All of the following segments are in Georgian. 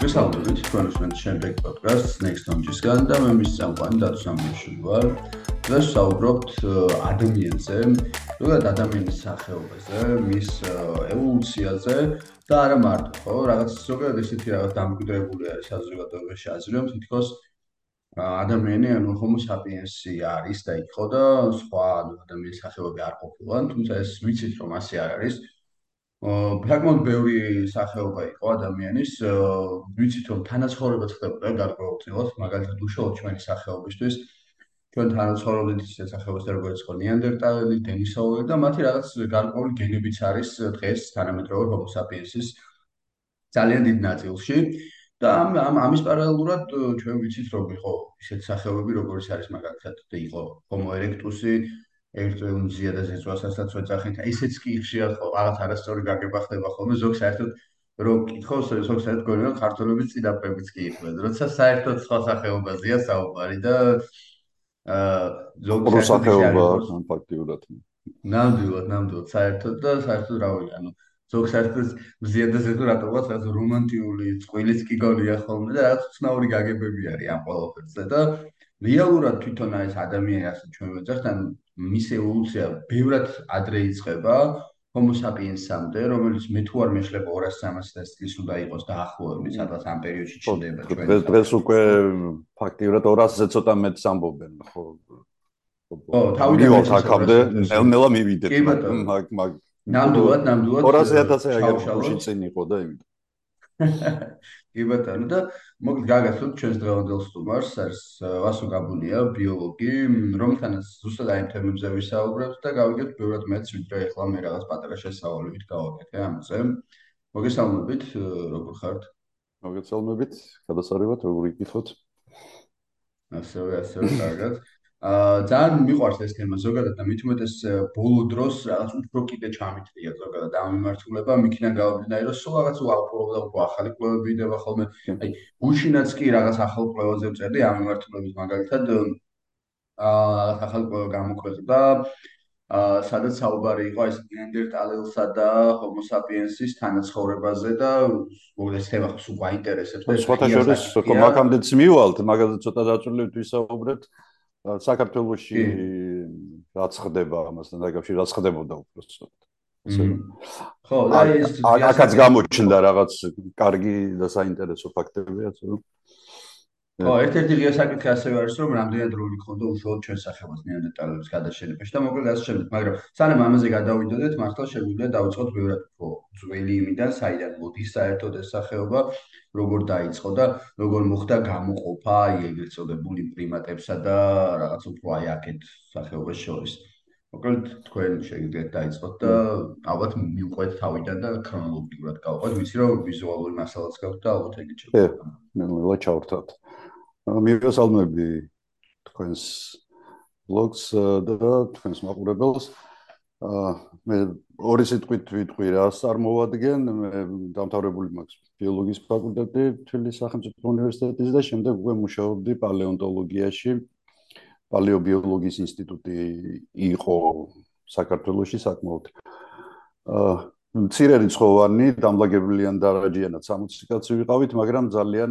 მოგესალმებით თქვენ უსმენთ შემდეგ პოდკასტს Next Stage-სგან და მე მის წამყვანი დათო სამიშვილი ვარ. დღეს ვსაუბრობთ ადამიანზე, ზოგადად ადამიანის სახეობაზე, მის ევოლუციაზე და არა მარტო, ხო, რაღაც ზოგადად ესეთი რაღაც დამკვიდრებული არის საზოგადოებაში აზრი, რომ თითქოს ადამიანი ანუ Homo sapiens-ი არის და იქ ხო და სხვა ადამიანის სახეობები არ ყოფილან, თუმცა ეს ვიცით რომ ასე არ არის. ფრაგმენტ ბევრი სახეობა იყო ადამიანის ვიცით რომ თანაცხოვრებაც ხდებოდა გარკვეულწილად მაგალითად უშუალოდ ჩვენი სახეობისთვის. ჩვენ თანაცხოვრობდით ისეთ სახეობასთან როგორც ხო ნიანდერტალელი, დენისაური და მათი რაღაც გარკვეული გენებიც არის დღეს თანამედროვე Homo sapiens-ის ძალიან დიდ ნაწილში. და ამ ამის პარალელურად ჩვენ ვიცით რომ იყო ისეთ სახეობები როგორც არის მაგალითად იყო Homo erectus-ი ერთ უნზია და ზეწვასაც ვეძახით. ისეც კი ხშირად რაღაც არასწორი გაგება ხდება ხოლმე ზოგ საერთოდ რომ კითხოს ზოგ საერთოდ გონიო ქართულობის წინაპრებიც კი იყვნენ. როცა საერთოდ სხვა სახეობაზეა საუბარი და აა ზოგ სახეობა ფაქტიურად. ნამდვილად, ნამდვილად საერთოდ და საერთოდ რა ვიცი, ანუ ზოგ საერთოდ მზიადაზე თუ რატომაც რაღაც რომანტიული წყვილიც კი გონია ხოლმე და რაღაც ცნაური გაგებები არის ამ ყველაფერზე და რეალურად თვითონ ეს ადამიანი ასე ჩვენ ვეძახთ, ანუ მის ევოლუცია ბევრად ადრე იწყება Homo sapiens-მდე, რომელიც მე თუ არ მეშლება 200-300 წლის უნდა იყოს დაახლოებით, სადღაც ამ პერიოდში ჩნდება ჩვენ. დღეს დღეს უკვე ფაქტიურად 200-ზე ცოტა მეტს ამბობენ, ხო? ო, თავიდან აქამდე ნელ-ნელა მივიდეთ. მაგ მაგ ნამდვილად, ნამდვილად 200-ზე აგერ გუში წინ იყო და იმით. კი ბატონო და მოკლედ გაგაცნობ ჩვენს დღევანდელ სტუმარს არის ვასო გაბუნია ბიოლოგი რომთანაც ზუსტად აი თემებზე ვისაუბრებთ და გავიგეთ ბევრად მეც ვიდრე ახლა მე რაღაც პატარა შესავალებით გავაკეთე ამაზე. მოგესალმებით როგორ ხართ? მოგესალმებით გადასარევად როგორ იკითხოთ ასევე ასევე კარგად აა ძალიან მიყვარს ეს თემა ზოგადად და მით უმეტეს ბოლო დროს რაღაც უფრო კიდე ჩამიწია ზოგადად ამ მიმართულება. მიქნა გავაბინაი რომ სულ რაღაც უახლოება და უკვე ახალი კვლევები იდება ხოლმე. აი გუშინაც კი რაღაც ახალ კვლევაზე ვწერდი ამ მიმართულებით მაგალითად აა ახალ კვლევა გამოქვეყნდა. აა სადაც საუბარი იყო ეს ნიანდერტალელსა და ჰომო საპიენსის თანაცხოვრებაზე და ეს თემა სულ გაინტერესებს და სხვათა შორის მაგამდეც მივალთ მაგალითად ცოტა დაწვრილებით ვისაუბრეთ საქართველოში რაც ხდება ამასთან დაკავშირებით? რაც ხდებოდა უბრალოდ ასე. ხო აი ეს აკაც გამოჩნდა რაღაც კარგი და საინტერესო ფაქტები ასე რომ ხო, ერთ-ერთი ღია საკითხი ასევე არის, რომ რამდენად როლი ქონდა უშუალოდ ჩვენ სახელოს ნეანდერტალების გადაშენებაში და მოკლედ ასე შემდეგ, მაგრამ სანამ ამაზე გადავიდოდეთ, მართლა შეგვიძლია დავიწყოთ ბევრად უფრო ძველი იმიდან, საიდან მოდის საერთოდ ეს სახეობა, როგორ დაიწყო და როგორ მოხდა გამოყოფა აი ეგრეთ წოდებული პრიმატებსა და რაღაც უფრო აი აქეთ სახეობას შორის. მოკლედ თქვენ შეგიძლიათ დაიწყოთ და ალბათ მიუყვეთ თავიდან და ქრონოლოგიურად გავყვეთ, ვიცი რომ ვიზუალური მასალაც გაქვთ და ალბათ ეგეც შეგვიძლია. მე მე ჩავრთოთ. მივესალმები თქვენს ბლოგს და თქვენს მაყურებელს. აა მე ორი სიტყვით ვიტყვი რა წარმოვადგენ მე დამთავრებული მაქვს ბიოლოგიის ფაკულტეტი თბილისის სახელმწიფო უნივერსიტეტის და შემდეგ უკვე მუშაობდი პალეონტოლოგიაში პალეობიოლოგიის ინსტიტუტი იყო საქართველოში საკმაოდ აა მცირე რიცხოვანი დამლაგებელიან დარაჯიანად 60 კაცი ვიყავით მაგრამ ძალიან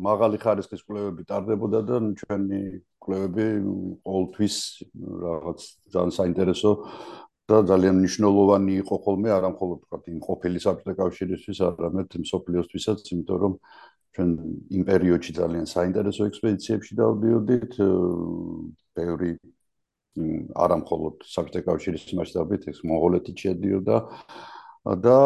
მაღალი ხარისხის კვლევები ტარდებოდა და ჩვენი კვლევები ყოველთვის რაღაც ძალიან საინტერესო და ძალიან მნიშვნელოვანი იყო ხოლმე არა მხოლოდ თქვა იმ ყოფილი საბჭოთა კავშირისთვის, არამედ მსოფლიოსთვისაც, იმიტომ რომ ჩვენ იმ პერიოდში ძალიან საინტერესო ექსპედიციებში დავდიოდით, ბევრი არა მხოლოდ საბჭოთა კავშირის მასშტაბით, ეს მონღოლეთი შედიოდა. და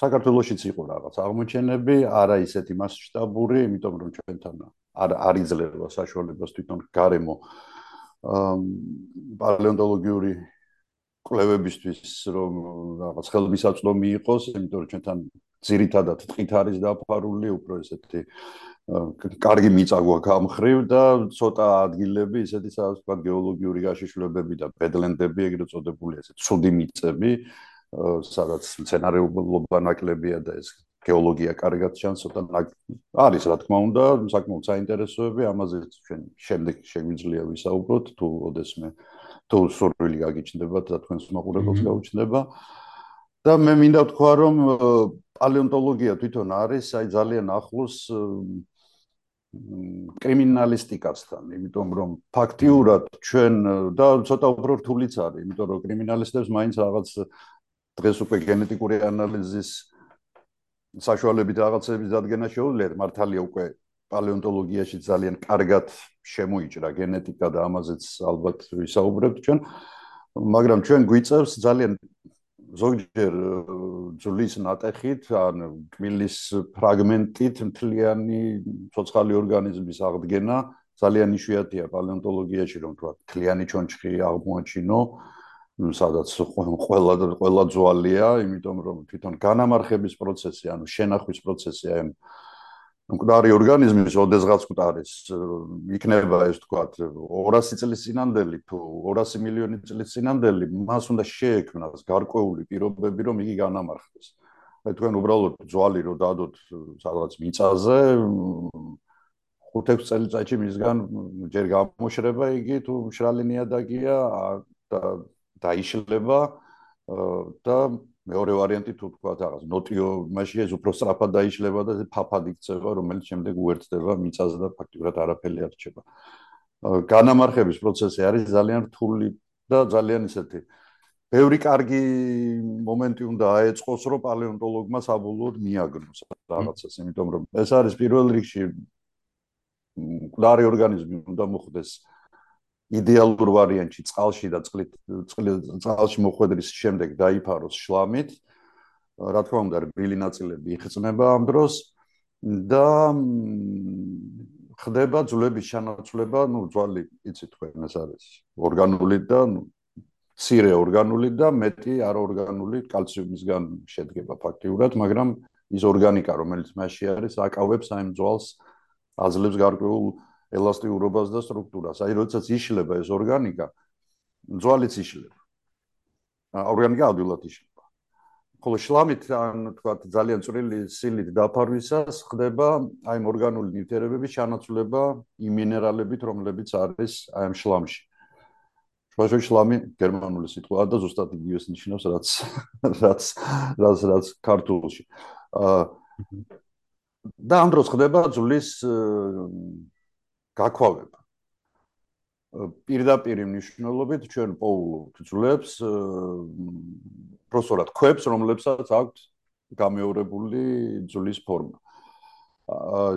საქართველოსიც იყო რაღაც აღმოჩენები, არა ისეთი მასშტაბური, იმიტომ რომ ჩვენთან არ არ იძლევა საშუალებას თვითონ გარემო აა პალეონტოლოგიური კვლევებისთვის რომ რაღაც ხელმისაწვდომი იყოს, იმიტომ რომ ჩვენთან ძირითადად ტყით არის დაფარული, უფრო ესეთი კარგი მიწაგვა გამხრივ და ცოტა ადგილები ისეთი სადაც თქვა გეოლოგიური გაშიშვლებები და ბედლენდები ეგრეთ წოდებული ესეთ ცუდი მიწები სადაც მცენარეულობა ნაკლებია და ეს გეოლოგია კარგად ჩანს ცოტა არის რა თქმა უნდა საკმაოდ საინტერესოები ამაზე ჩვენ შემდეგ შეგვიძლია ვისაუბროთ თუ ოდესმე თუ სურვილი გაგიჩნდება და თქვენს მაყურებელს გაუჩნდება. და მე მინდა ვთქვა რომ პალეონტოლოგია თვითონ არის აი ძალიან ახლოს კრიმინალისტიკასთან, იმიტომ რომ ფაქტიურად ჩვენ და ცოტა უფრო რთულიც არის, იმიტომ რომ კრიმინალისტებს მაინც რაღაც დღეს უკვე გენეტიკური ანალიზის საშუალებით რაღაცების დადგენა შეუძლიათ, მართალია უკვე პალეონტოლოგიაში ძალიან კარგად შემოიჭრა გენეტიკა და ამაზეც ალბათ ვისაუბრებთ ჩვენ. მაგრამ ჩვენ გვიწევს ძალიან ზოგჯერ ძვლის ნატეხით, ან კმილის ფრაგმენტით მთლიანი ცოცხალი ორგანიზმის აღდგენა ძალიან იშვიათია პალეონტოლოგიაში, რომ თქვა, მთლიანი ჩონჩხი აღმოაჩინო, სადაც ყველა ყველა ძვალია, იმიტომ რომ თვითონ განამარხების პროცესი, ანუ შენახვის პროცესი აი მკვდარი ორგანიზმის ოდესღაც მკვდარის იქნება ეს თქვა 200 წლის წინანდელი თუ 200 მილიონი წლის წინანდელი მას უნდა შეექმნას გარკვეული პირობები რომ იგი განამარხდეს. აი თქვენ უბრალოდ ძვალი რო დადოთ სადღაც მიწაზე 5-6 წელიწადში მისგან ჯერ გამოშრება იგი თუ მშრალი ნიადაგია და დაიშლება და მეორე ვარიანტი თუ თქვა რაღაც ნოტიო მაშინ ეს უფრო სწრაფად დაიშლება და ფაფად იქცევა რომელიც შემდეგ უერთდება მიწაზე და ფაქტიურად არაფერი არ რჩება. განამარხების პროცესი არის ძალიან რთული და ძალიან ისეთი ბევრი კარგი მომენტი უნდა აეწყოს რომ პალეონტოლოგმა საბოლოოდ მიაგნოს რაღაცას იმიტომ რომ ეს არის პირველ რიგში მკვდარი ორგანიზმი უნდა მოხდეს იდეალურ ვარიანტში წყალში და წყლით წყალში მოხვედრის შემდეგ დაიფაროს შლამით. რა თქმა უნდა, რბილი ნაწილები იხსნება ამ დროს და ხდება ძვლების შანაცვლება, ну, ძვალი, იცით თქვენ, ეს არის ორგანული და ცირე ორგანული და მეტი არორგანული კალციუმისგან შედგება ფაქტიურად, მაგრამ ის ორგანიკა, რომელიც მასში არის, აკავებს აი ძვალს აძლევს გარკვეულ ელასტიურობას და სტრუქტურას. აი, როდესაც იშლება ეს ორგანიკა, ძვალიც იშლება. ორგანიკა ადვილად იშლება. ხოლო შლამით, ან თქვა ძალიან წვრილი სილით დაფარვისას ხდება აი ორგანული ნივთიერებების ჩანაცვლება იმ მინერალებით, რომლებიც არის აი ამ შლამში. შუაში შლამი გერმანული სიტყვაა და ზუსტად იგივეს ნიშნავს, რაც რაც რაც რაც ქართულში. აა და ამ დროს ხდება ძვლის გაქვავება. პირდაპირ მნიშვნელობით ჩვენ პოულობთ ძლებს პროფესორად ქვებს, რომლებსაც აქვთ გამეორებული ძვლის ფორმა.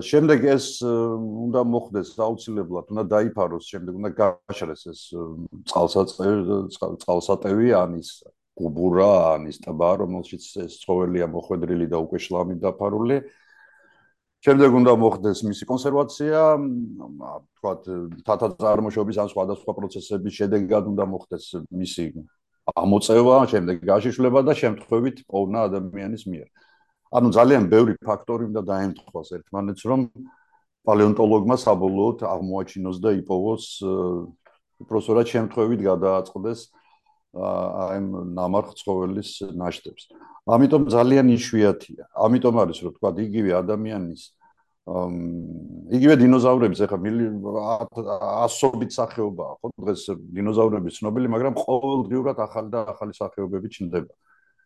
შემდეგ ეს უნდა მოხდეს აუცილებლად, უნდა დაიფაროს, შემდეგ უნდა გაშრეს ეს წყალსატევი, წყალსატევი ანის გუბურა, ანის ტბა, რომელშიც ეს ცხოველია მოხვედრილი და უკვე შლამით დაფარული. შემდეგ უნდა მოხდეს მისი კონსერვაცია, თქვათ, თათა წარმოშობის ან სხვადასხვა პროცესების შედეგად უნდა მოხდეს მისი ამოწევა, შემდეგ გაშიშვლება და შემთხვევით პოვნა ადამიანის მიერ. ანუ ძალიან ბევრი ფაქტორი უნდა დაემთხვას ერთმანეთს, რომ პალეონტოლოგმა საბოლოოდ აღმოაჩინოს და იპოვოს უბრალოდ შემთხვევით გადააწყდეს აი ნამარხ ცხოველის ნაშთებს. ამიტომ ძალიან იშვიათია. ამიტომ არის რომ თქვა იგივე ადამიანის იგივე დინოზავრების ახლა ასობით სახეობაა ხო დღეს დინოზავრები ცნობილი, მაგრამ ყოველდღიურად ახალი და ახალი სახეობები ჩნდება.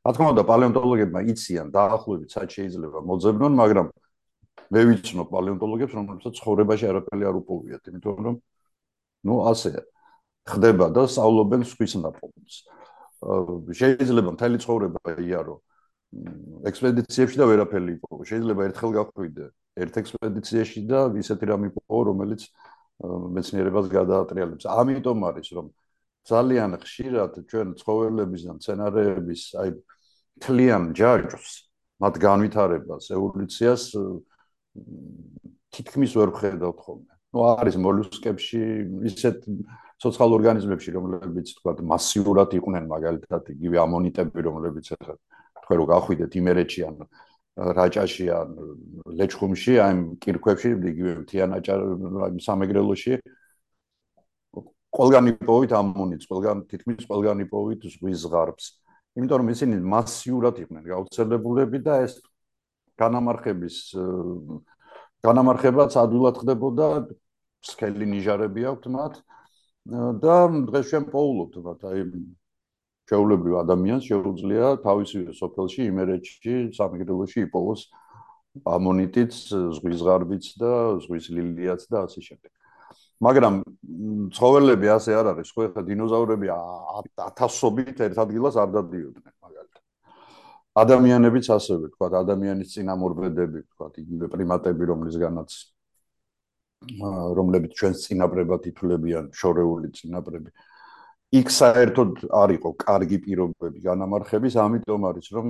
რა თქმა უნდა, პალეონტოლოგებმა იციან დაახლოებით სად შეიძლება მოძებნონ, მაგრამ მე ვიცნობ პალეონტოლოგებს, რომლებსაც ცხოვრებაში არაფერი არ უპოვიათ, იმიტომ რომ ну ასეა. ხდება და სწავლობენ სხვის ნაპოვნს. შეიძლება მთელი ცხოვრება იარო ექსპედიციებში და ვერაფერი იპოვო. შეიძლება ერთხელ გახვიდე ერთ ექსპედიციაში და ისეთი რამ იპოვო, რომელიც მეცნიერებას გადაატრიალებს. ამიტომ არის რომ ძალიან ხშირად ჩვენ ცხოველების და მცენარეების აი თლიან ჯაჭვს, მათ განვითარებას, ევოლუციას თითქმის ვერ ხედავთ ხოლმე. ну არის მოლუსკებში ისეთ სოციალურ ორგანიზმებში რომლებიც თქვა მასიურად იყვნენ მაგალითად იგივე ამონიტები რომლებიც ახლა თქვენ რო გახვიდეთ იმერეთში ან რაჭაში ან ლეჩხუმში აი კირქვებში იგივე თიანაჭარ სამეგრელოში. ყველგან იპოვით ამონიტს ყველგან თითქმის ყველგან იპოვით ზღვის ზღარბს იმიტომ რომ ისინი მასიურად იყვნენ გაუცელებულები და ეს განამარხების განამარხებაც ადვილად ხდებოდა. სკელი ნიჟარები აქვთ მათ და დღეს ჩვენ პოულობთ მათ აი ჩვეულებრივ ადამიანს შეუძლია თავისი სოფელში, იმერეთში, სამეგრელოში იპოვოს ამონიტიც, ზღვის ღარბიც და ზღვის ლილიაც და ასე შემდეგ. მაგრამ ცხოველები ასე არ არის, ხო ხა დინოზავრები ათასობით ერთ ადგილას არ დადიოდნენ მაგალითად. ადამიანებიც ასევე, თქვა ადამიანის წინამორბედები, თქვა იგივე პრიმატები, რომლისგანაც რომლებიც ჩვენს წინაპრებად ითვლებიან შორეული წინაპრები. იქ საერთოდ არ იყო კარგი პირობები განამარხების, ამიტომ არის რომ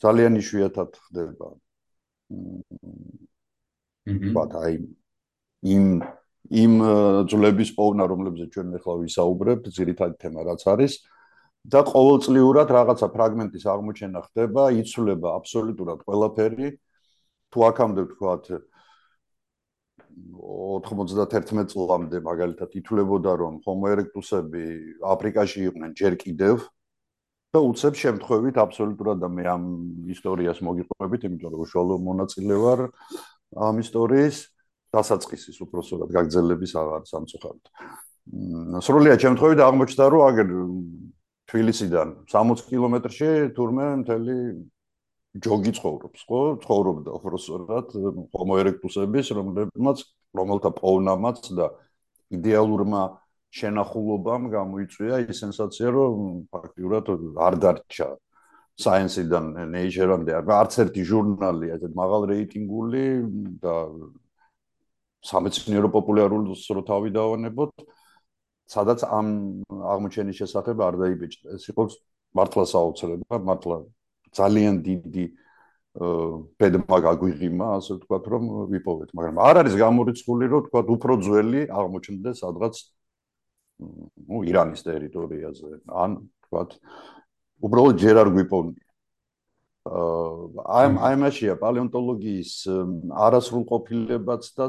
ძალიან იშვიათად ხდება. ბათ აი იმ იმ ძვლების პოვნა, რომლებზეც ჩვენ ახლა ვისაუბრებთ, ძირითადი თემა რაც არის და ყოველწლიურად რაღაცა ფრაგმენტის აღმოჩენა ხდება, იცვლება აბსოლუტურად ყველაფერი. თუ აქამდე ვთქვათ 91 წლამდე მაგალითად ითვლებოდა რომ homo erectus-ები აფრიკაში იყვნენ ჯერ კიდევ და უცებ შემთხვევით აბსოლუტურად და მე ამ ისტორიას მოგიყვებით, იმიტომ რომ უშუალო მონაწილე ვარ ამ ისტორიის დასაწყისის უпроსოდ გაგრძელების აღარ სამწუხაროდ. სრულიად შემთხვევით აღმოჩნდა რომ აგერ თბილისიდან 60 კილომეტრში თურმე მთელი ჯოგი ცხოვრობს, ხო? ცხოვრობდა უბრალოდ Homo erectus-ების, რომლებმაც რომელთა პოვნამაც და იდეალურმა შენახულობამ გამოიწვია ის სენსაცია, რომ ფაქტიურად არ დარჩა Science-დან Nature-ამდე არც ერთი ჟურნალი ასეთ მაღალ რეიტინგული და სამეცნიერო პოპულარულს რო თავი დავანებოთ, სადაც ამ აღმოჩენის შესახებ არ დაიბეჭდა. ეს იყო მართლა საოცრება, მართლა ძალიან დიდი ბედმა გაგვიღიმა, ასე ვთქვათ, რომ ვიპოვეთ, მაგრამ არ არის გამორიცხული, რომ ვთქვათ, უფრო ძველი აღმოჩნდეს სადღაც ნუ ირანის ტერიტორიაზე, ან ვთქვათ, უბრალოდ ჯერ არ გვიპოვნია. აა აი მაშია პალეონტოლოგიის არასრულ ყოფილებაც და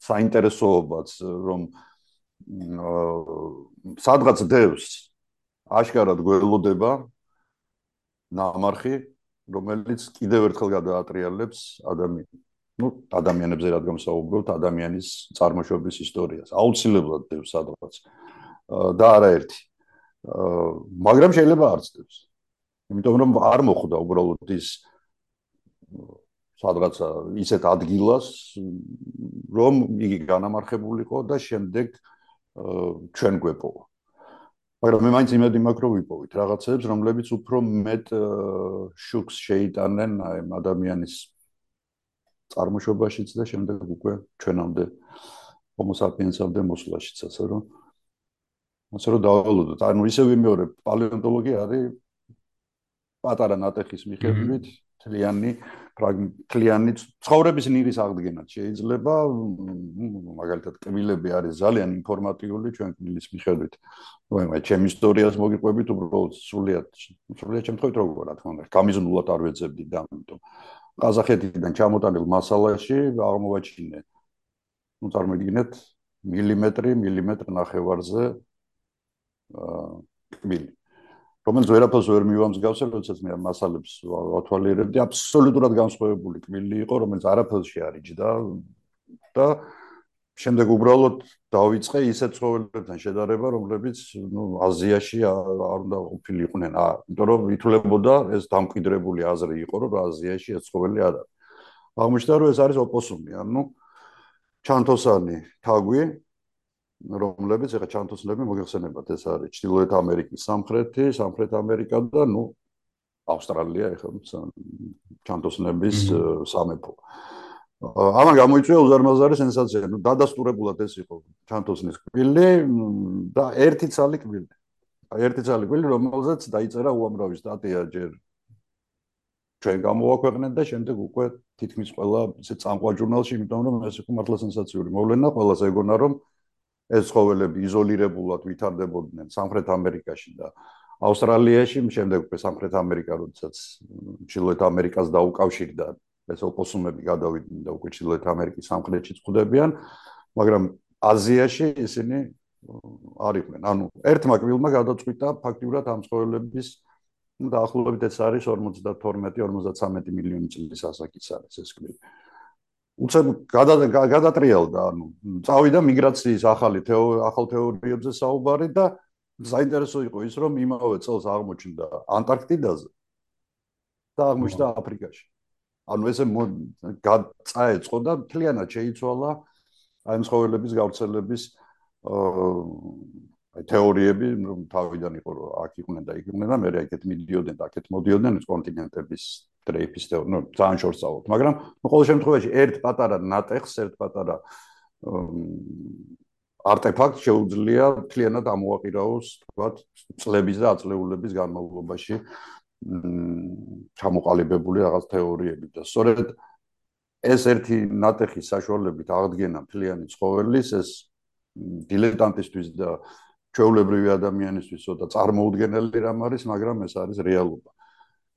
საინტერესოობაც, რომ სადღაც დევს აშკარად გველოდება ნამარხი, რომელიც კიდევ ერთხელ გადაატრიალებს ადამიანს. ну ადამიანებზე რადგან საუბრობთ ადამიანის წარმოშობის ისტორიას. აუცილებლად დევს სადღაც. და არაერთი. მაგრამ შეიძლება არც დევს იმიტომ რომ არ მოხვდა უბრალოდ ის სადღაც ისეთ ადგილას რომ იგი განამარხებულიყო და შემდეგ ჩვენ გვეპოვა მაგრამ მე მაინც იმედი მაქვს რომ ვიპოვით რაღაცებს რომლებიც უფრო მეტ შუქს შეიტანენ აი ადამიანის წარმოშობაშიც და შემდეგ უკვე ჩვენამდე homo sapiens-ამდე მოსვლაშიც ასე რომ ასე რომ დავალოდოთ. ანუ ისე ვიმეორებ პალეონტოლოგია არის პატარა ნატეხის მიხედვით თლიანი მთლიანი ცხოვრების ნირის აღდგენაც შეიძლება მაგალითად კბილები არის ძალიან ინფორმატიული ჩვენ კბილის მიხედვით. ვაიმე ჩემი ისტორიას მოგიყვებით უბრალოდ სულიად სულიად შემთხვევით როგორ რა თქმა უნდა გამიზნულად არ ვეძებდი და ამიტომ. ყაზახეთიდან ჩამოტანილ მასალაში აღმოვაჩინე. ну წარმოიდგინეთ მილიმეტრი მილიმეტრ ნახევარზე აა კბილი. რომელიც ვერაფერს ვერ მივამსგავსე, როდესაც მე მასალებს ვათვალიერებდი, აბსოლუტურად განსხვავებული კბილი იყო, რომელიც არაფერს შეარიჯდა და შემდეგ უბრალოდ დავიწყე ისეთ ცხოველებთან შედარება, რომლებიც, ну, აზიაში არ უნდა ყოფილიყვნენ. აა, იმიტომ რომ ითვლებოდა ეს დამკვიდრებული აზრი იყო, რომ აზიაში ეს ცხოველი არ არის. აღმოჩნდა, რომ ეს არის ოპოსუმი, ანუ ჩანთოსანი თაგვი, რომლებიც ეხა ჩანთოსნები მოიხსენებათ ეს არის ჩრდილოეთ ამერიკის სამხრეთი, სამხრეთ ამერიკა და ნუ ავსტრალია ეხა ჩანთოსნების სამეფო. ამან გამოიწვია უზარმაზარი სენსაცია, ნუ დადასტურებულად ეს იყო ჩანთოსნის კბილი და ერთი ცალი კბილი. აი ერთი ცალი კბილი, რომელზეც დაიწერა უამრავი სტატია ჯერ ჩვენ გამოვაქვეყნეთ და შემდეგ უკვე თითქმის ყველა ისე წამყვა ჟურნალში, იმიტომ რომ ეს იყო მართლა სენსაციური მოვლენა, ყველას ეგონა რომ ეს ცხოველები იზოლირებულად ვითარდებოდნენ სამხრეთ ამერიკაში და ავსტრალიაში, შემდეგ უკვე სამხრეთ ამერიკა, როდესაც ჩრდილოეთ ამერიკას დაუკავშირდა ეს ოპოსუმები გადავიდნენ და უკვე ჩრდილოეთ ამერიკის სამხრეთში წვდებიან, მაგრამ აზიაში ისინი არ იყვნენ. ანუ ერთმა კბილმა გადაწყვიტა ფაქტიურად ამ ცხოველების დაახლოებით ეს არის 52-53 მილიონი წლის ასაკის არის ეს კბილი. უცებ გადატრიალდა, ანუ წავიდა მიგრაციის ახალი ახალ თეორიებზე საუბარი და საინტერესო იყო ის, რომ იმავე წელს აღმოჩნდა ანტარქტიდაზე და აღმოჩნდა აფრიკაში. ანუ ესე წაეწყო და მთლიანად შეიცვალა აი მსხოველების გავრცელების აი თეორიები, რომ თავიდან იყო რომ აქ იყვნენ და იქ იყვნენ და მე რეკეთ მიდიოდნენ და აქეთ მოდიოდნენ კონტინენტების დრეიფის თეორია, ну, ძალიან შორს წავალთ, მაგრამ ну, ყოველ შემთხვევაში ერთ პატარა ნატეხს, ერთ პატარა არტეფაქტ შეუძლია მთლიანად ამოაყირაოს, თქვათ, წლების და აწლეულების განმავლობაში ჩამოყალიბებული რაღაც თეორიები და სწორედ ეს ერთი ნატეხის საშუალებით აღდგენა მთლიანი ცხოველის ეს დილეტანტისთვის და ჩვეულებრივი ადამიანისთვის ცოტა წარმოუდგენელი რამ არის, მაგრამ ეს არის რეალობა.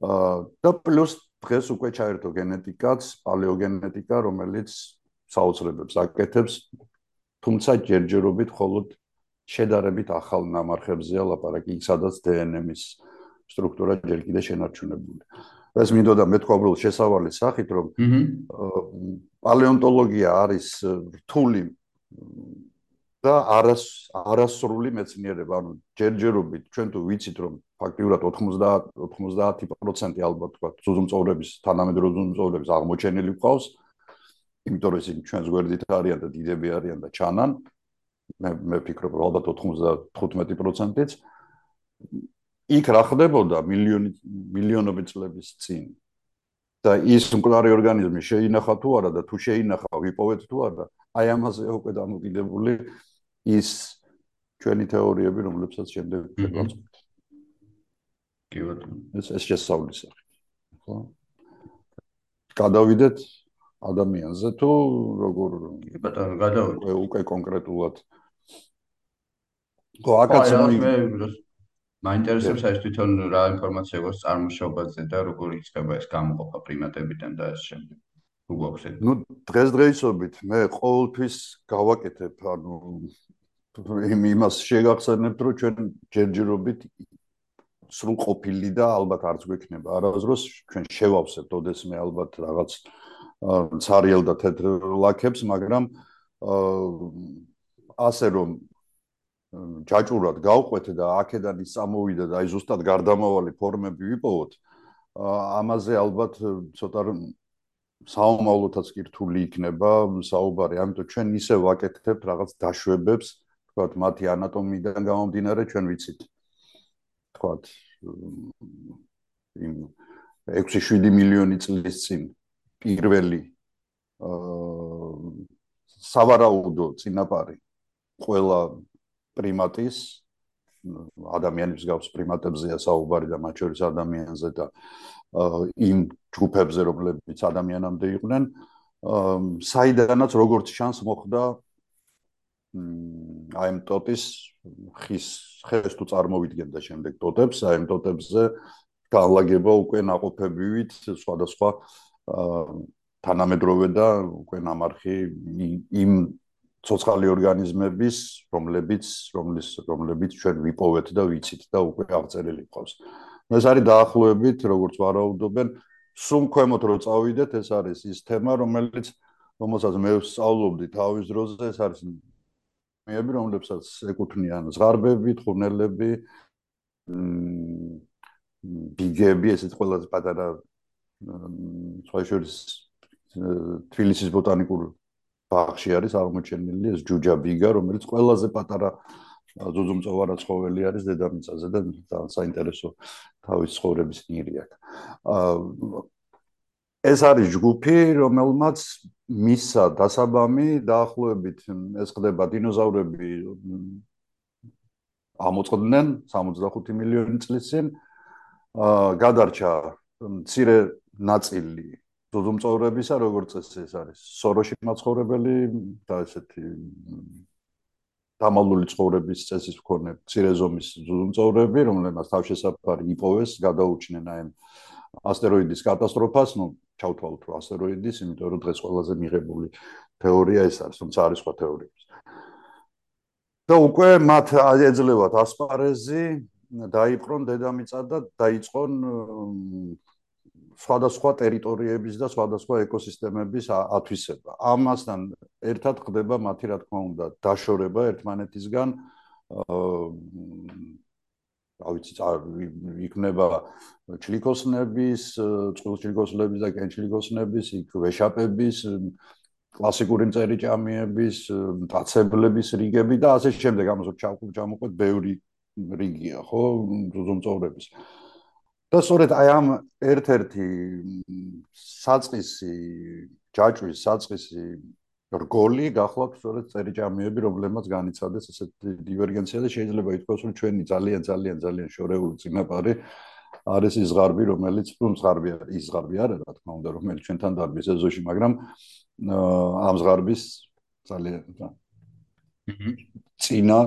და პლუს დღეს უკვე ჩაერთო გენეტიკაც, პალეოგენეტიკა, რომელიც საოცრებებს აკეთებს თუმცა ჯერჯერობით მხოლოდ შედარებით ახალ ნამარხებზეა ლაპარაკი, სადაც დნმ-ის სტრუქტურა ჯერ კიდე შენარჩუნებული. ეს მინდოდა მეთქვა შესავალი სახით, რომ პალეონტოლოგია არის რთული და არას არასრული მეცნიერება, ანუ ჯერჯერობით ჩვენ თუ ვიცით, რომ ფაქტიურად 90 90% ალბათ თქვა ზუზუმწოვრების თანამედროვე ზუზუმწოვრების აღმოჩენილი ყავს, იმიტომ რომ ისინი ჩვენს გვერდით არიან და დიდები არიან და ჩანან. მე მე ფიქრობ რომ ალბათ 95%-იც იქ რა ხდებოდა? მილიონი მილიონობით წლების წინ. და ის მკვდარი ორგანიზმი შეინახა თუ არა და თუ შეინახა ვიპოვეთ თუ არა აი ამაზე უკვე დამოკიდებული ის ჩვენი თეორიები რომლებსაც შემდეგ შევაწყვეტ კი ბატონო ეს ეს შესავლის სახე ხო? გადავიდეთ ადამიანზე თუ როგორ კი ბატონო გადავიდე უკვე კონკრეტულად. ხო აკაც მე მაინტერესებს ეს თვითონ რა ინფორმაცია გვაქვს წარმოშობაზე და როგორ იქნება ეს გამოყოფა პრიმატებიდან და ეს შემდეგ. თუ გვაქვს ეს ნუ დღესდღეობით მე ყოველთვის გავაკეთებ ანუ იმ იმას შეგახსენებთ რომ ჩვენ ჯერჯერობით სრულყოფილი და ალბათ არც გვექნება არაზროს ჩვენ შევავსებთ ოდესმე ალბათ რაღაც цаრიელ და თეთრ ლაქებს, მაგრამ ასე რომ ჯაჭურად გავყვეთ და აქედან ის წამოვიდა და აი ზუსტად გარდამავალი ფორმები ვიპოვოთ, ამაზე ალბათ ცოტა საომავლოთაც კი რთული იქნება საუბარი, ამიტომ ჩვენ ისე ვაკეთებთ რაღაც დაშვებებს, თქვათ მათი ანატომიიდან გამომდინარე ჩვენ ვიცით. თქვათ იმ 6-7 მილიონი წლის წინ პირველი აა სავარაუდო წინაპარი ყველა პრიმატის ადამიანის გავს პრიმატებზეა საუბარი და მათ შორის ადამიანზე და იმ ჯგუფებზე რომლებიც ადამიანამდე იყვნენ საიდანაც როგორც შანს მოხდა აი ამ ტოტის ხის ხეს თუ წარმოვიდგენ და შემდეგ ტოტებს, აი ამ ტოტებზე განლაგება უკვე ناყოფებივით სხვადასხვა თანამედროვე და უკვე ნამარხი იმ ცოცხალი ორგანიზმების, რომლებიც რომლის რომლებიც ჩვენ ვიპოვეთ და ვიცით და უკვე აღწერილი ყავს. ეს არის დაახლოებით, როგორც ვარაუდობენ, სულ ქვემოთ რო წავიდეთ, ეს არის ის თემა, რომელიც რომელსაც მე ვსწავლობდი თავის დროზე, ეს არის მეები, რომლებსაც ეკუთვნიან ზღარბები, თხუნელები, მ ბიგები, ესეც ყველაზე პატარა სხვა შორის თბილისის ბოტანიკურ ბაღში არის აღმოჩენილი ეს ჯუჯაბიგა, რომელიც ყველაზე პატარა ზუზუმწოვარა ცხოველი არის დედამიწაზე და ძალიან საინტერესო თავის ცხოვრების ნირი აქვს. ეს არის ჯგუფი, რომელმაც მისა დასაბამი დაახლოებით ეს ხდება დინოზავრები ამოწყდნენ 65 მილიონი წლის წინ. აა გადარჩა მცირე ნაწილი ზუზუმწოვრებისა, როგორც წესი ეს არის სოროში მაცხოვრებელი და ესეთი დამალული ცხოვრების წესის მქონე მცირე ზომის ზუზუმწოვრები, რომლებსაც თავშესაფარი იპოვეს, გადაუჩნენ აი ასტეროიდის კატასტროფას, ну, ჩავთვალოთ რომ ასტეროიდის, იმიტომ რომ დღეს ყველაზე მიღებული თეორია ეს არის, თუმცა არის სხვა თეორიებიც. და უკვე მათ ეძლევათ ასპარეზი, დაიპყრონ დედამიწა და დაიწყონ სხვადასხვა ტერიტორიების და სხვადასხვა ეკოსისტემების ათვისება. ამასთან ერთად ხდება მათი რა თქმა უნდა დაშორება ერთმანეთისგან რა ვიცი, იქნება ჩლიკოსნების, წყვილჩლიკოსნების და კენჩლიკოსნების, იქ ვეშაპების, კლასიკური წერიჭამიების, დაცებლების რიგები და ასე შემდეგ, ამას ჩავყვეთ ბევრი რიგია, ხო, ზუზუმწოვრების. და სწორედ აი ამ ერთ-ერთი საწყისი ჯაჭვის საწყისი რგოლი გახლავთ სწორედ წერიჭამიები, რომლებმაც განიცადეს ესეთ დივერგენცია და შეიძლება ითქვას, რომ ჩვენი ძალიან ძალიან ძალიან შორეული წინაპარი არის ის ზღარბი, რომელიც თუ ზღარბი არის, ის ზღარბი არა, რა თქმა უნდა, რომელიც ჩვენთან დარბის ეზოში, მაგრამ ამ ზღარბის ძალიან წინა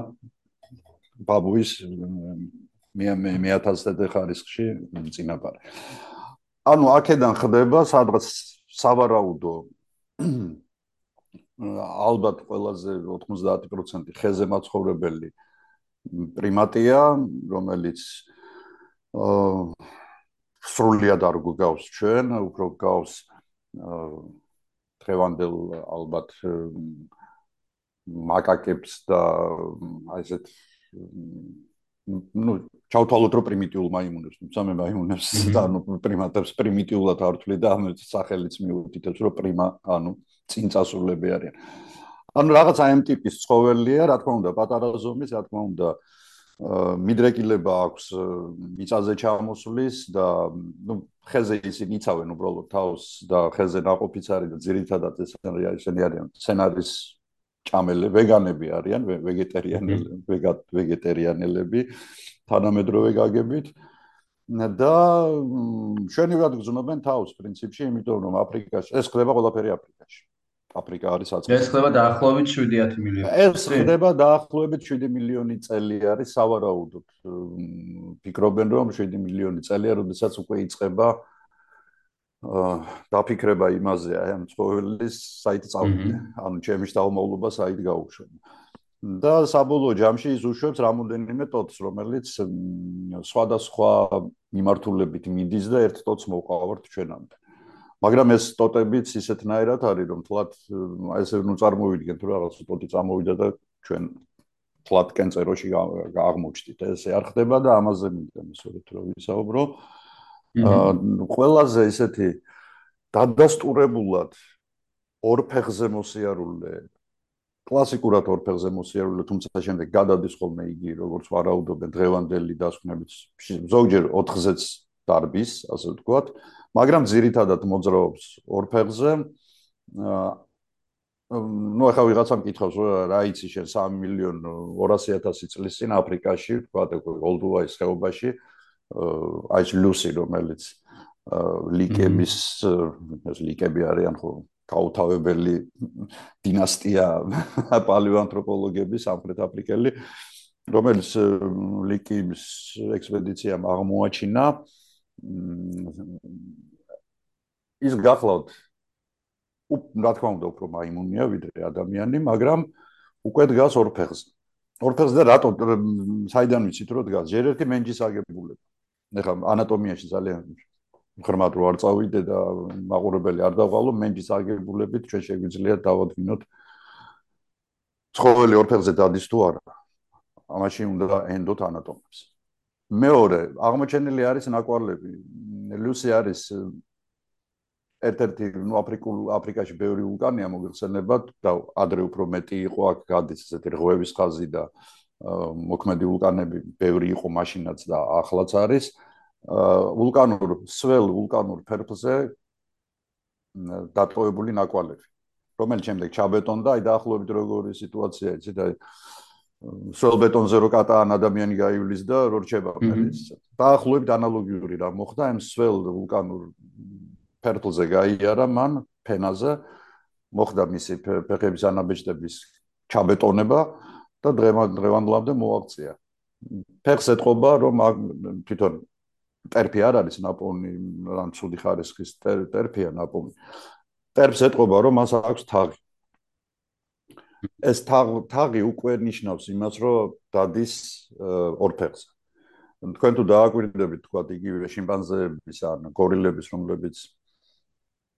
ბაბუის მე მე მე 1000 ხარისხში წინაპარი. ანუ აქედან ხდება სადღაც სავარაუდო ალბათ ყველაზე 90% ხეზე მაცხოვრებელი პრიმატია, რომელიც აა სრულიად არ გგავს ჩვენ, უფრო გგავს დღევანდელ ალბათ მაკაკებს და აი ესეთ ну ჩავთვალოთ რომ პრიმიტიულ მაიმუნებს, თუმცა მე მაიმუნებს და ანუ პრიმატებს პრიმიტიულად არ ვთვლი და ამ სახელიც მიუთითებს რომ პრიმა, ანუ წინ წასულები არიან. ანუ რაღაცა ამ ტიპის ცხოველია, რა თქმა უნდა, პატარა ზომის, რა თქმა უნდა, მიდრეკილება აქვს მიწაზე ჩამოსulis და ну ხეზე ისინი იცავენ უბრალოდ თავს და ხეზე ناقოფიც არის და ძირითადად ეს ისინი არიან სცენარის ჭამელი ვეგანები არიან ვეგეტარიანელები ვეგატ ვეგეტარიანელები თანამედროვე გაგებით. და შენივად გძნობენ თავს პრინციპში იმიტომ რომ აფრიკაში ეს ხდება ყველაფერი აფრიკაში. აფრიკა არის საწყისი ეს ხდება დაახლოებით 7 მილიონი ეს ხდება დაახლოებით 7 მილიონი წელი არის სავარაუდოდ ფიქრობენ რომ 7 მილიონი წელია როდესაც უკვე იწყება დაფიქრება იმაზე, აი ამ ცხოველის საით წავიდე. ანუ ჩემი შთამომავლობა საით გაუშვე. და საბოლოო ჯამში ის უშვებს რამოდენიმე ტოტს, რომელიც სხვადასხვა მიმართულებით მიდის და ერთ ტოტს მოყავართ ჩვენამდე. მაგრამ ეს ტოტებიც ისეთნაირად არის, რომ თლათ აი ესე ნუ წარმოვიდგენთ, რომ რაღაც ტოტი წამოვიდა და ჩვენ თლათ კენწეროში აღმოჩნდით. ესე არ ხდება და ამაზე მინდა მსურვით რომ ვისაუბრო. ყველაზე ისეთი დადასტურებულად ორფეხზე მოსიარულე კლასიკურად ორფეხზე მოსიარულე თუმცა შემდეგ გადადის ხოლმე იგი როგორც ვარაუდობენ დღევანდელი დასკვნებით ზოგჯერ ოთხზეც დარბის ასე ვთქვათ მაგრამ ძირითადად მოძრაობს ორფეხზე ну ახლა ვიღაცამ კითხავს რა იცი შენ 3 მილიონ 200000 წლის წინ აფრიკაში ვთქვათ გოლდუაის ხეობაში აი ლუსი რომელიც ლიკების ეს ლიკები არიან ხო გაუთავებელი დინასტია პალეოანთროპოლოგების სამხრეთ აფრიკელი რომელიც ლიკის ექსპედიციამ აღმოაჩინა ის გახლავთ რა თქმა უნდა უფრო მაიმუნია ვიდრე ადამიანი მაგრამ უკვე დგას ორფეხზე ორფეხზე და რატო საიდან ვიცით რომ დგას? ჯერ ერთი მენჯის აგებულება. ეხლა ანატომიაში ძალიან ღრმად რო არ წავიდე და მაყურებელი არ დავყალო მენჯის აგებულებით ჩვენ შეგვიძლია დავადგინოთ. ცხოველი ორფეხზე დადის თუ არა? ამაში უნდა ენდოთ ანატომებს მეორე აღმოჩენილი არის ნაკვალები. ლუსი არის ერთ-ერთი ნუ აფრიკულ აფრიკაში ბევრი ვულკანია მოგეხსენებათ და ადრე უფრო მეტი იყო აქ გადის ესეთი რღვევის ხაზი და მოქმედი ვულკანები ბევრი იყო მაშინაც და ახლაც არის. ვულკანურ სველ ვულკანურ ფერფლზე დატოვებული ნაკვალები. რომელიც შემდეგ ჩაბეტონდა აი დაახლოებით როგორი სიტუაცია იცით აი სველ ბეტონზე რო კატან ადამიანი გაივლის და რო რჩება მეც დაახლოებით ანალოგიური რა მოხდა ამ სველ ვულკანურ ფერფლზე გაიარა მან ფენაზე მოხდა მისი ფეხების ანაბეჭდების ჩაბეტონება და დღევანდლამდე მოაღწია. ფეხს ეთყობა რომ თვითონ ტერფი არ არის ნაპოვნი, ან ცუდი ხარისხის ტერფია ნაპოვნი. ტერფს ეთყობა რომ მას აქვს თაღი. ეს თაღი უკვე ნიშნავს იმას რომ დადის ორ ფეხზე. თქვენ თუ დააკვირდებით თქვა იგივე შიმპანზეების ან გორილების რომლებიც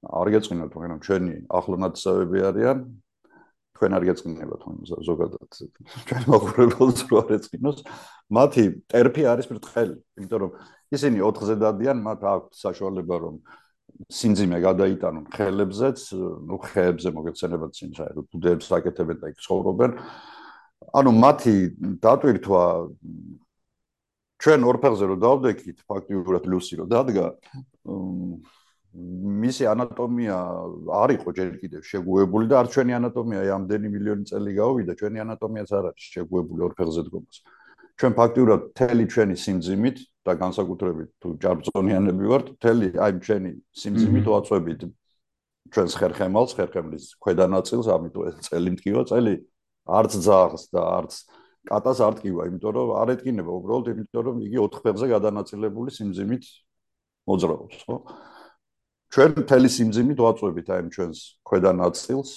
არ გეწინათ მაგრამ ჩვენი ახლო ნაცავები არიან თქვენ არ გეწყინებათ ამ ზოგადად ჩვენ მოყურებელს რო არ ეწყინოს მათი ტერფი არის ბრტყელი იმიტომ რომ ისინი 4-ზე დადიან მათ აქვს საშუალება რომ სინძიმე გადაიტანონ ხელებზეც ნუ ხეებზე მოგეცენებათ წინ საერთოდ ბუდეებს აკეთებენ და იქ ცხოვრობენ ანუ მათი დატვირთვა ჩვენ ორფეხზე რო დავდექით ფაქტიურად ლუსი რო დადგა მისი ანატომია არ იყო ჯერ კიდევ შეგუებული და არ ჩვენი ანატომია ამდენი მილიონი წელი გავიდა ჩვენი ანატომიაც არ არის შეგუებული ორფეხზე დგომას ჩვენ ფაქტიურად მთელი ჩვენი სიმძიმით და განსაკუთრებით თუ ჯარბზონიანები ვართ, მთელი აი ჩვენი სიმძიმით ვაწვევით ჩვენს ხერხემალს, ხერხემლის ქვედა ნაწილს, ამიტომ წელი მткиვა, წელი არც ძაღლს და არც კატას არ ტკივა, იმიტომ რომ არ ეტკინება უბრალოდ, იმიტომ რომ იგი 4 ხმებზე გადანაწილებული სიმძიმით მოძრაობს, ხო? ჩვენ მთელი სიმძიმით ვაწვევით აი ჩვენს ქვედა ნაწილს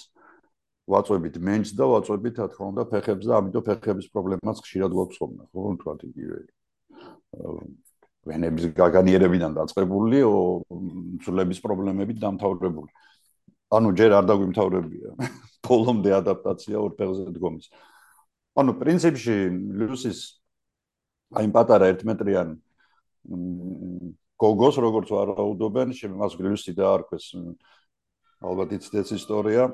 ვაწვევით მენჯს და ვაწვევით რა თქმა უნდა ფეხებს და ამიტომ ფეხების პრობლემაც ხშირად გვაქვს ხოლმე ხო თქვა იგივე ვენების გაგანიერებიდან დაწყებული ძვლების პრობლემებით დამთავრებული. ანუ ჯერ არ დაგვიმთავრებია. ბოლომდე ადაპტაცია ორ ფეხზე დგომის. ანუ პრინციპში ლუსის აი პატარა 1 მეტრიან გოგოს როგორც ვარაუდობენ, შემას გრილსი დაარქვეს ალბათ იცდეთ ისტორია.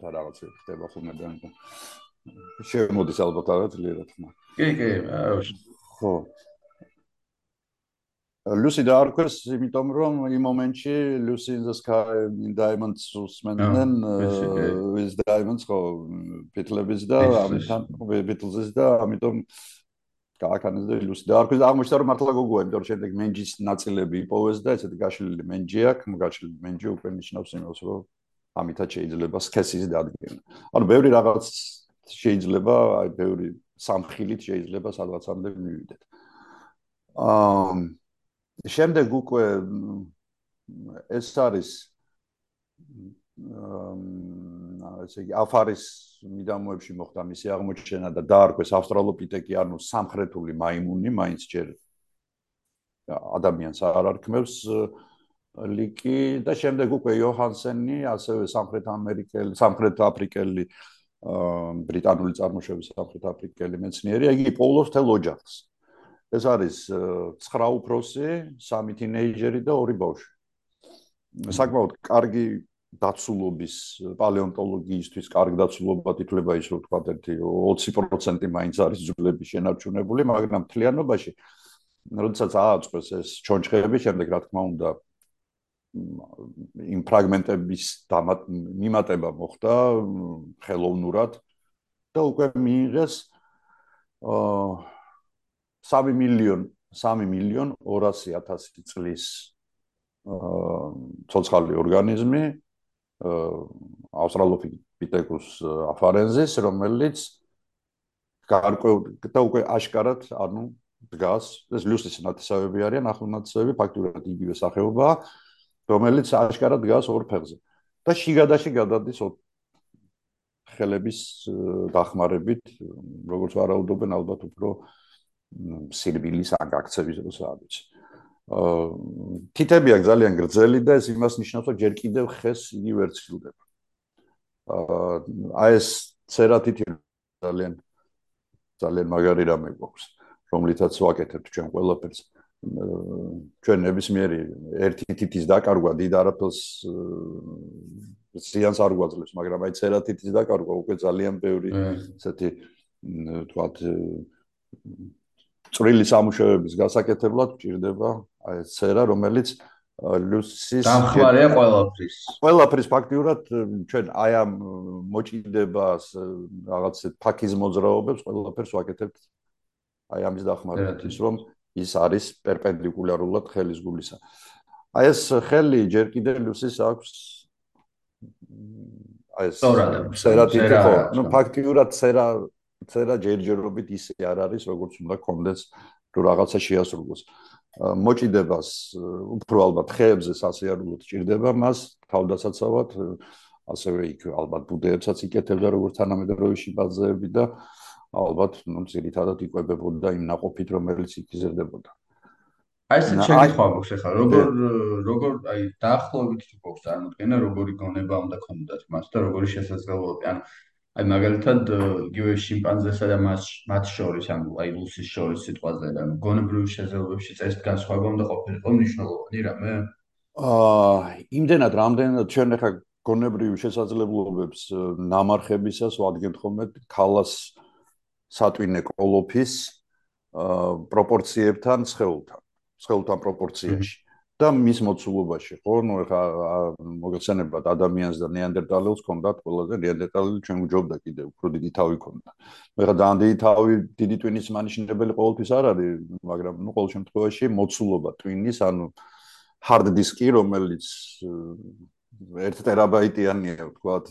და რაღაც ხდება ხოლმე და შემოდის ალბათ არა ძლიერად ხმა. კი, კი, ხო. ლუსი დაარქვეს, იმიტომ რომ იმ მომენტში ლუსი in the sky in diamonds უსმენდნენ with diamonds ხო ბიტლების და ამიტომ ბიტლზის და ამიტომ გააკანეს და ლუსი და არქვის აღმოჩნდა რომ მართლა გოგოა იმიტომ რომ შემდეგ მენჯის ნაწილები იპოვეს და ესეთი გაშლილი მენჯი აქვს გაშლილი მენჯი უკვე ნიშნავს იმას რომ ამითაც შეიძლება სქესის დადგენა. ანუ ბევრი რაღაც შეიძლება აი ბევრი სამხილით შეიძლება სადღაცამდე მივიდეთ. აა შემდეგ უკვე ეს არის აა ესე იგი აფარის მიდამოებში მოხდა მისი აღმოჩენა და დაარქვეს ავსტრალოპიტეკი, ანუ სამხრეთული მაიმუნი, მაინც ჯერ ადამიანს არ არქმევს ლიკი და შემდეგ უკვე იოჰანსენი, ასევე სამხრეთ ამერიკელი, სამხრეთ აფრიკელი ბრიტანული წარმოშობის სამხრეთ აფრიკელი მეცნიერი, იგი პოულოს თელ ოჯახს. ეს არის 9 უფროსი, 3 თინეიჯერი და 2 ბავშვი. საკმაოდ კარგი დაცულობის პალეონტოლოგიისთვის კარგ დაცულობად ითვლება ის რომ თქვა ერთი 20% მაინც არის ძვლები შენარჩუნებული, მაგრამ თლიანობაში როდესაც ააწყვეს ეს ჩონჩხები, შემდეგ რა თქმა უნდა იმ ფრაგმენტების მიმატება მოხდა ხელოვნურად და უკვე მიიღეს აა 3 მილიონ 3 მილიონ 200 000 წლის აა ცოცხალი ორგანიზმი ავსტრალოპითეკუს აფარენზის, რომელიც გარკვეულ და უკვე აშკარად, ანუ დგას, ეს ლუსის ნათესავები არიან, ახლონათესავები ფაქტურად იგივე სახეობაა, რომელიც აშკარად დგას ორ ფეხზე. და შიგადაში გადადის ხელების დახმარებით, როგორც ვარაუდობენ, ალბათ უფრო სირბილის ანგაქცების როსაა. თითები აქვს ძალიან გრძელი და ეს იმას ნიშნავს, რომ ჯერ კიდევ ხეს იგი ვერცხილდება. აა ეს ცერათითი ძალიან ძალიან მაგარი რამე გვაქვს, რომლითაც ვაკეთებთ ჩვენ ყველაფერს. ჩვენ ნებისმიერი ერთი თითის დაკარგვა დიდ არაფერს ზიანს არ გვაძლევს, მაგრამ აი ცერათითის დაკარგვა უკვე ძალიან ბევრი ესეთი თქვათ წვრილი სამუშაოების გასაკეთებლად ჭირდება აი ეს ცერა, რომელიც ლუსის დამხმარეა ყველაფრის. ყველაფრის ფაქტიურად ჩვენ აი ამ მოჭიდებას რაღაც ფაქიზ მოძრაობებს ყველაფერს ვაკეთებთ აი ამის დახმარებით, რომ ის არის პერპენდიკულარულად ხელის გულისა. აი ეს ხელი ჯერ კიდევ ლუსის აქვს აი ეს ცერა თითო ხო, ну ფაქტიურად ცერა ცერა ჯერჯერობით ისე არ არის, როგორც უნდა კონდეს თუ რაღაცა შეასრულოს. მოჭიდებას უფრო ალბათ ხეებზე სასიარულოდ ჭირდება მას თავდასაცავად, ასევე იქ ალბათ ბუდეებსაც იკეთებდა როგორც თანამედროვე შიბაძეები და ალბათ, ну, ძირითადად იკვებებოდა იმ ناقოფით, რომელიც იზრდებოდა. აი ესეც შეგითხვა გვაქვს ახლა. როგორ როგორ აი დაახლოებით თუ გვაქვს წარმოქმნა როგორი გონება უნდა ქონდათ მას და როგორი შესაძლებლობები ანუ აი მაგალითად იგივე შიმპანზესა და მას მათ შორის ანუ აი ლუსის შორის სიტყვაზე ანუ გონებრივ შესაძლებლობებში წესით განსხვავება უნდა ყოფილიყო მნიშვნელოვანი რამე. აა იმდენად რამდენად ჩვენ ახლა გონებრივ შესაძლებლობებს ნამარხებისას ვადგენთ ხოლმე ქალას აა სატვინე კოლოფის პროპორციებთან სხეულთან სხეულთან პროპორციაში. და მის მოცულობაში ხო? ნუ ეხა მოგეხსენებათ ადამიანს და ნეანდერტალელს ჰქონდათ ყველაზე ნეანდერტალელი ჩვენ გვჯობდა კიდე უფრო დიდი თავი ჰქონდა. ეხა ძალიან დიდი თავი დიდი ტვინის მანიშნებელი ყოველთვის არ არის მაგრამ ნუ ყოველ შემთხვევაში მოცულობა ტვინის ანუ hard disk-ი რომელიც 1 ტერაბაიტიანია ვთქვათ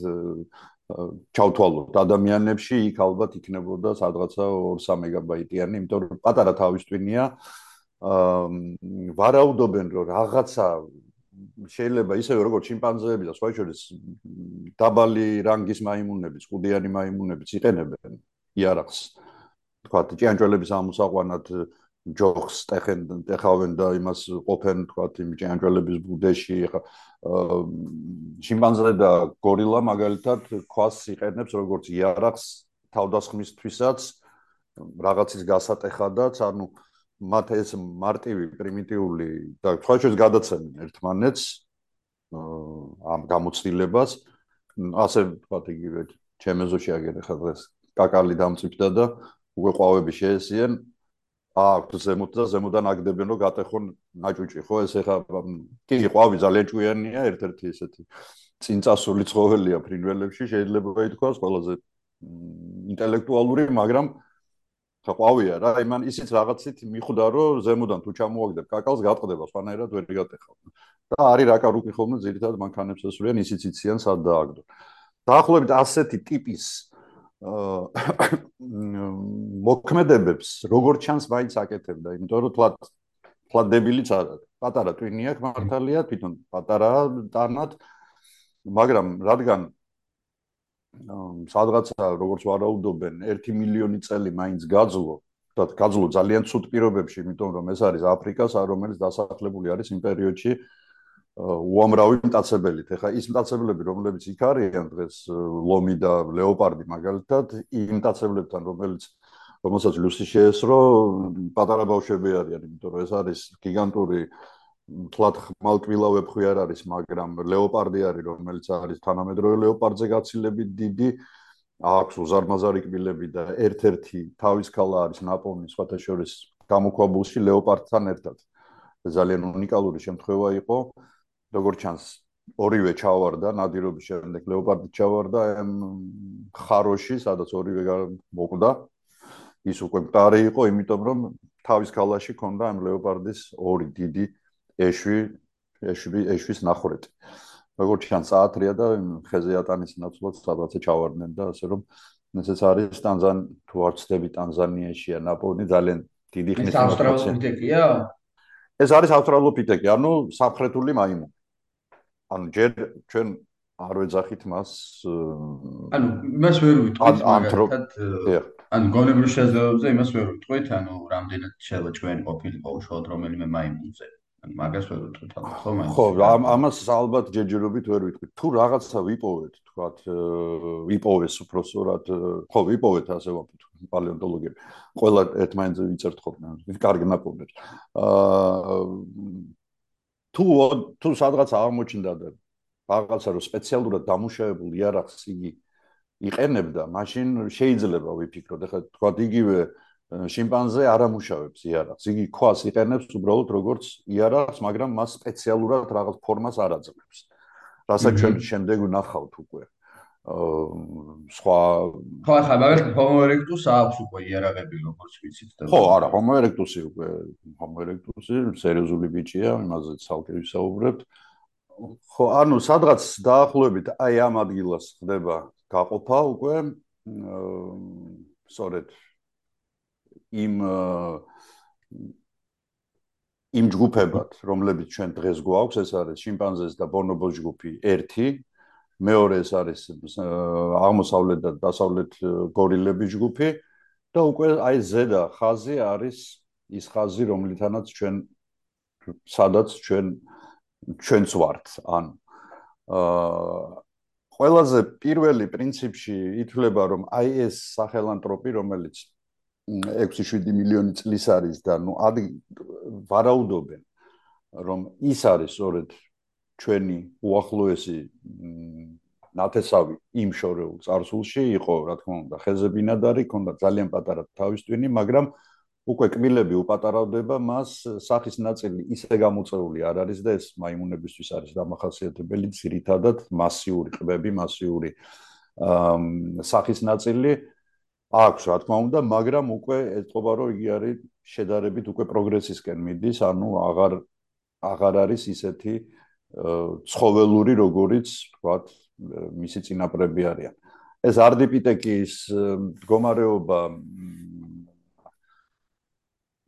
ჩავთვალოთ ადამიანებში იქ ალბათ იქნებოდა სადღაცა 2-3 მეგაბაიტიანი იმიტომ რომ პატარა თავის ტვინია ვარაუდობენ რომ რაღაცა შეიძლება ისევე როგორც შიმპანზეები და სხვა შორის დაბალი რანგის მაიმუნები, ხუდიანი მაიმუნები იყენებენ იარაღს. თქვა ჭიანჭველების ამოსაყვანად ჯოხს ტეხენ ტეხავენ და იმას ყოფენ თქვა იმ ჭიანჭველების ბუდეში ხა შიმპანზე და გორილა მაგალითად ქვას იყენებს როგორც იარაღს თავდასხმისთვისაც რაღაცის გასატეხადაც ანუ მათ ეს მარტივი პრიმიტიული და სხვა შეს გადაცემენ ერთმანეთს ამ გამოცდილებას. ასე ვთქვათ იგივე ჩემეზოში აგერ ხა დღეს კაკალი დამწიფდა და უკვე ყვავები შეესიან აქვს ზემოთ და ზემოდან აგდებენ რომ გატეხონ ნაჭუჭი. ხო ეს ეხა კი ყვავი ძალიან ჭუიანია ერთ-ერთი ესეთი წინწასული ცხოველია ფრინველებში შეიძლება ითქვას ყველაზე ინტელექტუალური მაგრამ ხა ყვავია რა. იმან ისიც რაღაცით მიხვდა რომ ზემოდან თუ ჩამოაგდებ კაკალს გატყდება სხვანაირად ვერ გატეხავ. და არის რაკარუკი ხოლმე ძირითადად მანქანებს ესურიან ისიც იციან სად დააგდო. დაახლოებით ასეთი ტიპის მოქმედებებს როგორ ჩანს მაინც აკეთებდა იმიტომ რომ თლად თლად დებილიც არ არის. პატარა ტვინია მართალია თვითონ პატარა ტანად მაგრამ რადგან სადღაცა როგორც ვარაუდობენ 1 მილიონი წელი მაინც გაძლო და გაძლო ძალიან ცუდ პირობებში, იმიტომ რომ ეს არის აფრიკას, რომელიც დასახლებული არის იმ პერიოდში უამრავი მტაცებელით. ეხლა ის მტაცებელები, რომლებიც იქ არიან დღეს, ლომი და ლეოპარდი მაგალითად, იმ მტაცებლებთან, რომელიც რომელსაც ლუსი შეესრო, პატარა ბავშვები არიან, იმიტომ რომ ეს არის გიგანტური თლათ ხმალკვილა ვეფხვი არ არის, მაგრამ ლეოპარდი არის, რომელიც არის თანამედროვე ლეოპარდზე გაცილებით დიდი. აქვს უზარმაზარი კბილები და ერთ-ერთი თავის ქალა არის ნაპოვნი სხვათა შორის გამოქვაბულში ლეოპარდთან ერთად. ძალიან უნიკალური შემთხვევა იყო. როგორც ჩანს, ორივე ჩავარდა ნადირობის შემდეგ ლეოპარდი ჩავარდა ხაროში, სადაც ორივე მოკვდა. ის უკვე მყარი იყო, იმიტომ რომ თავის ქალაში ქონდა ამ ლეოპარდის ორი დიდი ეშვი ეშვი ეშვის ნახურეთი. როგორც ჩანს საათრია და ხეზე ატანის ნაცვლად სადღაცა ჩავარდნენ და ასე რომ ესეც არის ტანზან თუ არ ცდები ტანზანიაშია ნაპოვნი ძალიან დიდი ხნის ეს ავსტრალოპითეკია? ეს არის ავსტრალოპითეკი, ანუ საფრთხეთული მაიმუნი. ანუ ჯერ ჩვენ არ ვეძახით მას ანუ იმას ვერ ვიტყვით მაგალითად ანუ გონებრივ შეძლებებზე იმას ვერ ვიტყვით ანუ რამდენად შეიძლება ჩვენ ყოფილიყო უშუალოდ რომელიმე მაიმუნზე. ანუ მაგას ვერ ვიტყვით ალბათ ხო მაინც ხო ამას ალბათ ჯერჯერობით ვერ ვიტყვით. თუ რაღაცა ვიპოვეთ თქვათ ვიპოვეს უფრო სწორად ხო ვიპოვეთ ასე ვამბობთ პალეონტოლოგები. ყველა ერთმანეთზე ვიწერთ ხოლმე კარგი ნაპოვნებს აა თუ თუ სადღაც აღმოჩნდა და რაღაცა რომ სპეციალურად დამუშავებული იარაღს იგი იყენებდა მაშინ შეიძლება ვიფიქროთ ახლა თქვათ იგივე შიმპანზე არ ამუშავებს იარაღს. იგი ქვას იყენებს უბრალოდ როგორც იარაღს, მაგრამ მას სპეციალურად რაღაც ფორმას არ აძლევს. რასაც ჩვენ შემდეგ ვნახავთ უკვე. აა სხვა ხო ახლა მაგალითად Homo erectus აქვს უკვე იარაღები როგორც ვიცით და ხო არა Homo erectus-ი უკვე Homo erectus-ი სერიოზული ბიჭია, იმაზე ცალკე ვისაუბრებთ. ხო, ანუ სადღაც დაახლოებით აი ამ ადგილას ხდება გაყოფა უკვე აა სწორედ იმ იმ ჯგუფებად, რომლებიც ჩვენ დღეს გვაქვს, ეს არის შიმპანზეს და ბონობოს ჯგუფი 1, მეორე ეს არის აღმოსავლეთ და დასავლეთ გორილების ჯგუფი და უკვე აი ზედა ხაზი არის ის ხაზი, რომლითანაც ჩვენ სადაც ჩვენ ჩვენც ვართ ან აა ყველაზე პირველი პრინციპში ითვლება რომ აი ეს სახელანთროპი რომელიც 6-7 მილიონი წლის არის და ნუ ვარაუდობენ რომ ის არის სწორედ ჩვენი უახლოესი ნათესავი იმ შორეულ წარსულში იყო რა თქმა უნდა ხეზებინადარი ქონდა ძალიან პატარა თავის ტვინი მაგრამ უკვე კბილები უპატარავდება მას სახის ნაწილი ისე გამოწეული არ არის და ეს მაიმუნებისთვის არის დამახასიათებელი ძირითადად მასიური ყბები მასიური სახის ნაწილი აქვს რა თქმა უნდა მაგრამ უკვე ეთყობა რომ იგი არის შედარებით უკვე პროგრესისკენ მიდის ანუ აღარ აღარ არის ისეთი ცხოველური როგორიც თქვათ მისი წინაპრები არიან. ეს არდიპიტეკის მდგომარეობა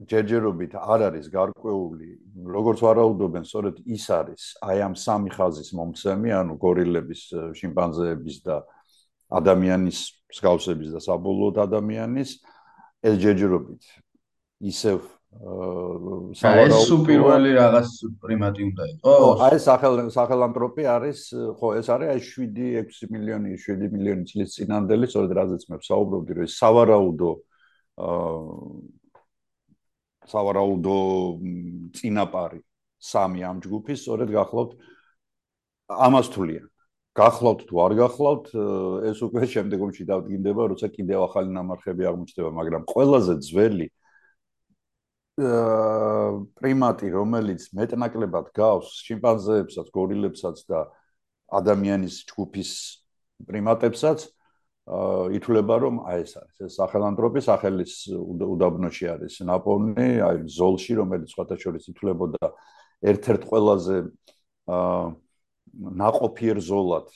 ჯერჯერობით არ არის გარკვეული, როგორც ვარაუდობენ, სწორედ ის არის აი ამ სამი ხაზის მომცემი, ანუ გორილების, შიმპანზეების და ადამიანის მსგავსების და საბოლოოდ ადამიანის ეს ჯერჯერობით ისევ ეს უპირველი რაღაც პრიმატი უნდა იყოს. ხო, აი სახელ სახელანთროპი არის, ხო, ეს არის აი 7-6 მილიონი, 7 მილიონი წლის წინანდელი, სწორედ რაზეც მე ვსაუბრობდი, რომ ეს სავარაუდო აა სავარაუდო წინაპარი სამი ამ ჯგუფის სწორედ გახლავთ ამას თვლიან გახლავთ თუ არ გახლავთ ეს უკვე შემდეგომში დავდგინდება როცა კიდევ ახალი ნამარხები აღმოჩნდება მაგრამ ყველაზე ძველი პრიმატი, რომელიც მეტნაკლებად გავს შიმპანზეებსაც, გoriლებსაც და ადამიანის ჯგუფის პრიმატებსაც, ითვლება რომ აი ეს არის. ეს სახელანთროპის სახელის უდაბნოში არის ნაპოვნი, აი ზოლში, რომელიც სხვათაშორის ითვლებოდა ერთ-ერთ ყველაზე აა ناقოფიერ ზოლად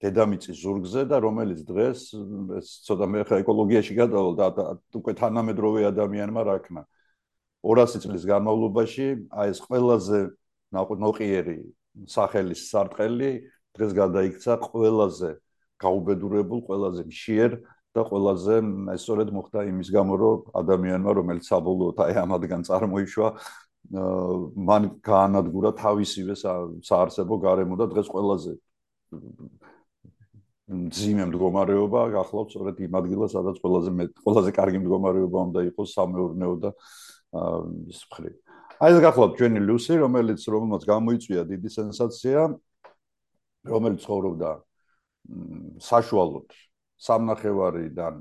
დედამიწის ზურგზე და რომელიც დღეს ეს ცოტა მე ხა ეკოლოგიაში გადავალ და უკვე თანამედროვე ადამიანმა რა ქნა. აა 200 წლის განმავლობაში აი ეს ყველაზე ნოყიერი სახელის სარტყელი დღეს გადაიქცა ყველაზე გაუბედურებულ, ყველაზე მშიერ და ყველაზე სწორედ მოხდა იმის გამო, რომ ადამიანმა, რომელიც საბოლოოდ აი ამადგან წარმოიშვა, მან გაანადგურა თავისივე საარსებო გარემო და დღეს ყველაზე ძიმე მდგომარეობა გახლავთ სწორედ იმ ადგილას, სადაც ყველაზე მეტ ყველაზე კარგი მდგომარეობა უნდა იყოს სამეურნეო და ის მხრივ. აი ეს გახლავთ ჩვენი ლუსი, რომელიც რომელმაც გამოიწვია დიდი სენსაცია, რომელიც ცხოვრობდა საშუალოდ სამნახევარიდან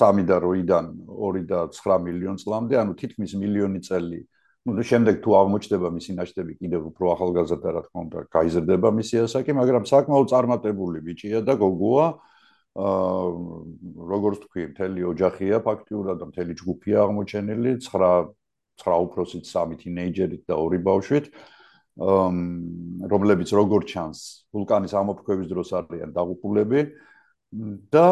3 და 8-დან 2 და 9 მილიონ წლამდე, ანუ თითქმის მილიონი წელი. ну შემდეგ თუ აღმოჩნდება მისი ნაშთები კიდევ უფრო ახალგაზრდა რა თქმა უნდა გაიზრდება მისი ასაკი, მაგრამ საკმაოდ წარმატებული ბიჭია და გოგოა. აა როგორც თქვი, მთელი ოჯახია ფაქტიურად და მთელი ჯგუფია აღმოჩენილი, 9 9 უფროსით, 3 თინეიჯერით და 2 ბავშვით. აა რომლებიც როგორ ჩანს ვულკანის ამოფრქვევის დროს არიან დაღუპულები და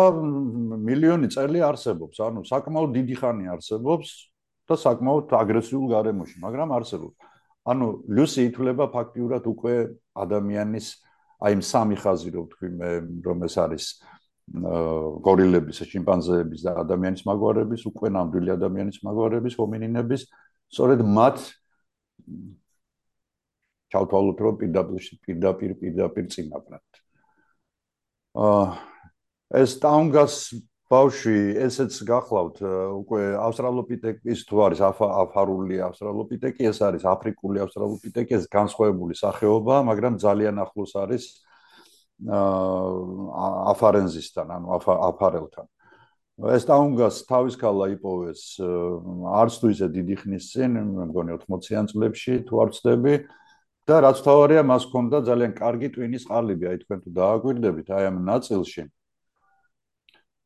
მილიონი წელი არსებობს, ანუ საკმაოდ დიდი ხანი არსებობს და საკმაოდ აგრესიულ გარემოში, მაგრამ არსებობს. ანუ ლუსი ითვლება ფაქტიურად უკვე ადამიანის აი ამ სამი ხაზი რო ვთქვი მე რომ ეს არის გორილების, შიმპანზეების და ადამიანის მაგვარების, უკვე ნამდვილი ადამიანის მაგვარების, ჰომინინების, სწორედ მათ ჩავთვალოთ რომ პირდაპირ პირდაპირ პირდაპირ წინაპრად. აა ეს ტაუნგას ბავში ესეც გახლავთ უკვე ავსტრალოპიტეკის თუ არის აფარული ავსტრალოპიტეკი ეს არის აფრიკული ავსტრალოპიტეკი ეს განსხვავებული სახეობა მაგრამ ძალიან ახლოს არის აა აფარენზისთან ანუ აფარელთან. ეს ტაუნგას თავის ქალა იპოვეს არც თუ ისე დიდი ხნის წინ მე მგონი 80-იან წლებში თუ არ ვცდები. და რაც თავარია მას ჰქონდა ძალიან კარგი ტვინის ყალიბი, აი თქვენ თუ დააკვირდებით, აი ამ ნაწილში.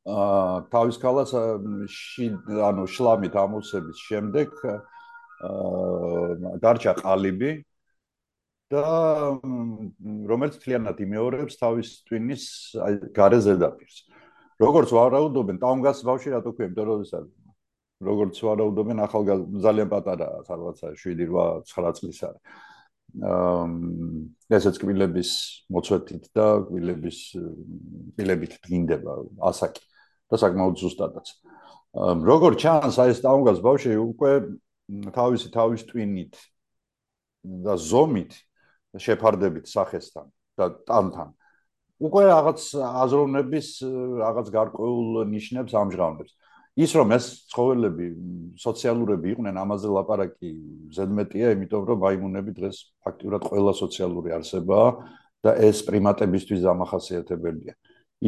აა თავის ქალას ანუ შლამით ამოსების შემდეგ აა გარჩა ყალიბი და რომელიც თლიანად იმეორებს თავის ტვინის გარე ზედაპირს. როგორც ვარაუდობენ, ტაუნგას ბავშვი რატო ქვია, იმიტომ რომ ეს როგორც ვარაუდობენ, ახალგაზრდა ძალიან პატარაა, სადღაცა 7-8 9 წლის არის. ესეც კბილების მოწვეთით და კბილების კბილებით დგინდება ასაკი და საკმაოდ ზუსტადაც. როგორ ჩანს აი ეს ტაუნგას ბავშვი უკვე თავისი თავის ტვინით და ზომით შეფარდებით სახესთან და ტანთან უკვე რაღაც აზროვნების რაღაც გარკვეულ ნიშნებს ამჟღავნებს. ის რომ ეს ცხოველები სოციალურები იყვნენ, ამაზე ლაპარაკი ზედმეტია, იმიტომ რომ ბაიმუნები დღეს ფაქტიურად ყველა სოციალური არსებაა და ეს პრიმატებისთვის დამახასიათებელია.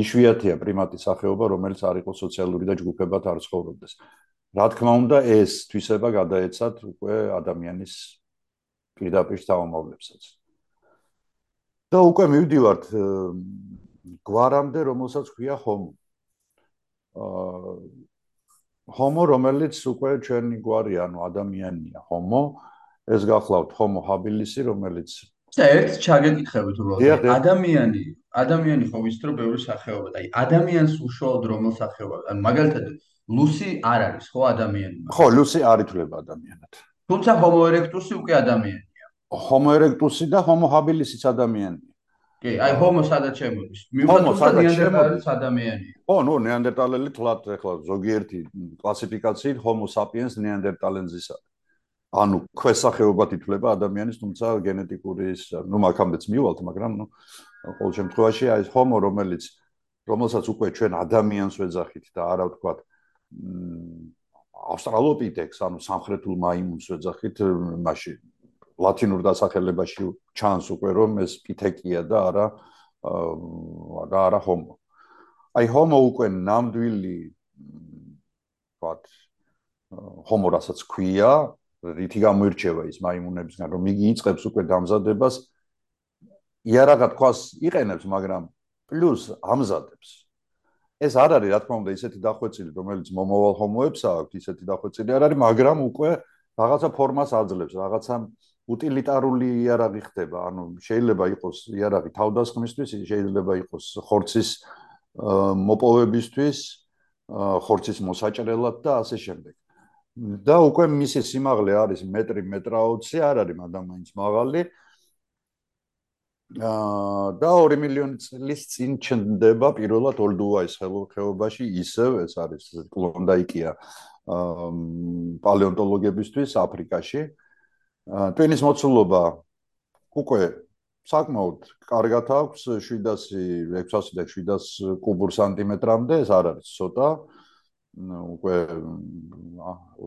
იშვიათია პრიმატის სახეობა, რომელიც არ იყოს სოციალური და ჯგუფებად არ ცხოვრობდეს. რა თქმა უნდა, ეს თვისება გადაეცათ უკვე ადამიანის პირდაპირ თავმოყრებსაც. და უკვე მივდივართ გვარამდე, რომელსაც ქვია ჰომო. აა ჰომო, რომელიც უკვე ჩვენი გვარი, ანუ ადამიანია, ჰომო, ეს გახლავთ ჰომო ჰაბილისი, რომელიც და ერთ ჩაგეკითხებით უბრალოდ. ადამიანი ადამიანი ხო ვიცით რომ ბევრი სახეობა და აი ადამიანს უშუალოდ რომელ სახეობა ანუ მაგალითად ლუსი არ არის ხო ადამიანი ხო ლუსი არ ითვლება ადამიანად. თუმცა ჰომო ერექტუსი უკვე ადამიანია homo erectus-ი და homo habilis-იც ადამიანია. კი, აი homo სადაც შემოდის. homo სადაც შემოდის ადამიანია. ო, ნუ ნეანდერტალელი თვლათ ახლა ზოგიერთი კლასიფიკაციით homo sapiens ნეანდერტალენზისა. ანუ ქვესახეობად ითვლება ადამიანის, თუმცა გენეტიკური ის, ნუ მაგამდეც მივალთ, მაგრამ ნუ ყოველ შემთხვევაში აი homo რომელიც რომელსაც უკვე ჩვენ ადამიანს ვეძახით და არა ვთქვათ ავსტრალოპიტეკს, ანუ სამხრეთულ მაიმუნს ვეძახით, მაშინ ლათინურ დასახელებაში ჩანს უკვე რომ ეს პითეკია და არა და არა ჰომო. აი ჰომო უკვე ნამდვილი ვთქვათ ჰომო რასაც ქვია, რითი გამოირჩევა ის მაიმუნებისგან, რომ იგი იწებს უკვე დამზადებას იარაღად ქვას იყენებს, მაგრამ პლუს ამზადებს. ეს არ არის რა თქმა უნდა ისეთი დახვეწილი, რომელიც მომავალ ჰომოებს აქვს, ისეთი დახვეწილი არ არის, მაგრამ უკვე რაღაცა ფორმას აძლევს, რაღაცა უტილიტარული იარაღი ხდება ანუ შეიძლება იყოს იარაღი თავდასხმისთვის შეიძლება იყოს ხორცის მოპოვებისთვის ხორცის მოსაჭრელად და ასე შემდეგ და უკვე მისი სიმაღლე არის მეტრი მეტრაოცი, არ არის ადამიანის მაღალი. აა და 2 მილიონი წლის წინ ჩნდება პირველად ოლდუაის ხეობაში, ისევ ეს არის კლონდაიკია აა პალეონტოლოგებისთვის აფრიკაში. აა ტვინის მოცულობა უკვე საკმაოდ კარგად აქვს 700 600 და 700 კუბურ სანტიმეტრამდე, ეს არ არის ცოტა. უკვე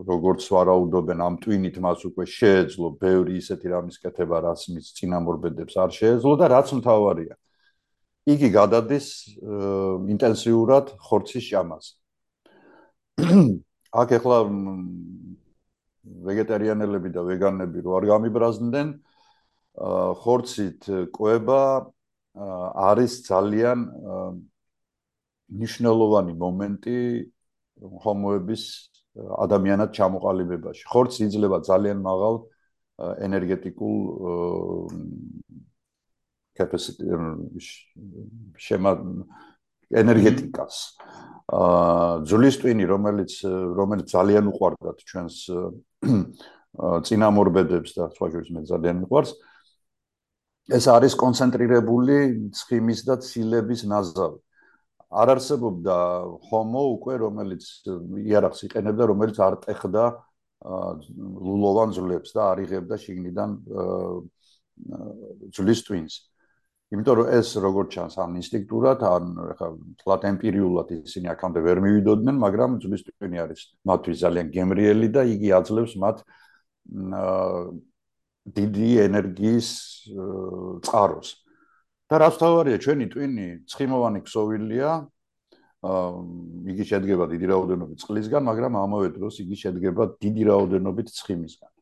როგორც ვარაუდობენ ამ ტვინით მას უკვე შეეძლო ბევრი ისეთი რამის კეთება რაც მის წინამორბედებს არ შეეძლო და რაც მთავარია იგი გადადის ინტენსიურად ხორცის ჭამას აქ ახლა ვეგეტარიანელები და ვეგანები რო არ გამიბრაზდნენ ხორცით კვება არის ძალიან მნიშვნელოვანი მომენტი ჰომოების ადამიანად ჩამოყალიბებაში. ხორცი იძლება ძალიან მაღალ ენერგეტიკულ capacity შემა ენერგეტიკას. აა ძulis twini რომელიც რომელიც ძალიან უყვარდათ ჩვენს წინამორბედებს და სხვა შორის მე ძალიან მიყვარს. ეს არის კონცენტრირებული ცხიმის და ცილების ნაზავი. არ არსებობდა ჰომო უკვე რომელიც იარაღს იყენებდა რომელიც არ ტეხდა ლულოვან ძვლებს და არ იღებდა შიგნიდან ძვლის ტვინს იმიტომ რომ ეს როგორც ჩანს ამ ინსტინქტურად ან ხა თლათ ემპირიულად ისინი აქამდე ვერ მივიდოდნენ მაგრამ ძვლის ტვინი არის მათთვის ძალიან გემრიელი და იგი აძლევს მათ დიდი ენერგიის წყაროს. და რაც თავარია ჩვენი ტვინი ცხიმოვანი ქსოვილია აა იგი შედგება დიდი რაოდენობით წყლისგან მაგრამ ამავე დროს იგი შედგება დიდი რაოდენობით ცხიმისგან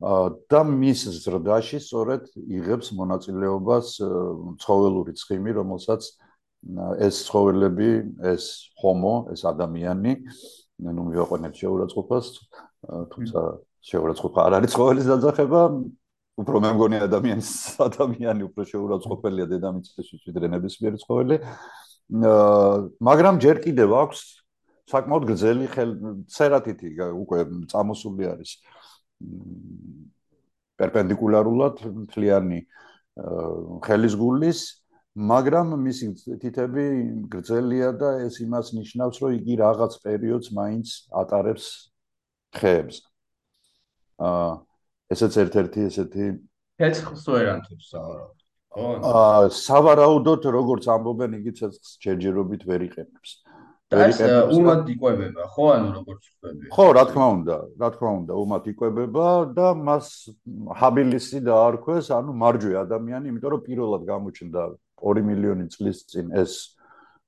და მის ზრდაში სწორედ იღებს მონაწილეობას ცხოველური ცხიმი რომელსაც ეს ცხოველები ეს ჰომო ეს ადამიანი ნუ მივაყენებ შეურაცხყოფას თუმცა შეურაცხყოფა არ არის ცხოველის დაძახება. უფრო მე მგონი ადამიანის ადამიანი უფრო შეურაცხყოფელია დედამიწისთვის ვიდრე ნებისმიერი ცხოველი. აა მაგრამ ჯერ კიდევ აქვს საკმაოდ გრძელი ცერატიტი უკვე წამოსული არის პერპენდიკულარულად მთლიანი ხელის გულის მაგრამ მისი თითები გრძელია და ეს იმას ნიშნავს რომ იგი რაღაც პერიოდს მაინც ატარებს ხეებს. აა ესეც ერთ-ერთი ესეთი ცეცხლს ვერ ანთებს სავარაუდოდ. აა სავარაუდოდ როგორც ამბობენ, იგი ცეცხლს ჯერჯერობით ვერ იყენებს. და ეს უმად იყვებება, ხო, ანუ როგორც ხვდები. ხო, რა თქმა უნდა, რა თქმა უნდა, უმად იყვებება და მას ჰაბილისი დაარქვეს, ანუ მარჯვე ადამიანი, იმიტომ რომ პირველად გამოჩნდა 2 მილიონი წლის წინ ეს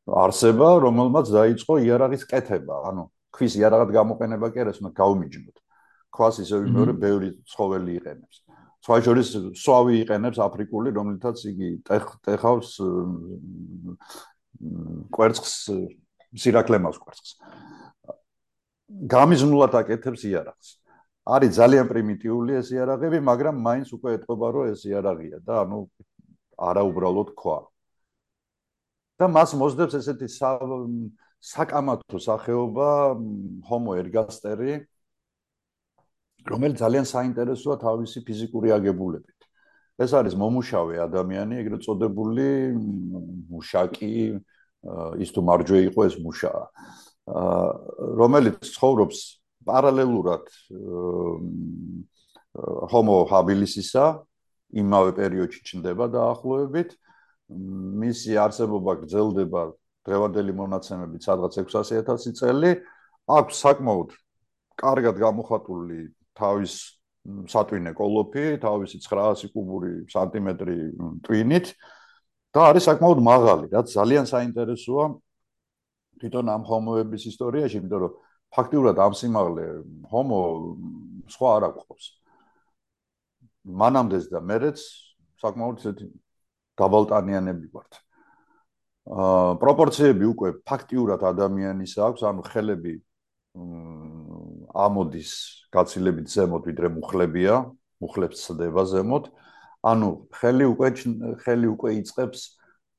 არსება, რომელმაც დაიწყო იარაღის კეთება, ანუ ქვის იარაღად გამოყენება კი არა, მაგრამ გაუმიჯნოთ. ქვას ისე მეორე ბევრი ცხოველი იყენებს. სხვა შორის სვავი იყენებს აფრიკული, რომელთაც იგი ტეხავს კვერცხს სირაკლემავს კვერცხს. გამიზნულად აკეთებს იარაღს. არის ძალიან პრიმიტიული ეს იარაღები, მაგრამ მაინც უკვე ეთყობა რომ ეს იარაღია და ანუ არა უბრალოდ ქვა. და მას მოსდევს ესეთი საკამათო სახეობა homo ergasteri რომელიც ძალიან საინტერესოა თავისი ფიზიკური აგებულებით. ეს არის მომუშავე ადამიანი, ეგრეთ წოდებული მუშაკი, ის თუ მარჯვე იყო ეს მუშაა. რომელიც ცხოვრობს პარალელურად homo habilis-ისა, იმავე პერიოდში ჩნდება დაახლოებით. მისი არსებობა გრძელდება დღევანდელი მონაცემებით სადღაც 600000 წელი. აქვს საკმაოდ კარგად გამოხატული თავის სატვინე კოლოფი, თავისი 900 კუბური სანტიმეტრი ტვინით და არის საკმაოდ მაღალი, რაც ძალიან საინტერესოა თვითონ ამ ჰომოების ისტორიაში, იმიტომ რომ ფაქტიურად ამ სიმაღლე ჰომო სხვა არ აქვს. მანამდეც და მერეც საკმაოდ ისეთი დაბალტანიანები ვართ. აა პროპორციები უკვე ფაქტიურად ადამიანის აქვს, ანუ ხელები ამოდის გაცილებით ზემოთ ვიდრე მუხლებია, მუხლებს ცდება ზემოთ. ანუ ხელი უკვე ხელი უკვე იწებს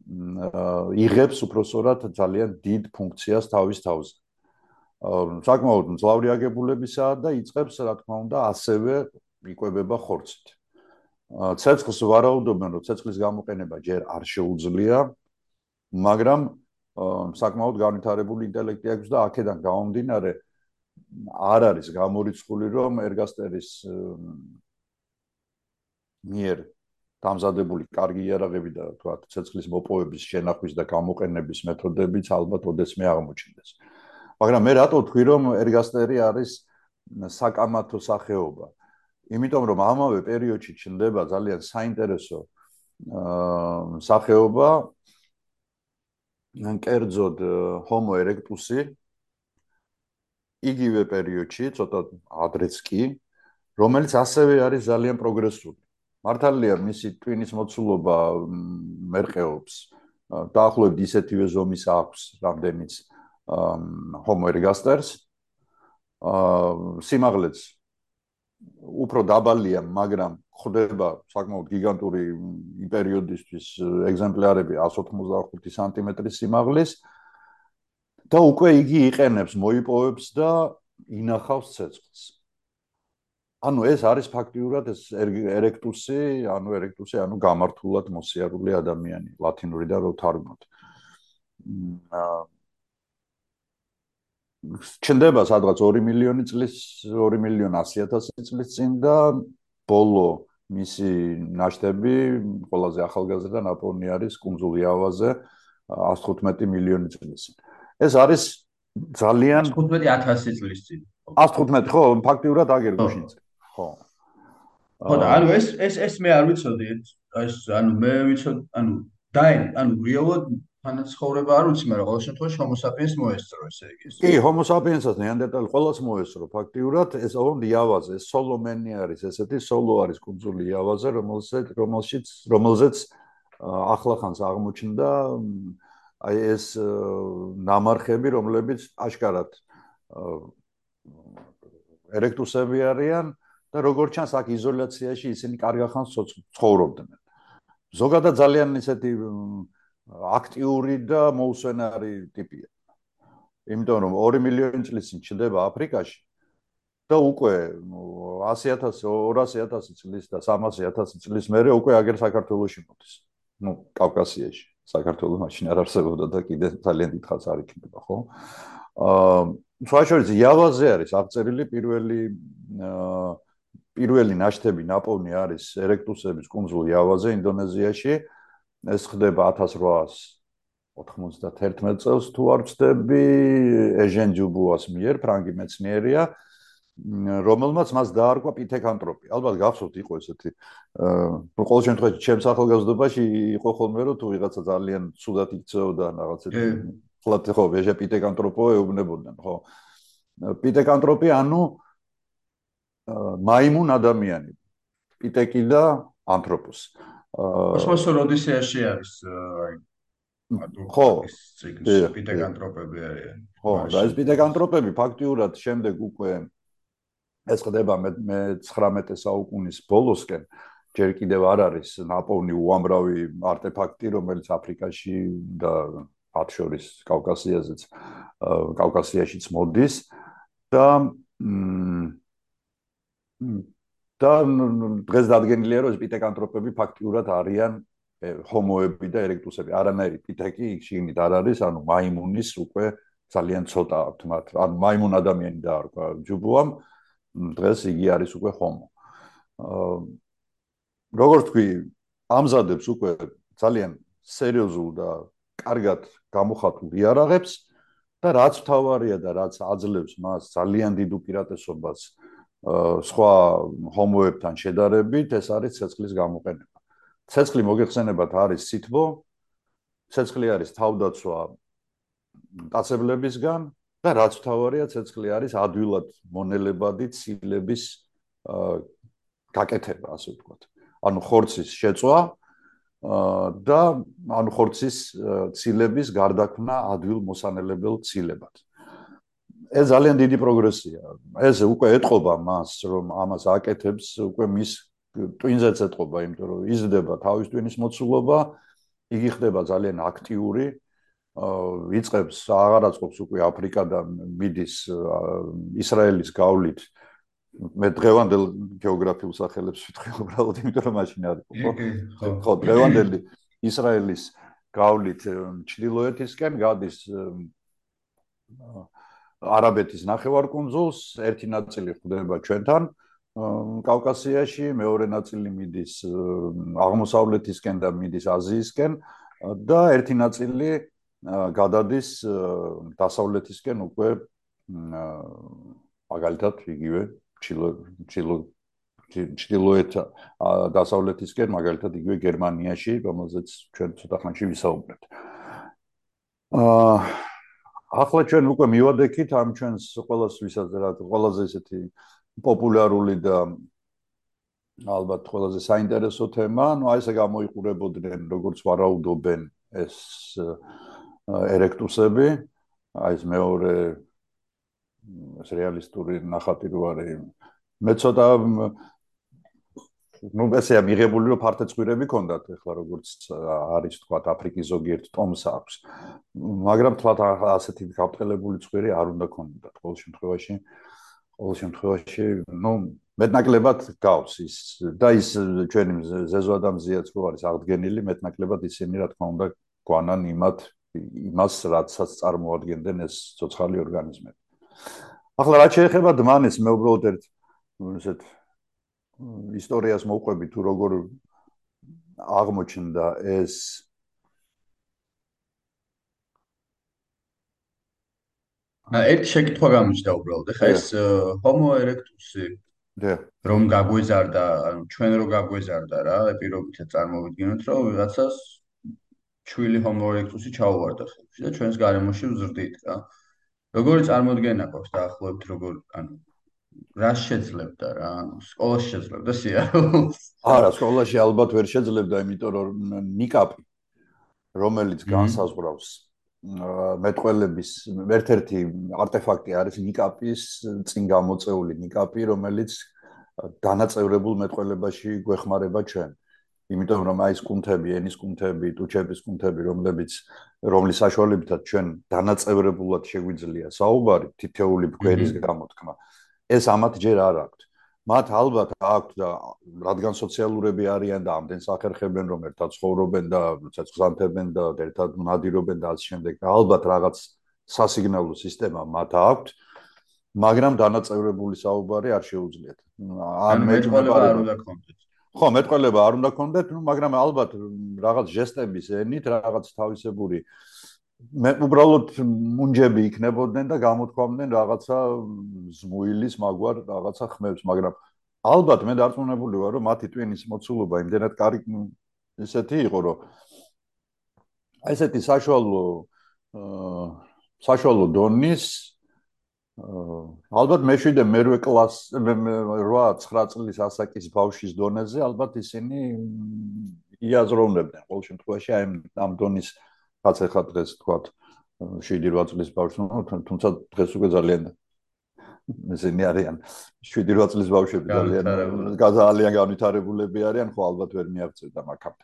იღებს უფრო სწორად ძალიან დიდ ფუნქციას თავის თავზე. საკმაოდ მძლავრი აგებულებისაა და იწებს, რა თქმა უნდა, ასევე იკვებება ხორცით. ცეცხლს ვარაუდობენ, რომ ცეცხლის გამოყენება ჯერ არ შეუძლია, მაგრამ საკმაოდ განვითარებული ინტელექტი აქვს და აქედან გამომდინარე არ არის გამორიცხული, რომ ერგასტერის მიერ დამზადებული კარგი იარაღები და თქვა ცეცხლის მოპოვების შენახვის და გამოყენების მეთოდებიც ალბათ ოდესმე აღმოჩნდეს. მაგრამ მე რატო თქვი რომ ერგასტერი არის საკამათო სახეობა? იმიტომ რომ ამავე პერიოდში ჩნდება ძალიან საინტერესო აა სახეობა ან კერძოდ homo erectus-ი იგივე პერიოდში, ცოტა ადრეც კი, რომელიც ასევე არის ძალიან პროგრესული. მართალია მისი ტვინის მოცულობა მერყეობს დაახლოებით ისეთივე ზომის აქვს რამდენიც homo ergasters აა სიმაღლეც უფრო დაბალია მაგრამ ხდება საკმაოდ გიგანტური პერიოდისთვის ეგზემპლარები 185 სანტიმეტრის სიმაღლის. და უკვე იგი იყენებს მოიპოვებს და ინახავს ცეცხლს ანუ ეს არის ფაქტიურად ეს ერექტუსი, ანუ ერექტუსი, ანუ გამართულად მოსიარული ადამიანი, ლათინურიდან რო თარგმნოთ. ჩნდება სადღაც 2 მილიონი წლის 2 მილიონ 100000 წლის წინ და ბოლო მისი ნაშთები ყველაზე ახალგაზრდა ნაპოვნი არის კუნძულ იავაზე 115 მილიონი წლის წინ. ეს არის ძალიან 15000 წლის წინ. 115 ხო, ფაქტიურად აგერ გუშინს. ხო და ანუ ეს ეს ეს მე არ ვიცოდი ეს ანუ მე ვიცოდი ანუ დაი ანუ რეალოდ თანაცხოვრება არ ვიცი მაგრამ ყოველ შემთხვევაში homo sapiens მოესწრო ესე იგი კი homo sapiens-ს neanderthal ყოველს მოესწრო ფაქტიურად ეს ორი იავაზე სოლომენი არის ესეთი სოლო არის კუნძული იავაზე რომელსაც რომელშიც რომელზეც ახლახანს აღმოჩნდა აი ეს ნამარხები რომლებიც აშკარად ერექტუსები არიან და როგორც ჩანს აქ იზოლაციაში ისინი კარგა ხანს ცხოვრობდნენ. ზოგადად ძალიან ისეთი აქტიური და მოუსვენარი ტიპია. იმიტომ რომ 2 მილიონი წლის წინ ჩნდება აფრიკაში და უკვე 100000 200000 წლის და 300000 წლის მერე უკვე აგერ საქართველოსში მოდის. ну, კავკასიაში. საქართველოს მაშინ არ არსებობდა და კიდე ძალიან დიდხანს არ იქნება, ხო? აა, სხვა შორის, იავაზე არის აღწერილი პირველი აა პირველი ნაშთები ნაპოვნი არის ერექტუსების კუნძულ იავაზე ინდონეზიაში. ეს ხდება 1891 წელს თუ არ ვცდები ეჟენ ჯუბუას მიერ, ფრანგი მეცნიერია, რომელმაც მას დაარქვა პითეკანტროპი. ალბათ გახსოვთ იყო ესეთი აა ყოველ შემთხვევაში ჩემს ახალგაზრდობაში იყო ხოლმე რომ თუ ვიღაცა ძალიან ცუდად იქცეოდა რაღაცა ხლათ ხო ეჟე პითეკანტროპო ეუბნებოდნენ ხო პითეკანტროპი ანუ მაიმუნ ადამიანი. პიტეკი და ანთროპოს. აა კოსმოსო ოდისეაში არის აი ხო პითეკანტროპები არიან ხო და ეს პითეკანტროპები ფაქტიურად შემდეგ უკვე ეს ხდება მე 19 საუკუნის ბოლოსკენ. ჯერ კიდევ არ არის ნაპოვნი უამრავი არტეფაქტი რომელიც აფრიკაში და მათ შორის კავკასიაზეც კავკასიაშიც მოდის და და დღეს დადგენილია რომ პიტეკანტროპები ფაქტიურად არიან ჰომოები და ერექტუსები. არანაირი პიტეკი იქ შიგნით არ არის ანუ მაიმუნის უკვე ძალიან ცოტა აქვთ მათ. ანუ მაიმუნ ადამიანი დაარქვა ჯუბუამ დღეს იგი არის უკვე ხომო. აა როგორც თქვი, ამზადებს უკვე ძალიან სერიოზულ და კარგად გამოხატულ იარაღებს და რაც თავარია და რაც აძლევს მას ძალიან დიდ უპირატესობას აა სხვა ჰომოებთან შედარებით, ეს არის ცეცხლის გამოყენება. ცეცხლი მოგეხსენებათ არის სითბო. ცეცხლი არის თავდაცვა დაცებლებისგან და რაც თავარია ცეცხლი არის ადვილად მონელებადი ცილების გაკეთება ასე ვთქვათ. ანუ ხორცის შეწვა და ანუ ხორცის ცილების გარდაქმნა ადვილ მოსანელებელ ცილებად. ეს ძალიან დიდი პროგრესია. ეს უკვე ეთყობა მას, რომ ამას აკეთებს, უკვე მის ტვინზეც ეთყობა, იმიტომ რომ იზრდება თავის ტვინის მოცულობა, იგი ხდება ძალიან აქტიური, ვიწყებს აღარაცხობს უკვე აფრიკა და მიდის ისრაელის გავლით. მე დღევანდელ გეოგრაფიულ სახელებს ვიტყვი უბრალოდ იმიტომ რომ მაშინ არის ხო? ხო. დღევანდელი ისრაელის გავლით ჩრდილოეთისკენ გადის არაბეთის ნახევარკუნძულს ერთი ნაწილი ხდება ჩვენთან კავკასიაში მეორე ნაწილი მიდის აღმოსავლეთისკენ და მიდის აზიისკენ და ერთი ნაწილი გადადის დასავლეთისკენ უკვე მაგალითად იგივე ჩილო ჩილო ჩილოეთ დასავლეთისკენ მაგალითად იგივე გერმანიაში რომელზეც ჩვენ ცოტა ხანში ვისაუბრეთ. აა ახლა ჩვენ უკვე მივადექით ამ ჩვენს ყოველას ვისაც რა ყველაზე ესეთი პოპულარული და ალბათ ყველაზე საინტერესო თემა, ну აი ესე გამოიყურებოდნენ როგორც ვარაუდობენ ეს ერექტუსები, აი ეს მეორე ეს რეალისტური ნახატი რო არის. მე ცოტა ну ესე ამიღებული რომ ფართეცხვირები ქონდათ ახლა როგორც არის თქვა აფრიკის ზოგიერთ ტომს აქვს მაგრამ თქვა ასეთი გაფრთხილებული ცხვირი არ უნდა ქონდათ ყოველ შემთხვევაში ყოველ შემთხვევაში ну მეტნაკლებად გავს ის და ის ჩვენი ზეზოადამზიაც რო არის აღდგენილი მეტნაკლებად ისინი რა თქმა უნდა გვანან იმათ იმას რაცაც წარმოადგენდნენ ეს ცოცხალი ორგანიზმები. ახლა რა შეიძლება დმანეს მე უბრალოდ ერთ ესეთ ისტორიას მოვყვები თუ როგორ აღმოჩნდა ეს ა ერთ შეკითხვა გამოჩნდა უბრალოდ ეხა ეს homo erectus-ი და რომ გაგვეზარდა ანუ ჩვენ რო გაგვეზარდა რა პირობითად წარმოვიდგინოთ რომ ვიღაცას ჩვილი homo erectus-ი ჩაუვარდა ხელში და ჩვენს გარემოში ვზრდით რა. როგორი წარმოდგენა გვაქვს დაახლოებით როგორ ანუ რა შეძლებდა რა ანუ სკოლაში შეძლებდა სიარულს? არა, სკოლაში ალბათ ვერ შეძლებდა, იმიტომ რომ ნიკაპი რომელიც განსაზღვრავს მეტყველების ერთ-ერთი არტეფაქტი არის ნიკაპის წინ გამოწეული ნიკაპი, რომელიც დანაწევრებულ მეტყველებაში გვეხმარება ჩვენ. იმიტომ რომ აი ეს კუნთები, ენის კუნთები, ტუჩების კუნთები, რომლებიც რომლის საშუალებითაც ჩვენ დანაწევრებულად შეგვიძლია საუბარი თითეული ბგერის გამოთქმა, ეს ამათ ჯერ არ აქვს. მათ ალბათ აქვს და რადგან სოციალურები არიან და ამდენ სახერხებენ რომ ერთად ცხოვრობენ და ცეცხლსანთებენ და ერთად ნადირობენ და ასე შემდეგ, ალბათ რაღაც სასიგნალო სისტემა მათ აქვს. მაგრამ დანაწევრებული საუბარი არ შეუძლიათ. ან მეტყოლება არ უნდა კონდეთ. ხო, მეტყოლება არ უნდა კონდეთ, მაგრამ ალბათ რაღაც ჟესტების ენით, რაღაც თავისებური მე უბრალოდ მუნჯები იქნებოდნენ და გამოთქვამდნენ რაღაცა ზმუილის მაგვარ რაღაცა ხმებს, მაგრამ ალბათ მე დარწმუნებული ვარ, რომ მათი ტვინის მოცულობა იმდენად კარი ესეთი იყო, რომ ესეთი საშუალო აა საშუალო დონის ალბათ მეშვიდე მერვე კლას 8-9 წლის ასაკის ბავშვის დონეზე ალბათ ისინი იაზროვნებდნენ ყოველ შემთხვევაში აი ამ დონის რაც ახლა დღეს თქვა 7-8 წლის ბავშვი თუმცა დღეს უკვე ძალიან ესენი არიან 7-8 წლის ბავშვები ძალიან ძალიან განვითარებულები არიან ხო ალბათ ვერ მიაღწევდა მაგამდე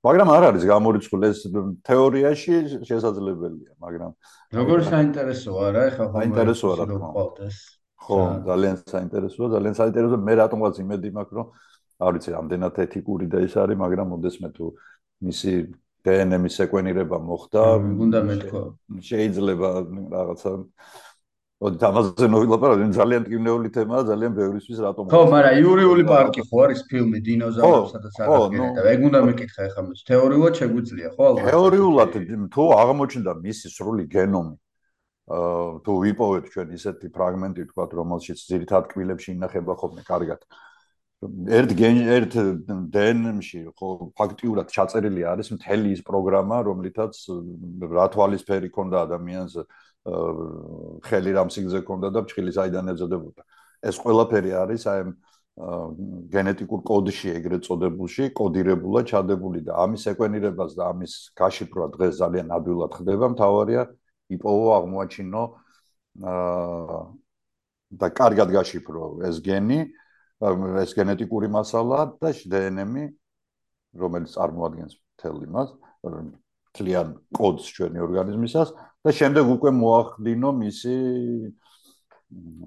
მაგრამ არ არის გამორიცხული ეს თეორიაში შესაძლებელია, მაგრამ როგორ საინტერესოა რა, ეხლა საინტერესოა რა თქმა უნდა. ხო, ძალიან საინტერესოა, ძალიან საინტერესოა. მე რატომღაც იმედი მაქვს, რომ არ ვიცი, ამდენად ეთიკური და ის არის, მაგრამ მოდესმე თუ მისი დნმ-ის სეკვენირება მოხდა, უნდა მეთქვა. შეიძლება რაღაცა. ოდი თამაზე ნოვილაპარაკე ძალიან ტკივნეული თემაა ძალიან ბევრისთვის რატომ ხო მაგრამ იურიული პარკი ხო არის ფილმი დინოზავრებსა და სადაგერა და ეგ უნდა მეკითხა ახლა მე თეორიულად შეგვიძლია ხო ალბათ თეორიულად თუ აღმოჩნდა მისი სრული გენომი აა თუ ვიპოვეთ ჩვენ ისეთი ფრაგმენტი თქვა რომელშიც ძირითად კბილებში ინახება ხოლმე კარგად ერთ ერთ დნმ-ში ხო ფაქტიურად ჩაწერილი არის მთელი ის პროგრამა რომლითაც რა თვალისფერი ქონდა ადამიანს ხელი რამ სიგზე ქონდა და ფხილი საიდან ეძებოდა. ეს ყველაფერი არის აი გენეტიკურ კოდში ეგრეთ წოდებულში კოდირებულა ჩადებული და ამის სეკვენირებას და ამის გაშიფრვა დღეს ძალიან ადვილად ხდება. მთავარია იპოვო აღმოაჩინო აა და კარგად გაშიფრო ეს გენი, ეს გენეტიკური მასალა და დნმ რომელიც წარმოადგენს მთელ იმას, თლიან კოდს ჩვენი ორგანიზმისას და შემდეგ უკვე მოახდინო მისი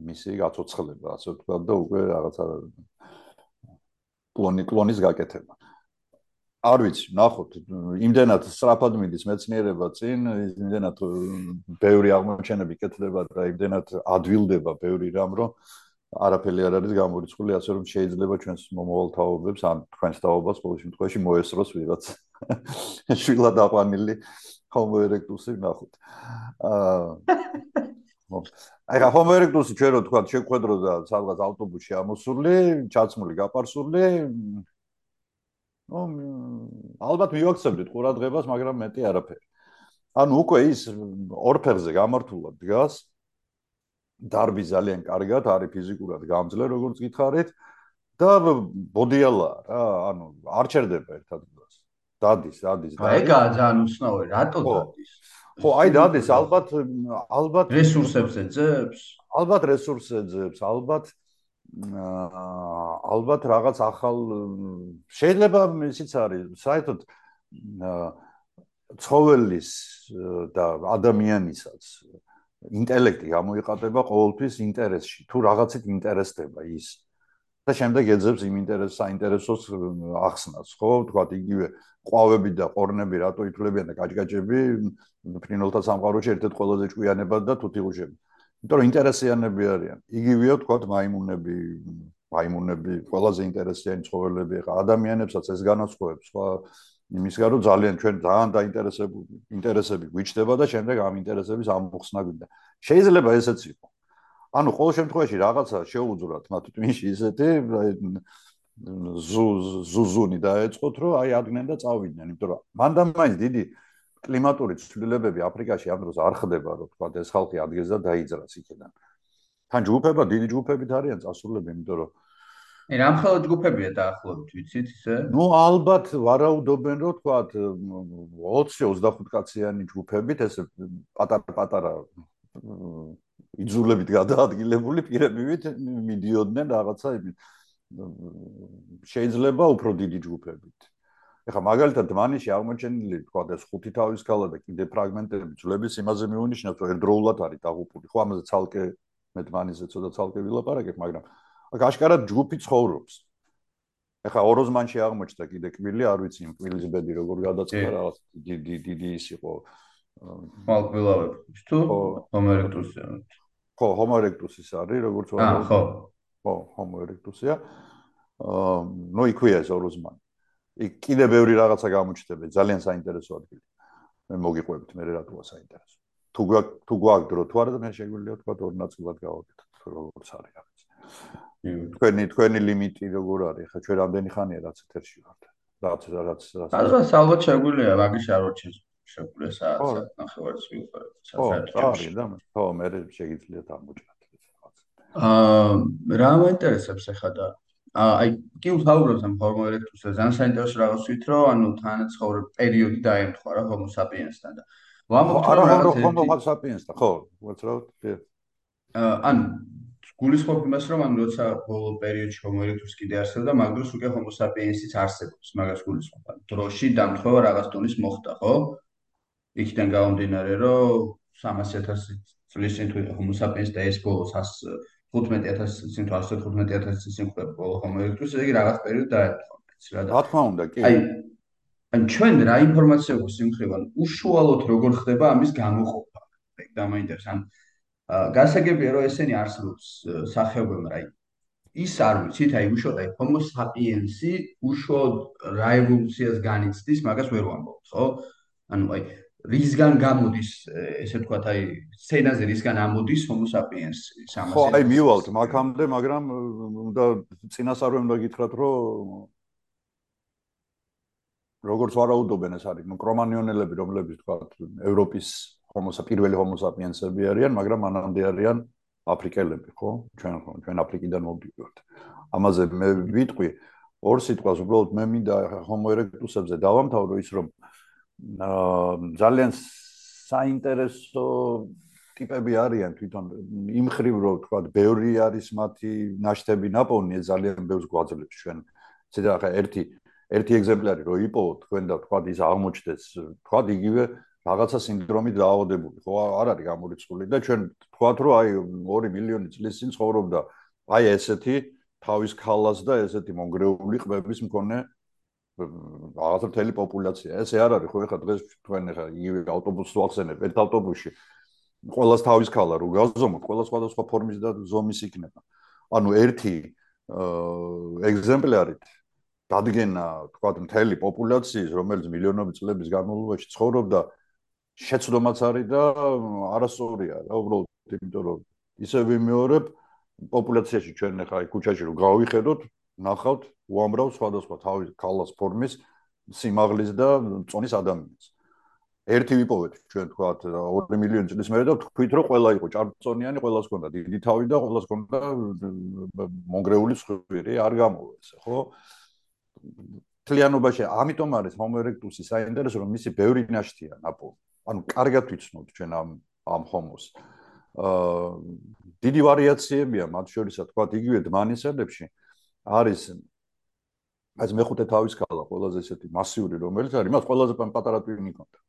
მისი გაცოცხლება, ასე ვთქვათ და უკვე რაღაცა კლონი კლონის გაკეთება. არ ვიცი, ნახოთ, იმდენად სწრაფად მიდის მეცნიერება წინ, იმდენად ბევრი აღმოჩენები კეთდება და იმდენად ადვილდება ბევრი რამ, რომ არაფერი არ არის გამორიცხული, ასე რომ შეიძლება ჩვენს მომავალ თაობებს ან თქვენს თაობას ყოველ შემთხვევაში მოესწროს ვიღაც შვილად აყვანილი homo erectus-ი ნახოთ. აა აი რა homo erectus-ი ჩვენ რო თქვა შეხვედრო და სადღაც ავტობუსში ამოსული, ჩაცმული, გაპარსული. ნუ ალბათ მივაქცევდით ყურადღებას, მაგრამ მეტი არაფერი. ანუ უკვე ის ორფერზე გამართულად დგას. დარბი ძალიან კარგად არის ფიზიკურად გამძლე, როგორც გითხარით. და ბოდიალა რა, ანუ არ ჩერდება ერთად. დადის, დადის. აი ეგაა ძალიან უცნაური, რატო დადის? ხო, აი დადის, ალბათ ალბათ რესურსებს ეძებს? ალბათ რესურსებს ეძებს, ალბათ ალბათ რაღაც ახალ შეიძლება ისიც არის, საერთოდ ცხოველის და ადამიანისაც ინტელექტი გამოიყადება ყოველთვის ინტერესში. თუ რაღაცით ინტერესდება ის და შემდეგ ეძებს იმ ინტერესს, საინტერესოს ახსნას, ხო? თქვა იგივე ყვავები და ყორნები რატო ითვლებიან და კაჭკაჭები ფრინოლთა სამყაროში ერთ-ერთ ყველაზე ჭკვიანებად და თუთიყუშები. იმიტომ რომ ინტერესიანები არიან. იგივეა თქვა მაიმუნები, მაიმუნები ყველაზე ინტერესიანი ცხოველები ხა ადამიანებსაც ეს განაცხოებს, სხვა იმისგან რომ ძალიან ჩვენ ძალიან დაინტერესებული ინტერესები გვიჩდება და შემდეგ ამ ინტერესების ამოხსნა გვინდა. შეიძლება ესეც იყოს. ანუ ყოველ შემთხვევაში რაღაცა შეუძურათ მათ თვითონში ისეთი ზუზუნი დაეწყოთ, რომ აი ადგნენ და წავიდნენ, იმიტომ რომ მანდამაინც დიდი კლიმატური ცვლილებები აფრიკაში ამ დროს არ ხდება, რომ თქვა ეს ხალხი ადგეს და დაიძრას იქიდან. თან ჯგუფება დიდი ჯგუფებით არიან წასულები, იმიტომ რომ რამხელა ჯგუფებია დაახლოებით, ვიცით ისე? ნუ ალბათ ვარაუდობენ, რომ თქვა 20-25 კაციანი ჯგუფებით ესე პატარ-პატარა იძულებით გადაადგილებული პირებივით მიდიოდნენ რაღაცა შეიძლება უფრო დიდი ჯგუფებით. ეხლა მაგალითად დმანიში აღმოჩენილი თქვა ეს ხუთი თავის ქალა და კიდე ფრაგმენტები ძვლების იმაზე მიუნიშნავთ რომ ერთდროულად არის დაღუპული. ხო ამაზე ცალკე მე დმანიზე ცოტა ცალკე ვილაპარაკებ, მაგრამ აქ აშკარად ჯგუფი ცხოვრობს. ეხლა ოროზმანში აღმოჩნდა კიდე კბილი, არ ვიცი კბილის ბედი როგორ გადაწყდა რაღაც დიდი დიდი ის იყო ხალხვილავები. თუ ჰომერექტუსი. ხო, Homo erectus-ის არის, როგორც ვარ. აა, ხო. ხო, Homo erectus-ია. აა, ნუ იქვია ეს ოროზმანი. იქ კიდე ბევრი რაღაცა გამოჩნდება, ძალიან საინტერესო ადგილი. მე მოგიყვებით, მე რატოა საინტერესო. თუ თუ გვაქვს დრო, თუ არა და მე შეგვიძლია თქვა ორ ნაწილად გავაკეთოთ, როგორც არის რაღაც. თქვენი თქვენი ლიმიტი როგორ არის? ხა ჩვენ რამდენი ხანია რაც ეთერში ვართ? რაც რაც რაც. ალბათ ალბათ შეგვიძლია მაგის არ ვაჩენს. შეგვიძლია საათს ნახევარს ვიყავ. საათი და ხო, მე შეიძლება დამოჭრათ ეს რაღაც. აა რა მაინტერესებს ახლა და აი კი ვთაურობთ ამ ჰორმო ელექტროსზე ძალიან საინტერესო რაღაც ვით რომ ანუ თანაცხოვრებ პერიოდი დაემთხვა რა ჰომო საპიენსთან და ვამბობთ რა ჰომო საპიენსთან ხო აა ანუ გულისხმობ იმას რომ ანუ როცა ბოლო პერიოდში ჰომო ელექტროსი კიდე არსებობდა მაგ დროს უკვე ჰომო საპიენსიც არსებობს მაგას გულისხმობ ანუ დროში დამთხევა რაღაც ტონის მოხდა ხო იქიდან გამომდინარე რომ 300000 წლის წინ თუ ჰომო საპიენს და ეს ბოლო 15000 წინ თუ 115000 წინ ხვდება ბოლო ჰომო ელექტროს, იგი რაღაც პერიოდ დაეთქვა. რა თქმა უნდა, კი. აი ან ჩვენ რა ინფორმაცია გვაქვს სიმხრივან უშუალოდ როგორ ხდება ამის გამოყოფა? დამაინტერესებს ან გასაგებია რომ ესენი არსებობს სახეობები, რა ის არ ვიცით, აი უშუალოდ აი ჰომო საპიენსი უშუალოდ რა ევოლუციას განიცდის, მაგას ვერ ვამბობთ, ხო? ანუ აი რისგან გამოდის ესე ვთქვათ აი სცენაზე რისგან ამოდის homo sapiens სამასე ხო აი მივალთ მაგამდე მაგრამ უნდა წინასწარ უნდა გითხრათ რომ როგორც ვარაუდობენ ეს არის ნუ კრომანიონელები რომლებიც ვთქვათ ევროპის sapiens პირველი sapiens-ები არიან მაგრამ მანამდე არიან აფრიკელები ხო? ჩვენ ხო ჩვენ აფრიკიდან მოვიდივართ ამაზე მე ვიტყვი ორ სიტყვას უბრალოდ მე მინდა homo erectus-ებზე დავამთავრო ის რომ ძალიან საინტერესო ტიპები არიან თვითონ. იმ ხრივ რომ თქვა ბევრი არის მათი ნაშთები ნაპოვნი ძალიან ბევრს გვაძლევს ჩვენ. ცედა ხა ერთი ერთი ეგზემპლარი რო იპოვოთ თქვენ და თქვა ის აღმოჩნდეს. თქვა იგივე რაღაცა სინდრომით დაავადებული ხო არ არის გამორიცხული და ჩვენ თქვათ რომ აი 2 მილიონი წლის წინ ცხოვრობდა აი ესეთი თავის ქალას და ესეთი მონგრეული ყბების მქონე რაღაცა მთელი პოპულაცია. ესე არ არის ხო ეხლა დღეს თქვენ ეხლა იგივე ავტობუსს ვახსენებ, ერთ ავტობუსში ყოველას თავის ქალა რო გაზომოთ, ყოველას სხვადასხვა ფორმის და ზომის იქნება. ანუ ერთი ეგზემპლარით დადგენა, თქვა მთელი პოპულაციის, რომელიც მილიონობით წლების განმავლობაში ცხოვრობდა, შეცდომაც არის და არასწორია რა, უბრალოდ იმიტომ რომ ისე ვიმეორებ პოპულაციაში ჩვენ ეხლა ქუჩაში რო გავიხედოთ, ნახავთ უამრავ სხვადასხვა თავის ქალას ფორმის სიმაღლის და წონის ადამიანს. ერთი ვიპოვეთ ჩვენ თქვა 2 მილიონი წლის მერე და თქვით რომ ყველა იყო ჭარბწონიანი, ყველას ჰქონდა დიდი თავი და ყველას ჰქონდა მონგრეული სხვირი, არ გამოვა ესე, ხო? თლიანობაში ამიტომ არის Homo erectus-ი საინტერესო რომ მისი ბევრი ნაშთია ნაპოვნი. ანუ კარგად ვიცნობთ ჩვენ ამ ამ Homo-ს. აა დიდი ვარიაციებია მათ შორისა თქვა იგივე დმანისებებში. არის ეს მეხუთე თავის ქალა ყველაზე ესეთი მასიური რომელიც არის მას ყველაზე პატარა ტვინი ქონდა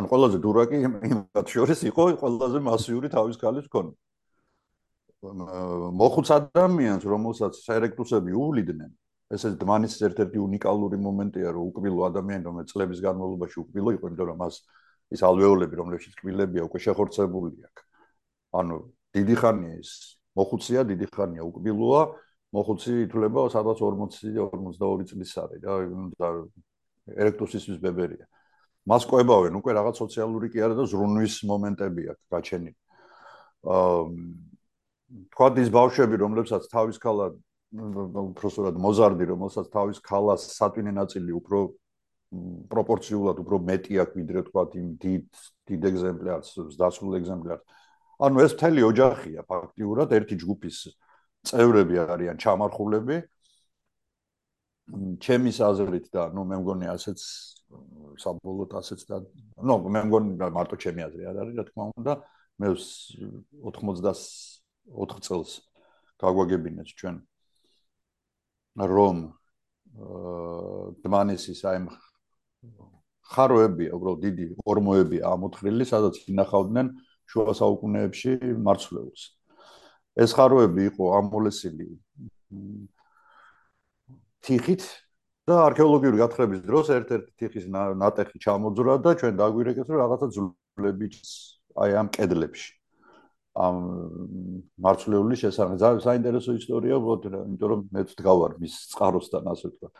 ან ყველაზე დურაკი იმათ შორის იყო ყველაზე მასიური თავის ქალის ქონდა მოხუც ადამიანს რომელსაც სერექტუსები უვლიდნენ ეს ეს დმანის ერთ-ერთი უნიკალური მომენტია რომ უკბილო ადამიანი რომელიც წლების განმავლობაში უკბილო იყო იმიტომ რომ მას ის ალვეოლები რომლებშიც კბილებია უკვე შეხორცებული აქვს ანუ დიდი ხანია ის მოხუცია დიდი ხანია უკბილოა მოხუცი ითვლება სადღაც 40-42 წლის არის და და ელექტროსისტემის ბებერია. მას ყובავენ უკვე რაღაც სოციალური კი არა და ზრუნვის მომენტები აქვს გაჩენილი. აა თქვა ის ბავშვები რომლებსაც თავის უბრალოდ მოზარდი რომელსაც თავის ქალას სატვინე ნაწილი უფრო პროპორციულად უფრო მეტი აქვს ვიდრე თქვა იმ დიდ დიდ ეგზემპლარს, დასულ ეგზემპლარს. ანუ ეს მთელი ოჯახია ფაქტიურად ერთი ჯგუფის წევრები არიან ჩამარხულები ჩემის აზრით და ნუ მე მგონი ასეც საბოლოოდ ასეც და ნუ მე მგონი მარტო ჩემი აზრი არ არის რა თქმა უნდა მე 84 წელს გაგვაგებინეთ ჩვენ რომ დმანისის აი ხაროები უბრალოდ დიდი ორმოები ამოთხრილი სადაც ინახავდნენ შუა საუკუნეებში მარცვლეულს. ეს ხაროები იყო ამოლესილი თიხით და არქეოლოგიური გათხრების დროს ერთ-ერთი თიხის ნატეხი ჩამოძრა და ჩვენ დაგვირეკეთ რომ რაღაცა ძვლები აი ამ კედლებში ამ მარცვლეული შესაძლებელი საინტერესო ისტორია უბრალოდ იმიტომ რომ მე ვდგავარ მის წყაროსთან ასე ვთქვა.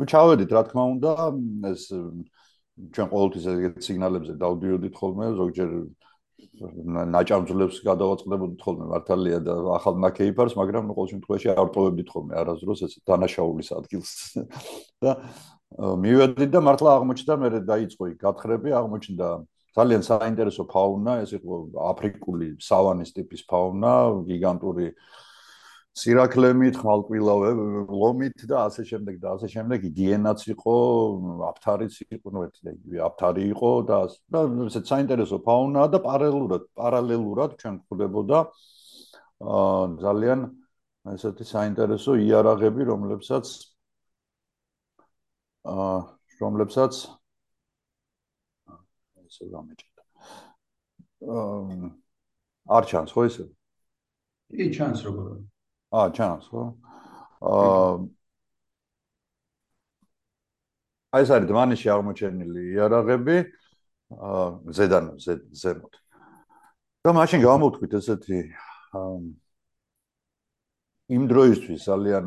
ნუ ჩავედით რა თქმა უნდა ეს ჩვენ ყოველთვის ეგეთ სიგნალებზე დავდიოდით ხოლმე ზოგჯერ ნაჭამძლებს გადავაწყდებოდით ხოლმე მართალია და ახალ ნაკეიფარს მაგრამ ყოველ შემთხვევაში არ პოვებდით ხოლმე არასდროს ეს დანაშაულის ადგილს და მივედით და მართლა აღმოჩნდა მე დაიწყო იქ გათხრები აღმოჩნდა ძალიან საინტერესო ფაუნა ეს იყო აფრიკული სავანის ტიპის ფაუნა გიგანტური სირაქლემით, ხმალკვილავებ, ლომით და ასე შემდეგ და ასე შემდეგ. გიენაც იყო, აფთარიც იყო, ნუ ერთი და იგივე აფთარი იყო და და ესეც საინტერესო ფაუნა და პარალელურად, პარალელურად ჩვენ გვხვდებოდა აა ძალიან ესეთი საინტერესო იარაღები, რომლებსაც აა რომლებსაც ესე გამეჭდა. აა არ ჩანს ხო ესე? კი, ჩანს როგორ. აა ჩანს ხო? აა აი ეს არის დმანიში აღმოჩენილი იარაღები აა ზედან ზემოთ. და მაშინ გამოვთქვით ესეთი იმ დროისთვის ძალიან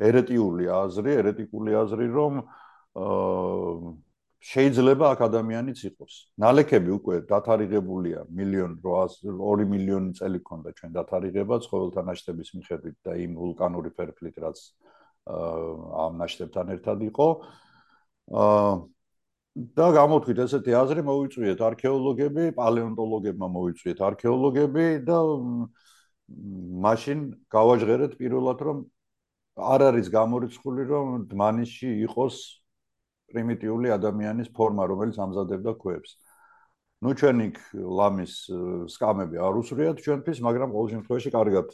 ერეტიული აზრი, ერეტიკული აზრი, რომ აა შეიძლება აქ ადამიანიც იყოს. ნალექები უკვე დათარიღებულია მილიონ 800 2 მილიონი წელი ქონდა ჩვენ დათარიღება ცხოველთა ნაშთების მიხედვით და იმ ვულკანური ფერფლით რაც ამ ნაშთებთან ერთად იყო. აა და გამოთქვით ესეთი აზრი მოიწვიეთ არქეოლოგები, პალეონტოლოგებმა მოიწვიეთ არქეოლოგები და მაშინ გავაჟღერეთ პირველად რომ არ არის გამორიცხული რომ დმანიში იყოს პრიმიტიული ადამიანის ფორმა, რომელიც ამზადებდა ქვებს. ნუ ჩვენ იქ ლამის სკამები არ უსრიათ ჩვენთვის, მაგრამ ყოველ შემთხვევაში კარგად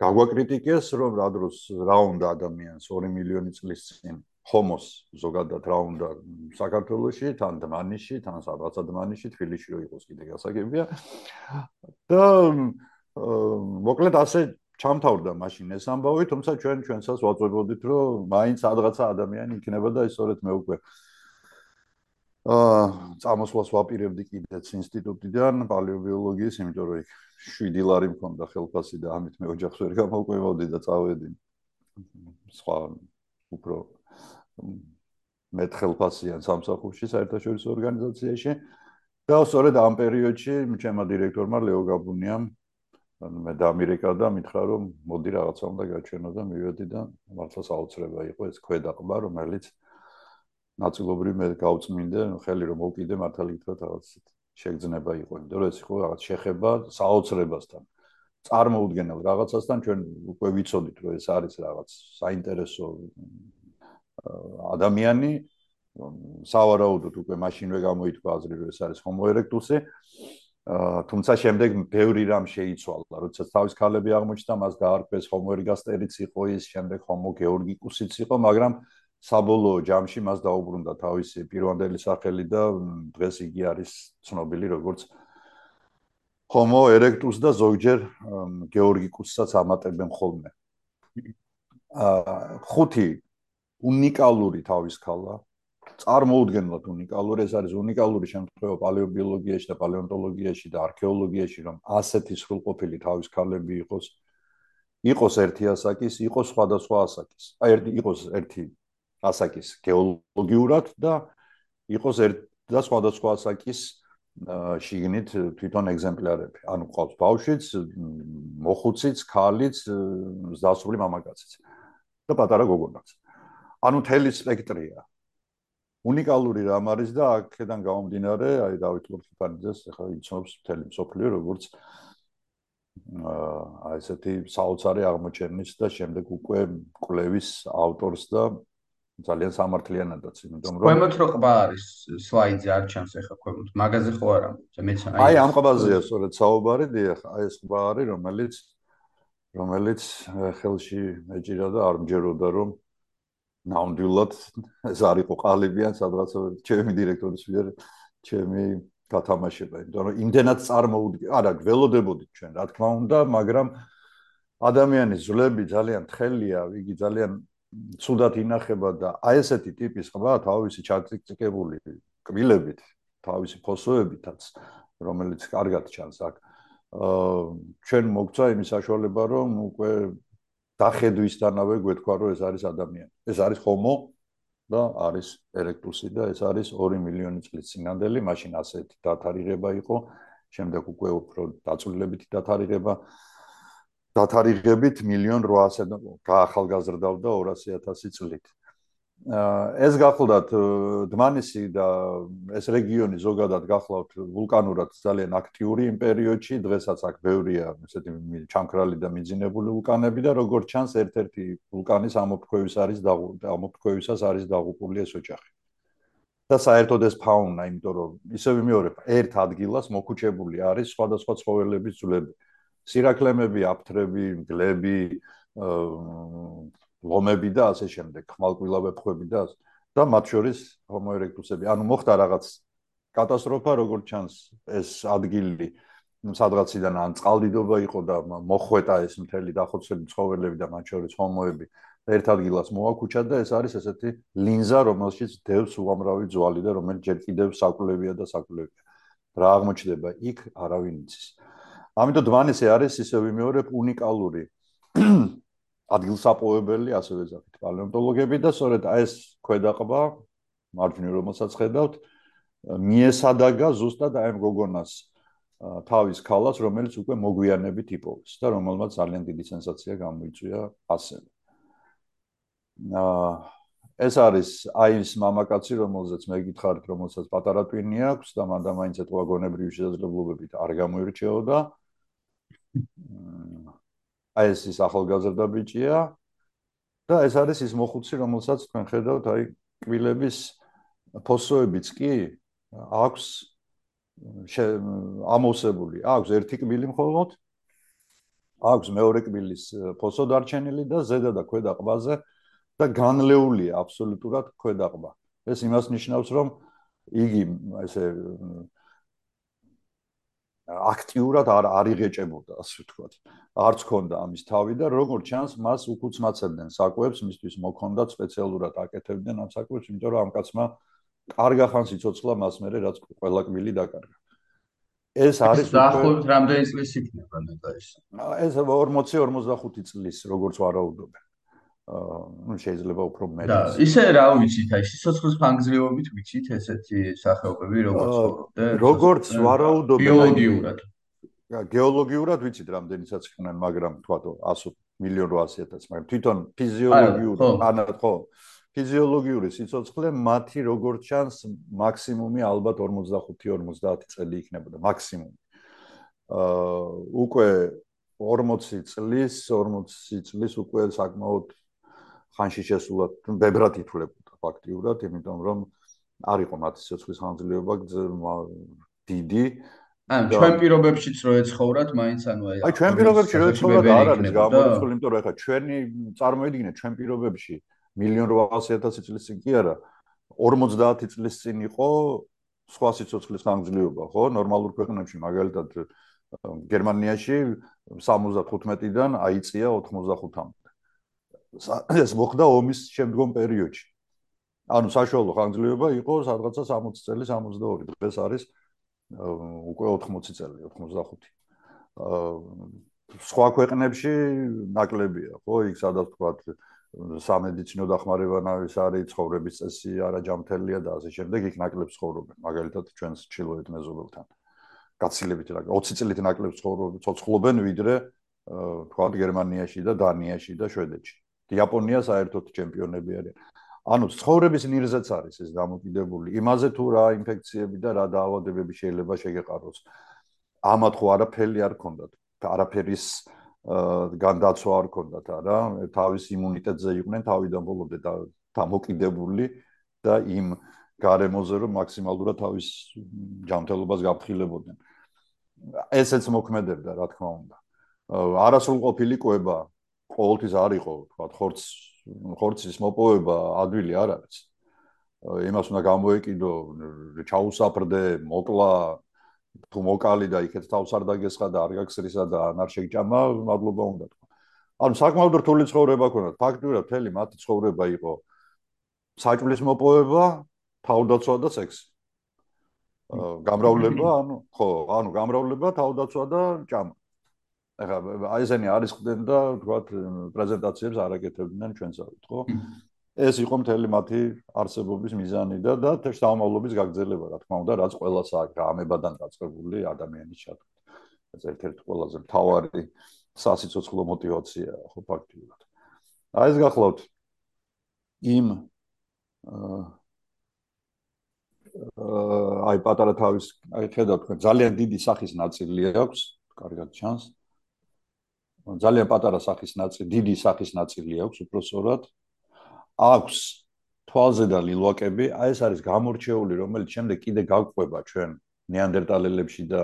გაგვაკრიტიკეს, რომ რა დროს რა უნდა ადამიანს 2 მილიონი წლის წინ ჰომოს ზოგადად რა უნდა საქართველოსში, თან დმანიში, თან სადღაცა დმანიში, თბილისში რო იყოს კიდე გასაგებია. და მოკლედ ასე ჩამთავრდა მაშინ ეს ამბავი, თუმცა ჩვენ ჩვენსაც ვაწვევოდით, რომ მაინც სადღაცა ადამიანი იქნება და ის სწორედ მე უკვე აა წამოსვლას ვაპირებდი კიდეც ინსტიტუტიდან პალეობიოლოგიის, იმიტომ რომ იქ 7 ლარი მქონდა ხელფასი და ამით მე ოჯახს ვერ გამოვკვევოდი და წავედი. სხვა უფრო მეტ ხელფასიან სამსახურში საერთაშორისო ორგანიზაციაში. და სწორედ ამ პერიოდში ჩემმა დირექტორმა ლეო გაბუნიამ მე დამირეკა და მითხრა რომ მოდი რაღაცა უნდა გაჩვენო და მივედი და მართლა საოცრება იყო ეს ქვედაყბა რომელიც ნაწილობრივ მე გავწმინდე ხელი რომ მოვკიდე მართალი გითხრათ რაღაც შეგძნება იყო იმიტომ რომ ეს იყო რაღაც შეხება საოცრებასთან წარმოუდგენელ რაღაცასთან ჩვენ უკვე ვიცოდით რომ ეს არის რაღაც საინტერესო ადამიანი სავარაუდოდ უკვე მაშინვე გამოითქვა აზრი რომ ეს არის homo erectus-ი თუმცა შემდეგ ბევრი რამ შეიცვალა, როდესაც თავის ქალები აღმოჩნდა, მას დაარქვეს ergasterix იყო ის, შემდეგ Homo georgicusიც იყო, მაგრამ საბოლოო ჯამში მას დაუბრუნდა თავისი პირვანდელი სახელი და დღეს იგი არის ცნობილი როგორც Homo erectus და ზოგჯერ georgicus-საც ამატებენ ხოლმე. აა ხუთი უნიკალური თავის ქალა წარმოუდგენლად უნიკალური, ეს არის უნიკალური შემთხვევა პალეობიოლოგიაში და პალეონტოლოგიაში და არქეოლოგიაში, რომ ასეთი სრულყოფილი თავის ქალები იყოს. იყოს ერთი ასაკის, იყოს სხვადასხვა ასაკის. აი ერთი იყოს ერთი ასაკის გეოლოგიურად და იყოს ერთ და სხვადასხვა ასაკის შიგნით თვითონ ეგზემპლარები. ანუ ყავს ბავშვიც, მოხუციც, ქალიც, ზასული მამაკაციც და პატარა გოგონაც. ანუ თელი სპექტრია. უნიკალური რამ არის და აქედან გამომდინარე, აი დავით ლორხიფანიძეს ახლა იცნობს მთელი მსოფლიო როგორც აა ესეთი საოცარი აღმოჩენის და შემდეგ უკვე კვლევის ავტორს და ძალიან სამართლიანადაც, იმიტომ რომ ქვემოთ რო ყბა არის სლაიდზე არ ჩანს ახლა ქვემოთ, მაგაზე ხო არა? მეც აი ამ ყბაზეა სწორედ საუბარი, დიახ, აი ეს ყბა არის, რომელიც რომელიც ხელში მეჭირა და არ მჯეროდა რომ ნამდვილად ეს არ იყო ყალებიან სადღაც ჩემი დირექტორის მიერ ჩემი გათამაშება. იმიტომ რომ იმდენად წარმოუდგე არა გველოდებოდით ჩვენ რა თქმა უნდა მაგრამ ადამიანის ძლები ძალიან თხელია იგი ძალიან ცუდად ინახება და აი ესეთი ტიპის ყბა თავისი ჩაწიკწიკებული კბილებით თავისი ფოსოებითაც რომელიც კარგად ჩანს აქ. აა ჩვენ მოგცა იმის საშუალება, რომ უკვე დახედვისთანავე გვეთქვა, რომ ეს არის ადამიანი. ეს არის homo და არის erectus და ეს არის 2 მილიონი წლის წინანდელი, მაშინ ასეთი დათარიღება იყო, შემდეგ უკვე უფრო დაწვრილებითი დათარიღება. დათარიღებით 1.800 გაახალგაზრდავდა 200.000 წლით. ეს გახლდათ დმანისი და ეს რეგიონი ზოგადად გახლავთ ვულკანურად ძალიან აქტიური იმ პერიოდში, დღესაც აქ ბევრია ესეთი ჩამქრალი და მიძინებული ვულკანები და როგორც ჩანს ერთ-ერთი ვულკანის ამოფრქვევის არის ამოფრქვევისას არის დაღუპული ეს ოჯახი. და საერთოდ ეს ფაუნა, იმიტომ რომ ისე ვიმეორებ, ერთ ადგილას მოქუჩებული არის სხვადასხვა ცხოველების ძვლები. სირაკლემები, აფთრები, მგლები, ლომები და ასე შემდეგ, ხმალკვილავეფხვები და და მათ შორის homo erectus-ები. ანუ მოხდა რაღაც კატასტროფა, როგორც ჩანს, ეს ადგილი სადღაციდან ან წყალდიდობა იყო და მოხვეტა ეს მთელი დახოცები ცხოველები და მათ შორის homo-ები ერთ ადგილას მოაქუჩა და ეს არის ესეთი ლინზა, რომელშიც დევს უამრავი ძვალი და რომელიც ჯერ კიდევ საკულებია და საკულებია. რა აღმოჩნდება იქ, არავინ იცის. ამიტომ დვანესი არის ისე ვიმეორებ უნიკალური ადგილსაპოვებელი, ასე ვეძახით, პალეონტოლოგები და სწორედ აი ეს ქვედაყბა მარჯვნივ რომელსაც ხედავთ, მიესადაგა ზუსტად აი ამ გოგონას თავის ქალას, რომელიც უკვე მოგვიანებით იპოვეს და რომელმაც ძალიან დიდი სენსაცია გამოიწვია ასევე. აა ეს არის აი ეს მამაკაცი, რომელზეც მე გითხარით, რომელსაც პატარა ტვინი აქვს და მანდა მაინც ეთქვა გონებრივი შესაძლებლობებით არ გამოირჩეოდა. აი ეს ის ახალგაზრდა ბიჭია და ეს არის ის მოხუცი, რომელსაც თქვენ ხედავთ, აი კბილების ფოსოებიც კი აქვს ამოვსებული. აქვს ერთი კბილი მხოლოდ. აქვს მეორე კბილის ფოსო დარჩენილი და ზედა და ქვედა ყბაზე და განლეულია აბსოლუტურად ქვედა ყბა. ეს იმას ნიშნავს, რომ იგი ესე აქტიურად არ არიღეჭებოდა, ასე ვთქვათ. არც ქონდა ამის თავი და როგორ ჩანს, მას უკუცმაცებდნენ საკვებს, მისთვის მოქონდა სპეციალურად აკეთებდნენ ამ საკვებს, იმიტომ რომ ამ კაცმა კარგა ხანს იცოცხლა მას მერე რაც ყველა კბილი დაკარგა. ეს არის დაახლოებით რამდენი წლის იქნება ნეტა ეს? ეს 40-45 წლის, როგორც ვარაუდობენ. Ну შეიძლება უფრო მეტი. და ისე რა ვიცით, აი სიცოცხლის ფანგრძლივობით ვიცით ესეთი სახეობები როგორც ცხოვრობდნენ. როგორც ვარაუდობენ ბიოლოგიურად. გეოლოგიურად ვიცით რამდენიცაც ხნენ, მაგრამ თქვათ 100 მილიონ 800000, მაგრამ თვითონ ფიზიოლოგიურად, ანუ ხო, ფიზიოლოგიური სიცოცხლე მათი როგორც ჩანს მაქსიმუმი ალბათ 45-50 წელი იქნებოდა, მაქსიმუმი. აა უკვე 40 წლის, 40 წლის უკვე საკმაოდ ხანში შესულად ბებრად ითვლებოდა ფაქტიურად, იმიტომ რომ არ იყო მათი სიცოცხლის ხანძრიობა დიდი. ან ჩვენ პირობებშიც რო ეცხოვრათ, მაინც ანუ აი აი ჩვენ პირობებში რო ეცხოვრათ არ არის გამორიცხული, იმიტომ რომ ეხლა ჩვენი წარმოიდგინეთ ჩვენ პირობებში 1.800.000 წლის წინ კი არა 50 წლის წინ იყო სხვა სიცოცხლის ხანძრიობა, ხო? ნორმალურ ქვეყნებში მაგალითად გერმანიაში 75-დან აიწია 85-მდე. ეს მოხდა ომის შემდგომ პერიოდში. ანუ საშუალო ხანგრძლივობა იყო სადღაცა 60 წელი 62. დღეს არის უკვე 80 წელი, 85. აა სხვა ქვეყნებში ნაკლებია, ხო, იქ სადაც თქვა სამედიცინო დახმარებანავის არის ცხოვრების წესი არაჯამთელია და ასე შემდეგ, იქ ნაკლებს ცხოვრობენ, მაგალითად ჩვენს ჩილოეთ მეზობელთან. გაცილებით რა 20 წლით ნაკლებს ცხოვრობენ, ცოცხლობენ ვიდრე თქვა გერმანიაში და დანიაში და შვედეთში. იაპონია საერთოდ ჩემპიონები არიან. ანუ ცხოვრების ნირზეც არის ეს დამოკიდებული. იმაზე თუ რა ინფექციები და რა დაავადებები შეიძლება შეგეყაროს. ამათ ხო არაფერი არ ქონდათ. არაფერის განდაცვა არ ქონდათ, არა? თავის იმუნიტეტზე იყვნენ თავიდან ბოლომდე და დამოკიდებული და იმ გარემოზე რომ მაქსიმალურად თავის ჯანმრთელობას გაფრთხილებოდნენ. ესეც მოქმედებდა, რა თქმა უნდა. არასრულყოფილი კვება ყოველთვის არ იყო, თქვა, ხორც ხორცის მოპოვება ადვილი არ არის. იმას უნდა გამოეკიდო, ჩაუსაფრდე, მოკლა, თუ მოკალი და იქეთ თავს არ დაგესხა და არ გაგსრისა და არ შეგჭამა, მადლობა უნდა თქვა. ანუ საკმაოდ რთული ცხოვრება ქონდათ. ფაქტობრივად, მთელი მათი ცხოვრება იყო საჭმლის მოპოვება, თავდაცვა და სექსი. გამრავლება, ანუ ხო, ანუ გამრავლება, თავდაცვა და ჭამა. ახლა აი ესენი არის ხდნენ და თქვათ პრეზენტაციებს არაკეთებდნენ ჩვენსავით, ხო? ეს იყო მთელი მათი არსებობის მიზანი და და შთამომავლობის გაგრძელება, რა თქმა უნდა, რაც ყოველას აქვს ამებადან დაწყებული ადამიანის ჩათვლით. ეს ერთ-ერთი ყველაზე მთავარი სასიცოცხლო мотиваცია, ხო ფაქტიურად. აი ეს გახლავთ იმ აი პატარა თავის აი ხედავთ, ძალიან დიდი სახის ნაწილი აქვს, კარგად ჩანს. აა ძალიან პატარა სახის ნაწილი, დიდი სახის ნაწილი აქვს უпроსორად. აქვს თვალზე და ლილვაკები, აი ეს არის გამორჩეული, რომელიც შემდეგ კიდე გაგვყვება ჩვენ ნეანდერტალელებში და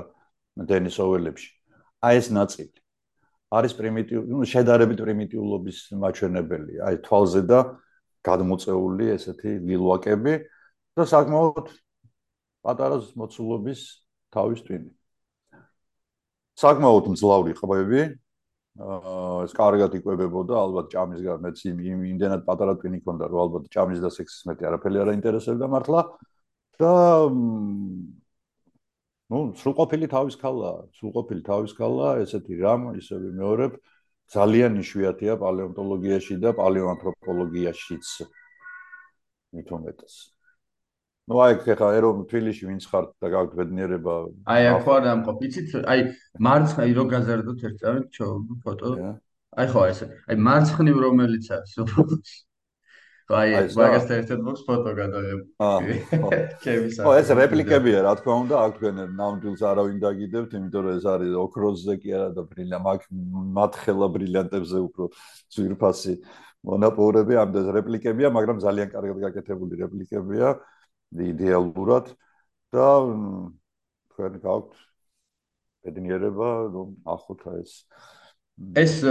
დენისოველებში. აი ეს ნაწილი არის პრიმიტიული, ну, შედარებით პრიმიტიულობის მაჩვენებელი. აი თვალზე და გადმოწეული ესეთი ლილვაკები და საკმაოდ პატარა მოცულობის თავის ტვინი. საკმაოდ მძლავრი ყბები, ეს კარგად იკვებებოდა ალბათ ჭამისგან მეც იმდენად პატარა ტვინი ქონდა რომ ალბათ ჭამის და სექსის მეტი არაფერი არ აინტერესებდა მართლა. და ну სრულყოფილი თავის ქალა სრულყოფილი თავის ქალა ესეთი რამ ისევ მეორებ ძალიან იშვიათია პალეონტოლოგიაში და პალეოანთროპოლოგიაშიც მithumetas ну აი ხა ერომ თბილისში ვინც ხართ და გაქვთ ბედნიერება აი აქ ხო არ დამყოფ იცით აი მარცხა ირო გაზარდოთ ერთ წამით ჩაობ ფოტო. აი ხო ეს აი მარცხნივ რომელიც არის აი მაგას ერთად მოხს ფოტო გადაღებ აა ხო. ეს რეპლიკებია რა თქმა უნდა აქ თქვენ ნამდვილს არავინ დაგიდებთ იმიტომ რომ ეს არის ოქროსზე კი არა და ბრილა მაგ მათხელა ბრილიანტებზე უფრო ძვირფასი მონაპოვრები ამდენ რეპლიკებია მაგრამ ძალიან კარგად გაკეთებული რეპლიკებია იდეალურად და თქვენ გაქვთ ბედნიერება რომ ახოთა ეს. ეს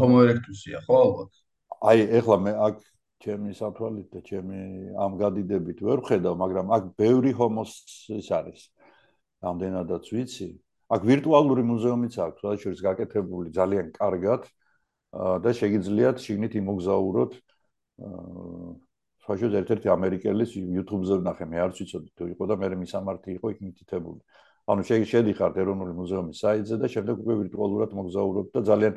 homo erectus-ია ხო ალბათ? აი ეხლა მე აქ ჩემი საფრალით და ჩემი ამ გადიდებით ვერ ხედავ მაგრამ აქ ბევრი homo-ს ის არის. რამდენადაც ვიცი. აქ ვირტუალური მუზეუმიც აქვს რა შეიძლება გაკეთებული ძალიან კარგად და შეგიძლიათ შიგნით იმოგზაუროთ საერთოდ ერთ-ერთი ამერიკელის YouTube-ზე ვნახე, მე არც ვიცოდი თუ იყო და მე მისამართი იყო იქ მითითებული. ანუ შედიხართ ეროვნული მუზეუმის საიტზე და შემდეგ უკვე ვირტუალურად მოგზაურობთ და ძალიან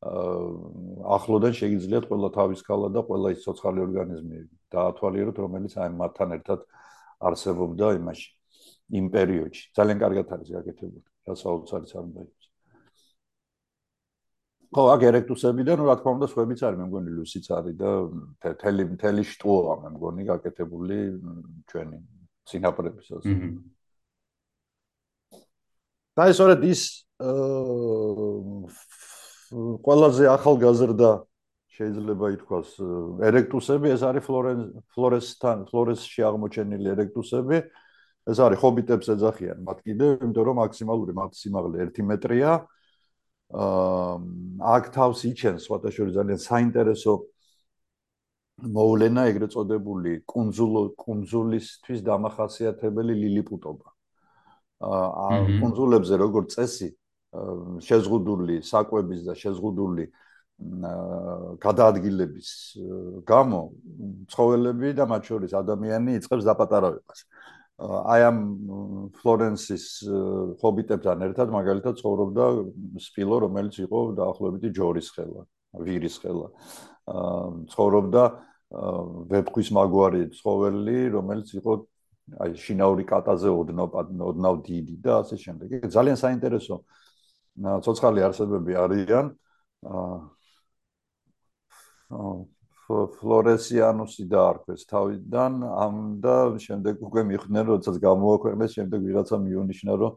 ახლოდან შეგიძლიათ ყველა თავის ქალა და ყველა ის ცოცხალი ორგანიზმი დაათვალიეროთ, რომელიც აი მათთან ერთად არსებობდა იმაში იმ პერიოდში. ძალიან კარგად არის გაკეთებული. რასაოცარიც არ უნდა იყოს. ხო, აქ ერექტუსებიდან, რა თქმა უნდა, სხვაებიც არის, მე მგონი ლუსიც არის და თელი თელი შტოა, მე მგონი გაკეთებული ჩვენი სინაპრებისას. და ეს ორად ის ყველაზე ახალგაზრდა შეიძლება ითქვას ერექტუსები, ეს არის ფლორენს ფლორესთან ფლორესში აღმოჩენილი ერექტუსები. ეს არის ხობიტებს ეძახიან მათ კიდე, იმიტომ რომ მაქსიმალური მათ სიმაღლე 1 მეტრია. აქ თავს იჩენს სხვადასხვა ძალიან საინტერესო მოვლენა ეგრეთ წოდებული კუნძულ კუნძულისთვის დამახასიათებელი ლილიპუტობა. აა კუნძულებზე როგორც წესი შეზღუდული საკვების და შეზღუდული გადაადგილების გამო ცხოველები და მათ შორის ადამიანი იწყებს დაპატარავებას. აი ამ ფლორენსის ხობიტებთან ერთად მაგალითად ცხოვრობდა სპილო, რომელიც იყო დაახლოებით ჯორის ხელა, ვირის ხელა. აა ცხოვრობდა ვებქვის მაგვარი ცხოველი, რომელიც იყო აი შინაური კატაზე ოდნავ ოდნავ დიდი და ასე შემდეგ. ძალიან საინტერესო ცოცხალი არსებები არიან. აა ფლორესიანუსი დაარქვეს თავიდან ამ და შემდეგ უკვე მიხვდნენ როდესაც გამოაქვეყნეს შემდეგ ვიღაცა მიონიშნა რომ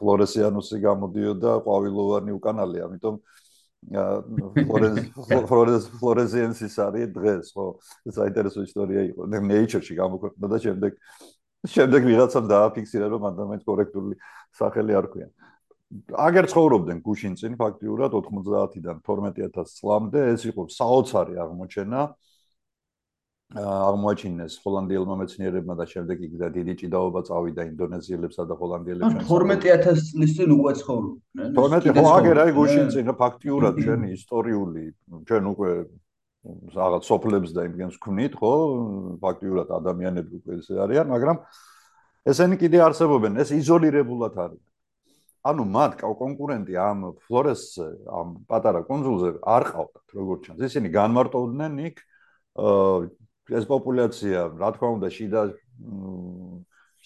ფლორესიანუსი გამოდიოდა ყვავილოვანი უკანალი ამიტომ ფლორეს ფლორესიენსის არის დღეს ხო საინტერესო ისტორია იყო. ნეიჩერში გამოქვეყნდა და შემდეგ შემდეგ ვიღაცამ დააფიქსირა რომ ადამიანს კორექტული სახელი არ ქვია აგერ ცხოვრობდნენ გუშინ წინ ფაქტიურად 90-დან 12000 წლამდე ეს იყო საოცარი აღმოჩენა. აღმოაჩინეს ჰოლანდიელმა მეცნიერებმა და შემდეგ იქ და დიდი ჭიდაობა წავიდა ინდონეზიელებსა და ჰოლანდიელებს 12000 წლის წინ უკვე ცხოვრობდნენ 12 ხო აგერ აი გუშინ წინ ფაქტიურად ჩვენი ისტორიული ჩვენ უკვე რაღაც სოფლებს და იმგენს ვქნით ხო? ფაქტიურად ადამიანები უკვე ესე არიან მაგრამ ესენი კიდე არსებობენ, ეს იზოლირებულად არის. ანუ მათ კონკურენტი ამ ფლორეს ამ პატარა კონძულზე არ ყავდათ, როგორც ჩანს. ისინი განმარტოვდნენ იქ ეს პოპულაცია, რა თქმა უნდა, შიდა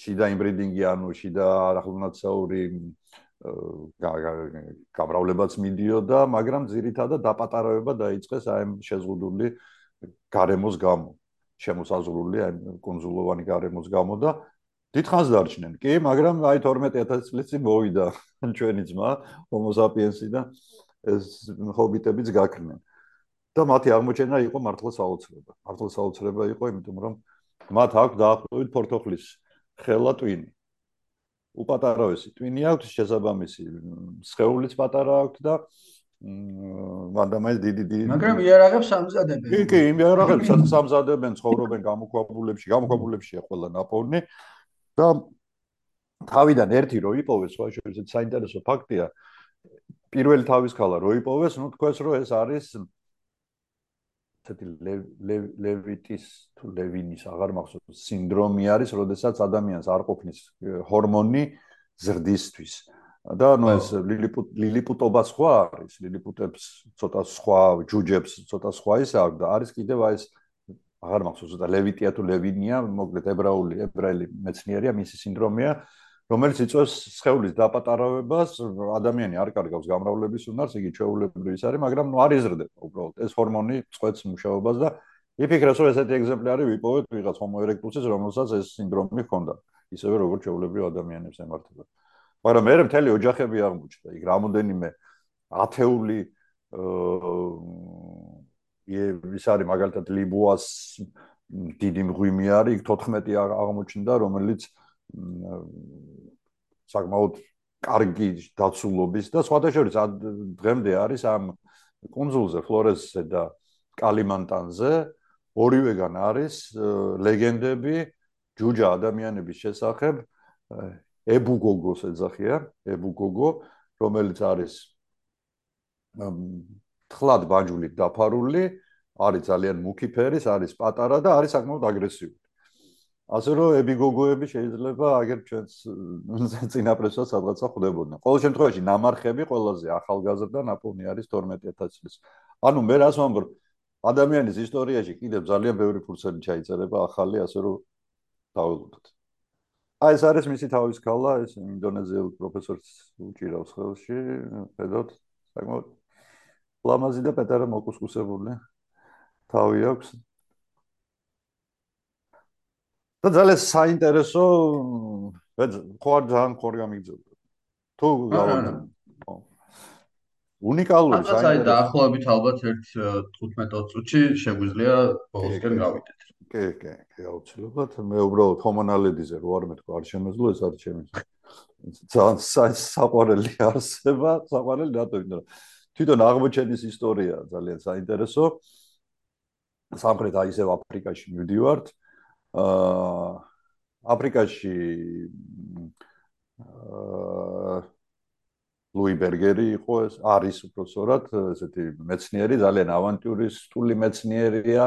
შიდა იმბრიდინგი, ანუ შიდა არახლუნაცაური გამრავლებაც მიდიოდა, მაგრამ ძირითადად დაპატარავება დაიწყეს აი ამ შეზღუდული გარემოს გამო, შემოსაზღვრული აი კონზულოვანი გარემოს გამო და დიდხანს დარჩნენ. კი, მაგრამ აი 12000 წლის წინ მოვიდა ჩვენი ძმა Homo sapiens-ი და ეს ჰობიტებიც გაქრნენ. და მათი აღმოჩენა იყო მართლა საოცრება. მართლა საოცრება იყო, იმიტომ რომ მათ აქვს დაახლოებით პორტოხლის ხელა ტვინი. უპატარავესი ტვინი აქვს შესაბამისი სხეულიც პატარა აქვს და მანდამაის დიდი დიდი მაგრამ იარაღებს სამზადებენ კი კი იარაღებს სამზადებენ ცხოვრობენ გამოქვაბულებში გამოქვაბულებშია ყველა ნაპოვნი და თავიდან ერთი რო იპოვეს სხვა შეიძლება საინტერესო ფაქტია. პირველი თავის ქალა რო იპოვეს ნუ თქვენს რო ეს არის ესეთი ლევიტის თუ ლევინის აღარ მახსოვს სინდრომი არის, როდესაც ადამიანს არ ყოფნის ჰორმონი ზრდისთვის. და ნუ ეს ლილიპუტობა სხვა არის, ლილიპუტებს ცოტა სხვა ჯუჯებს ცოტა სხვა ის აქვს და არის კიდევ აი ეს აღარ მახსოვს და ლევიტია თუ ლევინია, მოკლედ ებრაული ებრაელი მეცნიერია, მისი სინდრომია, რომელიც იწვევს სხეულის დაპატარავებას, ადამიანი არ კარგავს გამრავლების უნარს, იგი ჩვეულებრივი ის არის, მაგრამ ნუ არ იზრდება უბრალოდ. ეს ჰორმონი წვეთს მუშაობას და იფიქრებს, რომ ესეთი ეგზემპლარი ვიპოვეთ ვიღაც Homo erectus-ის, რომელსაც ეს სინდრომი ჰქონდა, ისევე როგორც ჩვეულებრივ ადამიანებს ემართება. მაგრამ მე მთელი ოჯახები აღმოჩნდა, იქ რამოდენიმე ათეული აა ის არის მაგალითად ლიბუას დიდი მღვიმე არის, იქ 14 აღმოჩნდა, რომელიც საკმაოდ კარგი დაცულობის და სხვადასხვა დღემდე არის ამ კონზულზე ფლორესზე და კალიმანტანზე. ორივეგან არის ლეგენდები ჯუჯა ადამიანების შესახებ ებუგოგოს ეძახიან ებუგოგო რომელიც არის თხლად ბანჯულით დაფარული არის ძალიან მუქი ფერის არის პატარა და არის საკმაოდ აგრესიული ასე რომ ებიგოგოები შეიძლება აგერ ჩვენს წინაპრებსაც სადღაცა ხვდებოდნენ. ყოველ შემთხვევაში ნამარხები ყველაზე ახალგაზრდა ნაპოვნი არის 12000 წლის. ანუ მე რას ვამბობ, ადამიანის ისტორიაში კიდევ ძალიან ბევრი ფურცელი ჩაიწერება ახალი, ასე რომ დაველოდოთ. აი ეს არის მისი თავის ქალა, ეს ინდონეზიელ პროფესორს უჭირავს ხელში, ხედავთ, საკმაოდ ლამაზი და პეტარა მოკუსკუსებული. თავი აქვს. და ძალიან საინტერესო ხო არ ძალიან ხო გამიგზავნა თუ უნიკალური საინტერესო. აი დაახლოებით ალბათ 1-15 წუთში შეგვიძლია ბოლოსკენ გავიდეთ კი. კი კი აუცილებლად. მე უბრალოდ ჰომონალედიზე რო არ მეთქვა არ შემეძლო ეს არ ჩემი ძალიან საყვარელი არსება საყვარელი რატო იმიტომ თვითონ აღმოჩენის ისტორია ძალიან საინტერესო. სამხრეთ აი ესე აფრიკაში მივდივართ. აა აფრიკაში აა ლუი ბერგერი იყო ეს არის უბრალოდ ესეთი მეცნიერი ძალიან ავანტიურისტული მეცნიერია.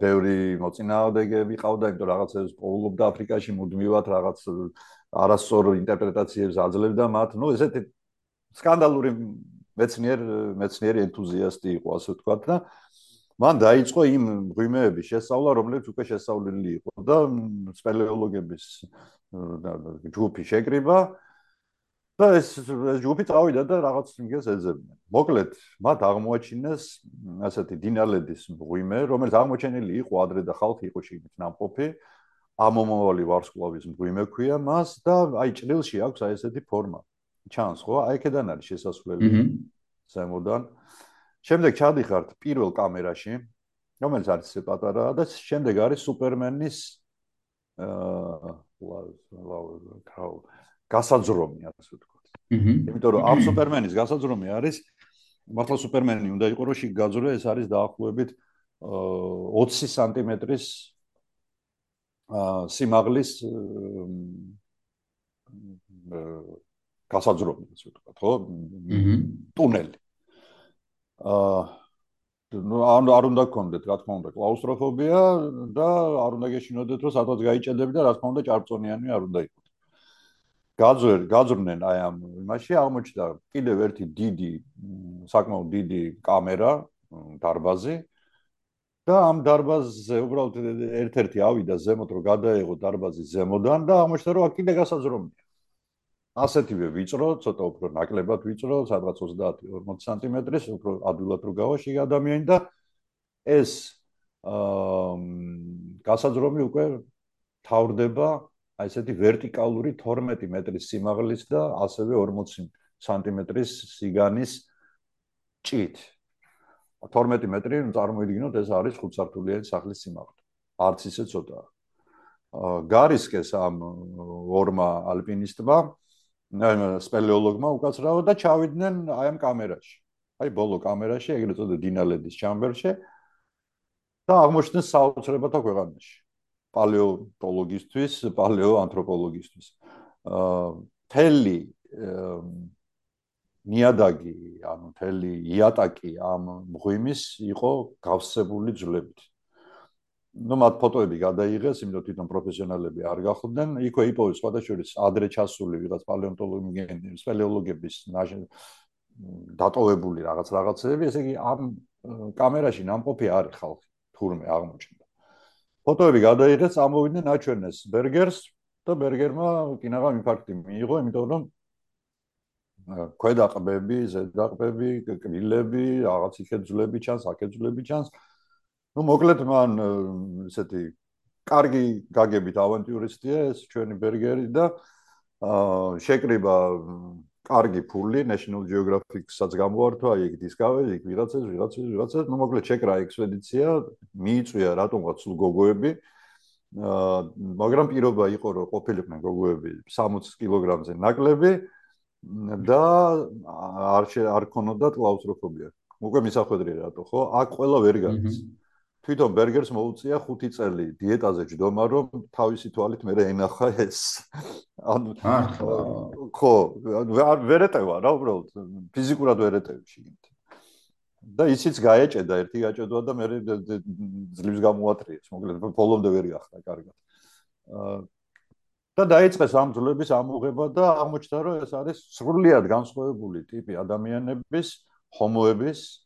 ბევრი მოწინააღმდეგეები ყავდა იმიტომ რაღაცებს პოულობდა აფრიკაში მუდმივად რაღაც არასწორ ინტერპრეტაციებს აძლევდა მათ. ნუ ესეთი სკანდალური მეცნიერ მეცნიერი ენთუზიასტი იყო ასე ვთქვათ და მან დაიწყო იმ ღვიმეების შესწავლა, რომლებიც უკვე შესწავლილი იყო და სპელეოლოგების ჯგუფი შეკრიბა და ეს ეს ჯგუფი წავიდა და რაღაც იმას ეძებდნენ. მოკლედ, მათ აღმოაჩინეს ასეთი დინალედის ღვიმე, რომელიც აღმოჩენილი იყო ადრე და ხალხი იყო შეიძლება ნამყოფი. ამომავალი ვარსკვლავის ღვიმე ქვია მას და აი ჭრილში აქვს აი ესეთი ფორმა. ჩანს ხო? აი აქედან არის შესასვლელი. ზემოდან. შემდეგ ჩადიხართ პირველ კამერაში, რომელიც არის ისე პატარა და შემდეგ არის სუპერმენის აა ლავ გასაძრომი ასე ვთქვათ. იმიტომ რომ ამ სუპერმენის გასაძრომი არის მართლა სუპერმენი უნდა იყოს რომ შიგ გაძრო ეს არის დაახლოებით 20 სანტიმეტრის აა სიმაღლის გასაძრომი ასე ვთქვათ, ხო? ტუნელი. აა ნუ არ არ უნდა გქონდეთ, რა თქმა უნდა, კლაუსტროფობია და არ უნდა გეშინოდეთ, რომ სადღაც გაიჭედები და რა თქმა უნდა, ჭარბწონიანი არ უნდა იყოს. გაძვერ, გაძვრნენ აი ამ იმაში აღმოჩნდა კიდევ ერთი დიდი, საკმაოდ დიდი კამერა დარბაზი და ამ დარბაზზე უბრალოდ ერთ-ერთი ავიდა ზემოთ, რომ გადაეღო დარბაზის ზემოდან და აღმოჩნდა, რომ აქ კიდე გასაძრომია. ასეთივე ვიწრო, ცოტა უფრო ნაკლებად ვიწრო, სადღაც 30-40 სანტიმეტრის, უფრო ადვილად რო გავაში ადამიანი და ეს აა გასაძრომი უკვე თავდება აი ესეთი ვერტიკალური 12 მეტრის სიმაღლის და ასევე 40 სანტიმეტრის სიგანის ჭით. 12 მეტრი, წარმოიდგინოთ, ეს არის ხუთსართულიანი სახლის სიმაღლე. არც ისე ცოტაა. აა გარისკეს ამ ორმა ალპინისტმა სპელეოლოგმა უკაცრავა და ჩავიდნენ აი ამ კამერაში. აი ბოლო კამერაში, ეგრეთ წოდებული დინალედის ჩამბერში და აღმოჩნდნენ საოცრებათა ქვეყანაში. პალეონტოლოგისტვის, პალეოანთროპოლოგისტვის. აა თელი ნიადაგი, ანუ თელი იატაკი ამ მღვიმის იყო გავსებული ძვლებით. Ну მათ ფოტოები გადაიღეს, იმიტომ თვითონ პროფესიონალები არ გახლდნენ. იქვე იპოვეს სხვადასხვა ადრე ჩასული ვიღაც პალეონტოლოგები, სპელეოლოგების დატოვებული რაღაც რაღაცები, ესე იგი ამ კამერაში ნამყოფი არის ხალხი, თურმე აღმოჩნდა. ფოტოები გადაიღეს, ამოვიდნენ აჩვენეს ბერგერს და ბერგერმა კინაღამ ინფარქტი მიიღო, იმიტომ რომ ქვედაყბები, ზედაყბები, კბილები, რაღაც იქეძლები ჩანს, აქეძლები ჩანს. ну მოკლედ მან ესეთი კარგი გაგებით ავანტიურისტია ეს ჩვენი ბერგერი და აა შეკრიბა კარგი ფული National Geographic-საც გამოართვა იქ Discovery იქ ვიღაცას ვიღაცას ვიღაცას ну მოკლედ შეკრა ექსპედიცია მიიწვია რატომღაც სულ გოგოები აა მაგრამ პირობა იყო რომ ყოფილიყვნენ გოგოები 60 კილოგრამზე ნაკლები და არ არ ქონოდათ კლაუსტროფობია უკვე მისახვედრია რატო ხო აქ ყველა ვერ გადის თვითონ ბერგერს მოუწია 5 წელი დიეტაზე ჯდომა, რომ თავისი თვალით მე ენახა ეს. ანუ ხო, არ ვერეტევა რა, უბრალოდ ფიზიკურად ვერეტევი შიგნით. და ისიც გაეჭედა, ერთი გაჭედვა და მე ძლივს გამოატრიეს, მოკლედ ბოლომდე ვერ გახდა კარგად. და დაიწყეს ამ ძლების ამოღება და აღმოჩნდა, რომ ეს არის სრულიად განსხვავებული ტიპი ადამიანების, ჰომოების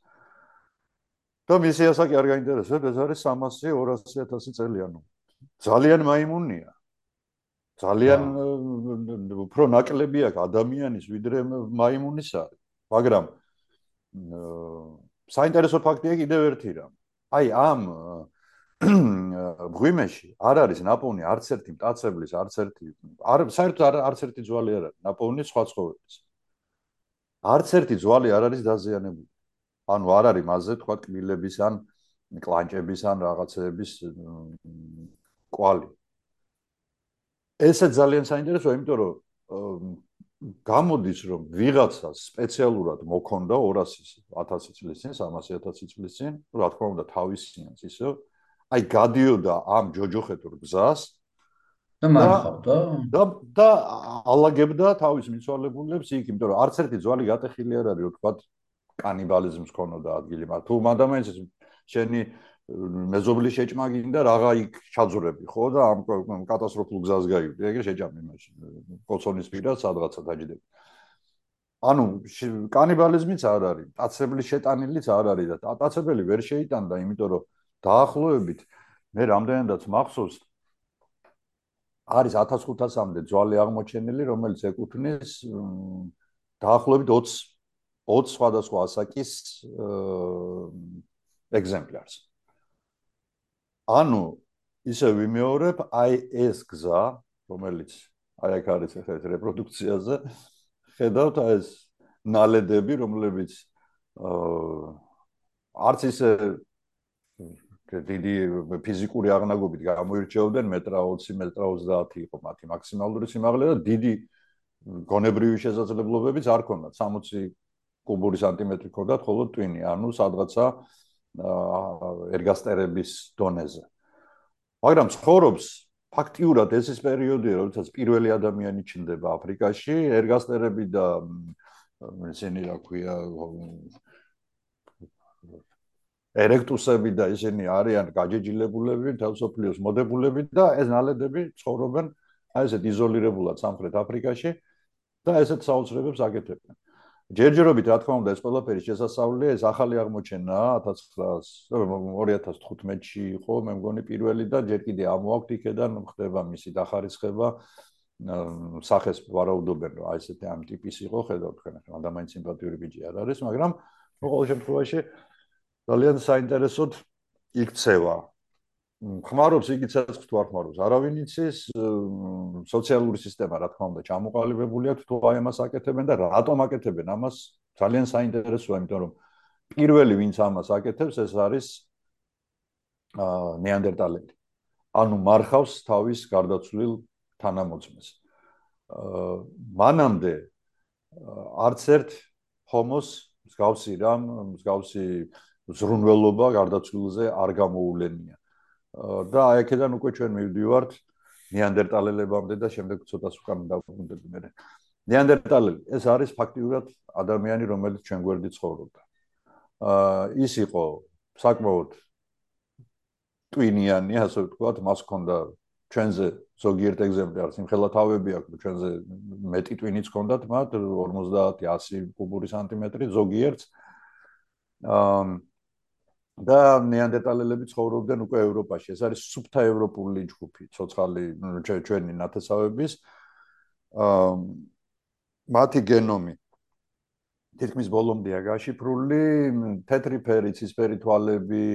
და მისი ასაკი არ გაინტერესებს, ეს არის 300-200000 წელი ანუ. ძალიან მაიმუნია. ძალიან უფრო ნაკლები აქვს ადამიანის ვიდრე მაიმუნის არის. მაგრამ საინტერესო ფაქტია კიდევ ერთი რამ. აი ამ ღვიმეში არ არის ნაპოვნი არც ერთი მტაცებლის, არც ერთი არ საერთოდ არც ერთი ძვალი არ არის ნაპოვნი სხვა ცხოველის. არც ერთი ძვალი არ არის დაზიანებული. ანუ არ არის მასზე თქვა კბილების ან კლანჭების ან რაღაცების კვალი. ესე ძალიან საინტერესოა, იმიტომ რომ გამოდის რომ ვიღაცას სპეციალურად მოქონდა 200.000 წლის წინ, 300.000 წლის წინ, რა თქმა უნდა თავისიანს ისე, აი გადიოდა ამ ჯოჯოხეთურ გზას და მარხავდა და და ალაგებდა თავის მიცვალებულებს იქ, იმიტომ რომ არც ერთი ძვალი გატეხილი არ არის, თქვა კანიბალიზმს ქონოდა ადგილი მაგრამ თუ მანდამაინც შენი მეზობლის შეჭმა გინდა რაღა იქ ჩაძურები ხო და ამ კატასტროფულ გზას გაივდი. ეგრე შეჭამი მაშინ კოცონის პირას სადღაცა დაждდები ანუ კანიბალიზმიც არ არის ტაცებლის შეტანილიც არ არის და ტაცებელი ვერ შეიტანდა იმიტომ რომ დაახლოებით მე რამდენადაც მახსოვს არის 1500-მდე ძვალი აღმოჩენილი რომელიც ეკუთვნის დაახლოებით 20 20 სხვადასხვა ასაკის ეგზემპლარს. ანუ ისე ვიმეორებ, აი ეს გზა, რომელიც აი აქ არის ეს რეპროდუქციაზე, ხედავთ აი ეს ნალედები, რომლებიც არც ისე დიდი ფიზიკური აღნაგობით გამოირჩეოდნენ მეტრა 20 მეტრა 30 იყო მათი მაქსიმალური სიმაღლე და დიდი გონებრივი შესაძლებლობებიც არ ქონდათ 60 კუბური სანტიმეტრი ქონდათ ხოლო ტვინი, ანუ სადღაცა ერგასტერების დონეზე. მაგრამ ცხოვრობს ფაქტიურად ეს ის პერიოდია, როდესაც პირველი ადამიანი ჩნდება აფრიკაში, ერგასტერები და ესენი რა ქვია ერექტუსები და ისინი არიან გაჯეჯილებულები, თელსოფლიოს მოდებულები და ეს ნალედები ცხოვრობენ აი ესეთ იზოლირებულად სამხრეთ აფრიკაში და ესეთ საოცრებებს აკეთებენ. ჯერჯერობით რა თქმა უნდა ეს ყველაფერი შესაძლებელია ეს ახალი აღმოჩენა 1900-2015-ში იყო მე მგონი პირველი და ჯერ კიდე ამოაქვთ იქედან ხდება მისი დახარისხება სახეს ვარაუდობენ რომ აი ესეთი ამ ტიპის იყო ხედავთ თქვენ ადამიანი სიმპათიური ბიჭი არ არის მაგრამ ყოველ შემთხვევაში ძალიან საინტერესოდ იქცევა ხმარობს იგიცაც თუ არ ხმარობს არავინ იცის სოციალური სისტემა რა თქმა უნდა ჩამოყალიბებულია თუ აი ამას აკეთებენ და რატომ აკეთებენ? ამას ძალიან საინტერესოა იმიტომ რომ პირველი ვინც ამას აკეთებს ეს არის აა ნეანდერტალელი. ანუ მარხავს თავის გარდაცვლილ თანამოძმეს აა მანამდე არც ერთ ჰომოს მსგავსი რამ მსგავსი ზრუნველობა გარდაცვლილზე არ გამოულენია და აი აქედან უკვე ჩვენ მივდივართ ნეანდერტალელებამდე და შემდეგ ცოტას უკან დავბრუნდები მე. ნეანდერტალელი ეს არის ფაქტიურად ადამიანი, რომელიც ჩვენ გვერდით ცხოვრობდა. აა ის იყო საკმაოდ ტვინიანი, ასე ვთქვათ, მას ჰქონდა ჩვენზე ზოგიერთ ეგზემპლარს იმხელა თავები აქვს, ჩვენზე მეტი ტვინიც ჰქონდათ მათ 50-100 კუბური სანტიმეტრი ზოგიერთს. აა და ნეანდერტალელები ცხოვრობდნენ უკვე ევროპაში. ეს არის სუბთა ევროპული ჯგუფი, ცოცხალი ჩვენი ნათესავების. აა მათი გენომი თითქმის ბოლომდეა გაშიფრული, თეთრი ფერი, ცისფერი თვალები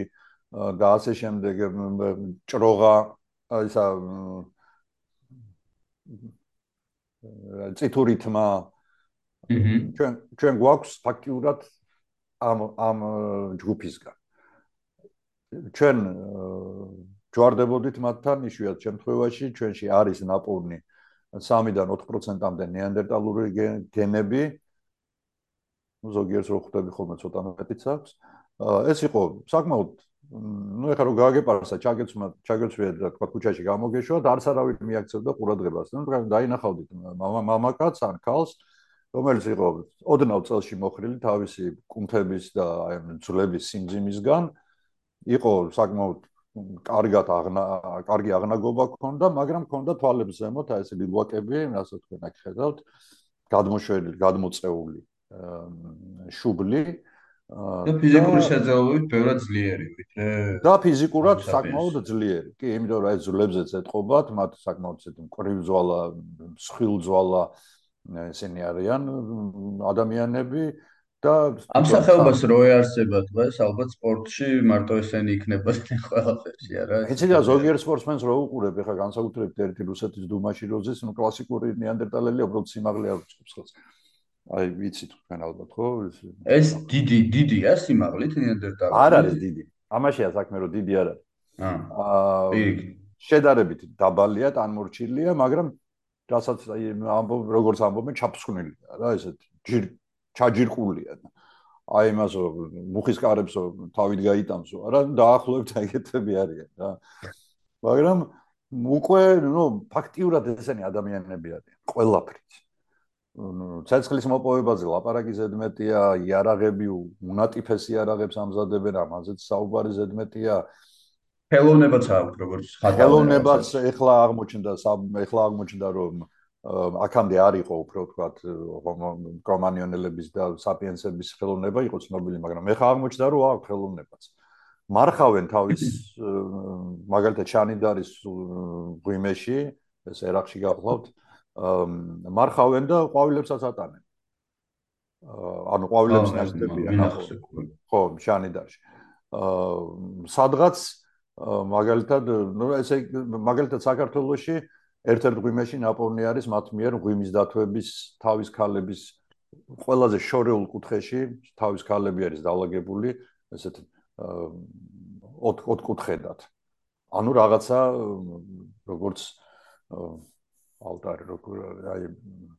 და ასე შემდეგ ჭროღა, ისა ციტური თმა. ჩვენ ჩვენ გვაქვს ფაქტიურად ამ ამ ჯგუფისგან. ჩვენ ჯვარდებოდით მათთან იშვიათ შემთხვევაში ჩვენში არის ნაპოვნი 3-დან 4%-ამდე ნეანდერტალური გენები ზოგიერთს რო ხვდები ხოლმე ცოტა მეტიც აქვს ეს იყო საკმაოდ ну ეხლა რო გააგეპარსა ჩაგეცმა ჩაგეცვია და თქვა ქუჩაში გამოგეშვა და არც არავინ მიაქცევდა ყურადღებას ну დაინახავდით мама მამაკაც ან ქალს რომელიც იყო ოდნავ წელში მოხრილი თავისი კუნთების და აი ძვლების სიმძიმისგან იყო საკმაოდ კარგად აღნა კარგი აღნაგობა ქონდა, მაგრამ ქონდა თვალებს ზემოთ აი ესე ლილვაკები, ასე თქვენ აქ ხედავთ, გადმოშველი, გადმოწეული შუბლი და ფიზიკური შეძლებებით ბევრად ძლიერი ვიდრე. და ფიზიკურად საკმაოდ ძლიერი. კი, იმიტომ რომ აი ძვლებზეც ეთყობათ, მათ საკმაოდ ისეთი მკრივძვალა, მსხვილძვალა ესენი არიან ადამიანები და ამ სახეობას რო ეარსება დღეს ალბათ სპორტში მარტო ესენი იქნებოდნენ ყველაფერში არა? და ზოგიერთ სპორტსმენს რო უყურებ ეხა განსაკუთრებით ერთი რუსეთის დუმაში როზის ნუ კლასიკური ნეანდერტალელი უბრალოდ სიმაღლე არ უწყობს ხელს აი ვიცი თქვენ ალბათ ხო? ეს დიდი დიდია სიმაღლით ნეანდერტალელი არ არის დიდი. ამაშია საქმე რომ დიდი არ არის. აა შედარებით დაბალია ტანმორჩილია მაგრამ რასაც აი ამბობ როგორც ამბობენ ჩაფსხვნილია რა ესეთ ჯერ ჩაჯირყულია და აი იმას მუხის კარებს თავით გაიტანსო. არა დაახლოებით ეგეთები არიან რა. მაგრამ უკვე ნუ ფაქტიურად ესენი ადამიანები არიან ყველაფრით. ცეცხლის მოპოვებაზე ლაპარაკი ზედმეტია იარაღები უნატიფესი იარაღებს ამზადებენ ამაზეც საუბარი ზედმეტია. ხელოვნებაც აქვს როგორც ხატა ხელოვნებაც ეხლა აღმოჩნდა ეხლა აღმოჩნდა რომ აქამდე არ იყო უფრო ვთქვათ კრომანიონელების და საპიენსების ხელოვნება იყო ცნობილი, მაგრამ ეხა აღმოჩნდა რომ აქვს ხელოვნებაც. მარხავენ თავის მაგალითად შანიდარის გვიმეში, ეს ერაყში გახლავთ, მარხავენ და ყვავილებსაც ატანენ. ანუ ყვავილებს ნახდებიან ხო, შანიდარში. აა სადღაც მაგალითად, ნუ ესე მაგალითად საქართველოში ერთ-ერთ ღვიმეში ნაპოვნი არის მათ მიერ ღვიმის დათვების თავის ქალების ყველაზე შორეულ კუთხეში თავის ქალები არის დაალაგებული ესეთ ოთ ოთ კუთხედად ანუ რაღაცა როგორც ალტარი როგორ აი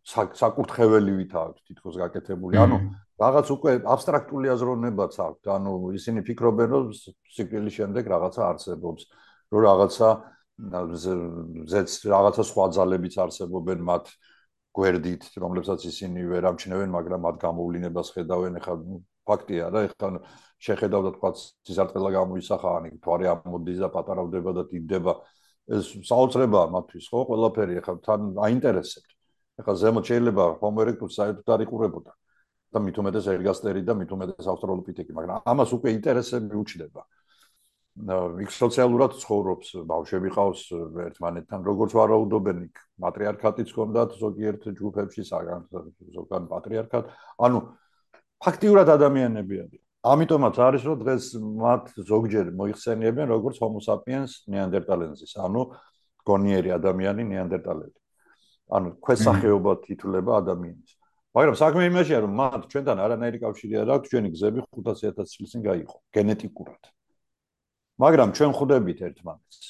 საკურთხეველივით აქვს თითქოს გაკეთებული. ანუ რაღაც უკვე აბსტრაქტული აზროვნებაც აქვს ანუ ისინი ფიქრობენ რომ სიკვდილის შემდეგ რაღაცა არსებობს რომ რაღაცა ზეც რაღაცა სხვა ძალებიც არსებობენ მათ გვერდით, რომლებსაც ისინი ვერ ამჩნევენ, მაგრამ მათ გამოვლინებას ხედავენ. ეხლა ფაქტია რა, ეხლა შეხედავ და თქვა სიზარტყელა გამოისახა, ანუ თვარი ამოდის და პატარავდება და დიდდება. ეს საოცრებაა მათთვის, ხო, ყველაფერი ახლა თან აინტერესებთ. ახლა ზემოთ შეიძლება Homo erectus საერთოდ არ იყურებოდა. და მით უმეტეს ერგასტერი და მით უმეტეს ავსტრალოპითეკი, მაგრამ ამას უკვე ინტერესები უჩნდება. იქ სოციალურად ცხოვრობს, ბავშვები ყავს ერთმანეთთან, როგორც ვარაუდობენ იქ მატრიარქატიც ჰქონდათ ზოგიერთ ჯგუფებში, საგან ზოგან პატრიარქატ. ანუ ფაქტიურად ადამიანები არიან. ამიტომაც არის რომ დღეს მათ ზოგჯერ მოიხსენიებენ როგორც homo sapiens neanderthalensis, ანუ გონიერი ადამიანი neanderthaleli. ანუ ქვესახეობა თითულება ადამიანის. მაგრამ საქმე იმაშია რომ მათ ჩვენთან არანაირი კავშირი არ აქვს, ჩვენი გზები 500000 წლის წინ გაიყო გენეტიკურად. მაგრამ ჩვენ ხვდებით ერთმანეთს.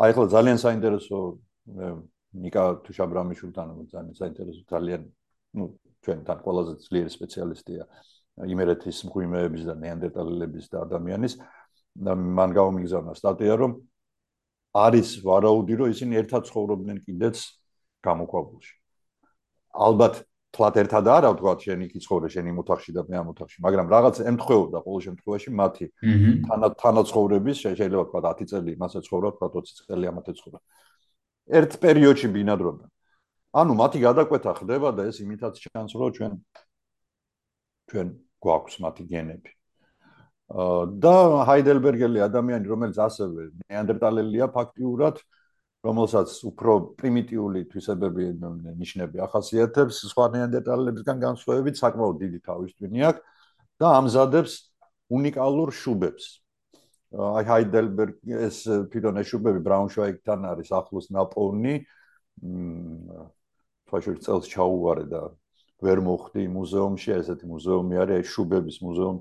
აი ახლა ძალიან საინტერესო ნიკა თუშაბრამიშვილთან ძალიან საინტერესო ძალიან ну ჩვენთან ყველაზე ძლიერი სპეციალისტია. იმერეთის მღვიმეების და ნეანდერტალელების და ადამიანის. და მან გამომიგზავნა სტატია რომ არის ვარაუდი რომ ისინი ერთად ცხოვრობდნენ კიდეც გამოქვაბულში. ალბათ თლათ ერთად არა ვთქვა შენ იქ იცხოვრე შენი მოთახში და მე ამ მოთახში მაგრამ რაღაც ემთხვეოდა ყოველ შემთხვევაში მათი თანა თანაცხოვრების შეიძლება ვთქვა 10 წელი მასე ცხოვრა ვთქვა 20 წელი ამათე ცხოვრა. ერთ პერიოდში ბინადრობდა. ანუ მათი გადაკვეთა ხდება და ეს იმითაც ჩანს რომ ჩვენ ჩვენ გვაქვს მათი გენები. და ჰაიდელბერგელი ადამიანი რომელიც ასევე ნეანდერტალელია ფაქტიურად რომელსაც უფრო პრიმიტიული თვისებები ნიშნები ახასიათებს სხვა ნეანდერტალებისგან განსხვავებით საკმაოდ დიდი თავის ტვინი აქვს და ამზადებს უნიკალურ შუბებს. აი ჰაიდელბერგ ეს ფიტონე შუბები ბრაუნშვაიგთან არის ახლოს ნაპოვნი. მ თვაშურ წელს ჩაუვარე და ვერ მოხდი მუზეუმში, ესეთი მუზეუმი არის, აი შუბების მუზეუმი,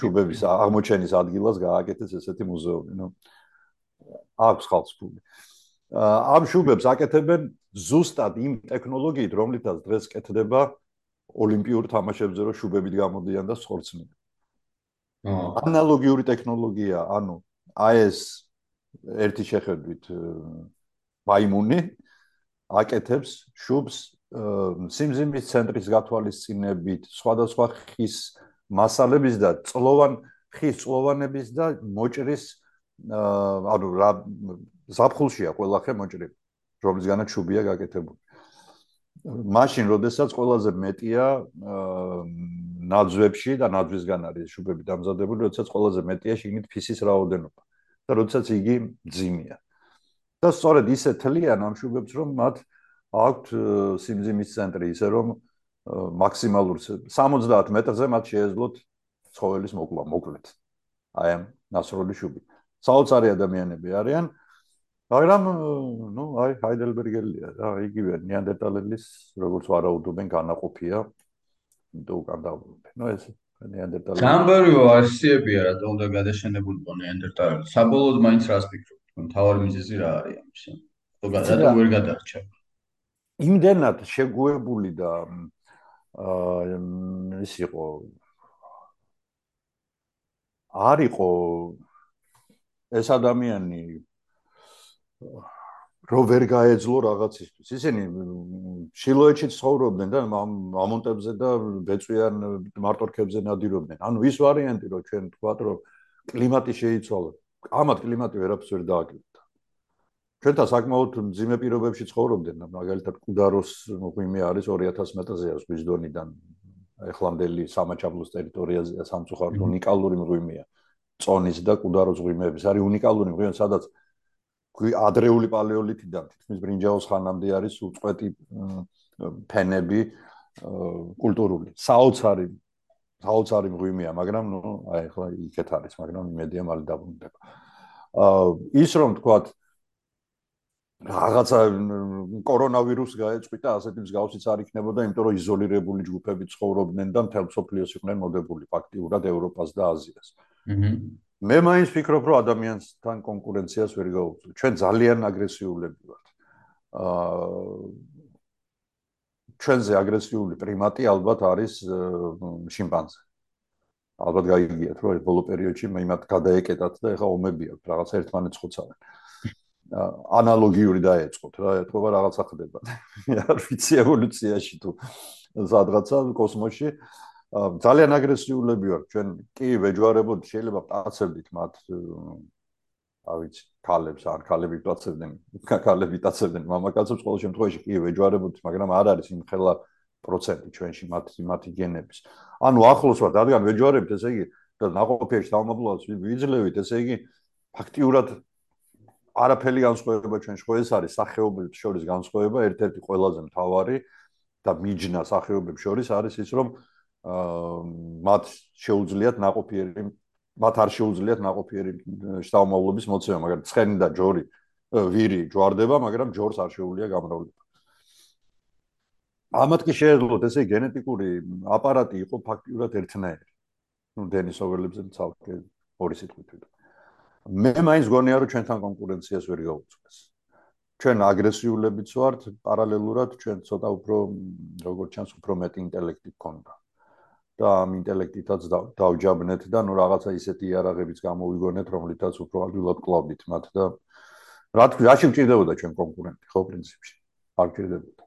შუბების აღმოჩენის ადგილას გააკეთეს ესეთი მუზეუმი, ნუ აქვს ხალხს ფული. ამ შუბებს აკეთებენ ზუსტად იმ ტექნოლოგიით, რომლითაც დღეს კეთდება ოლიმპიურ თამაშებზე, რომ შუბებით გამოდიან და სხორცნენ. ანალოგიური ტექნოლოგია, ანუ აი ეს ერთი შეხედვით მაიმუნი აკეთებს შუბს სიმზიმის ცენტრის გათვალისწინებით, სხვადასხვა ხის მასალების და წლოვან ხის წლოვანების და მოჭრის ანუ რა ზაფხულშია ყველახე მოჭრილი, რომლისგანაც შუბია გაკეთებული. მაშინ, როდესაც ყველაზე მეტია ნაძვებში და ნაძვისგან არის შუბები დამზადებული, როდესაც ყველაზე მეტია შიგნით ფისის რაოდენობა და როდესაც იგი ძიმია. და სწორედ ისე თლიან ამ შუბებს, რომ მათ აქვთ სიმძიმის ცენტრი, ისე რომ მაქსიმალურ 70 მეტრზე მათ შეეძლოთ ცხოველის მოკლა, მოკლეთ. აი ამ ნასროლი შუბი. საოცარი ადამიანები არიან. მაგრამ ნუ აი ჰაიდელბერგელია რა იგივე ნეანდერტალელის როგორც ვარაუდობენ განაყოფია. და უკან დაუბრუნდნენ ნუ ეს ნეანდერტალელი გამბერიო არსიებია რა თქმა უნდა გადაშენებულიყო ნეანდერტალელი საბოლოოდ მაინც რას ფიქრობთ? თქვენ თავარი მიზეზი რა არის ამის ხო გადადა ვერ გადარჩა. იმდენად შეგუებული და აა ის იყო არისო ეს ადამიანი რო ვერ გაეძლო რაღაცისთვის. ისინი შილოეთში ცხოვრობდნენ და ამონტებზე და ბეწვიან მარტორქებზე ნადირობდნენ. ანუ ის ვარიანტი, რომ ჩვენ თქვათ, რომ კლიმატი შეიცვალა. ამათ კლიმატი ვერაფერს ვერ დააკლებდა. ჩვენთან საკმაოდ მძიმე პირობებში ცხოვრობდნენ, მაგალითად კუდაროს მღვიმე არის 2000 მეტრზე ზღვის დონიდან. ეხლამდელი სამაჩაბლოს ტერიტორიაზე სამწუხაროდ უნიკალური მღვიმეა. წონის და კუდაროს მღვიმეების არის უნიკალური მღვიმე, სადაც ადრეული პალეოლითიდან თითქმის ბრინჯაოს ხანამდე არის უწყვეტი ფენები კულტურული. საოცარი საოცარი მღვიმეა, მაგრამ ნუ აი ახლა იქეთ არის, მაგრამ იმედია მალე დაბრუნდება. აა ის რომ თქვათ რაღაცა კორონავირუსი გაეწყვიტა, ასეთი მსგავსიც არ იქნებოდა, იმიტომ რომ იზოლირებული ჯგუფები ცხოვრობდნენ და მთელ სოფლიოს იყვნენ მოდებული ფაქტიურად ევროპას და აზიას. აჰა მე მაინც ვფიქრობ, რომ ადამიანთან კონკურენციას ვერ გაუწევ. ჩვენ ძალიან აგრესიულები ვართ. აა ჩვენზე აგრესიული პრიმატი ალბათ არის შიმპანზე. ალბათ გაიგიათ, რომ ეს ბოლო პერიოდში მე იმათ გადაეკეტათ და ეხა ომები აქვს, რაღაცა ერთმანეთს ხოცავენ. ანალოგიური დაეწყოთ რა, ეთქობა რაღაცა ხდება. არ ვიცი ევოლუციაში თუ სადღაცა კოსმოსში ძალიან აგრესიულები ვართ. ჩვენ კი ვეჯვარებოდ შეიძლება პატაცებდით მათ არ ვიცი ქალებს არ ქალები პატაცებდნენ ქალები პატაცებდნენ მამაკაცებს ყოველ შემთხვევაში კი ვეჯვარებოდ მაგრამ არ არის იმ ხელა პროცენტი ჩვენში მათ მათი გენების ანუ ახლოს ვართ რადგან ვეჯვარებთ ესე იგი და ნაყოფიერში თავმობლოვას ვიძლევით ესე იგი ფაქტიურად არაფერი განსხვავება ჩვენ შეხეს არის სახეობებს შორის განსხვავება ერთ-ერთი ყველაზე მთავარი და მიჯნა სახეობებს შორის არის ის რომ მათ შეუძლიათ ناقოფიერი მათ არ შეუძლიათ ناقოფიერი შთამომავლობის მოცემა, მაგრამ ცხენი და ჯორი ვირი ჯვარდება, მაგრამ ჯორს არ შეუძლია გამრავლება. ამათ კი შეეძლოთ ესე გენეტიკური აპარატი იყო ფაქტიურად ერთნაირი. ნუ დენის ოვერლებზე ცალკე ორი სიტყვით ვიტყვი. მე მაინც გონია რომ ჩვენთან კონკურენციას ვერ გავუწყვეს. ჩვენ აგრესიულებიც ვართ, პარალელურად ჩვენ ცოტა უფრო როგორც ჩანს უფრო მეტი ინტელექტი გქონდა. და ამ ინტელექტითაც დავჯაბნეთ და ნუ რაღაცა ისეთი იარაღებიც გამოვიგონეთ, რომლითაც უფრო ადვილად კლავდით მათ და რა თქმა უნდა, რაში მჭირდებოდა ჩვენ კონკურენტი, ხო, პრინციპში. არ მჭირდებოდა.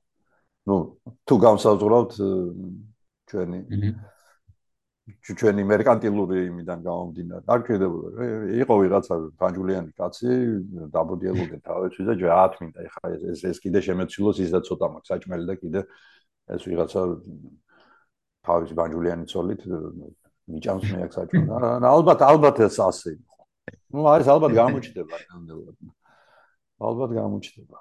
ნუ თუ გამსაზღვრავთ ჩვენი ჩვენი მერკანტილური იმიდან გამომდინარე, არ მჭირდებოდა. იყო ვიღაცა ფანჯულიანი კაცი, დაბოდიელოდნენ თავებში და ჯერ 10 მინდა ეხა ეს ეს კიდე შემეცილოს ის და ცოტა მაქვს საჭმელი და კიდე ეს ვიღაცა თავისი ბანჯულიანი ცოლით მიჭამს მე აქ საჭმელი. ალბათ ალბათ ეს ასე იყო. აი ეს ალბათ გამოჩდება ნამდვილად. ალბათ გამოჩდება.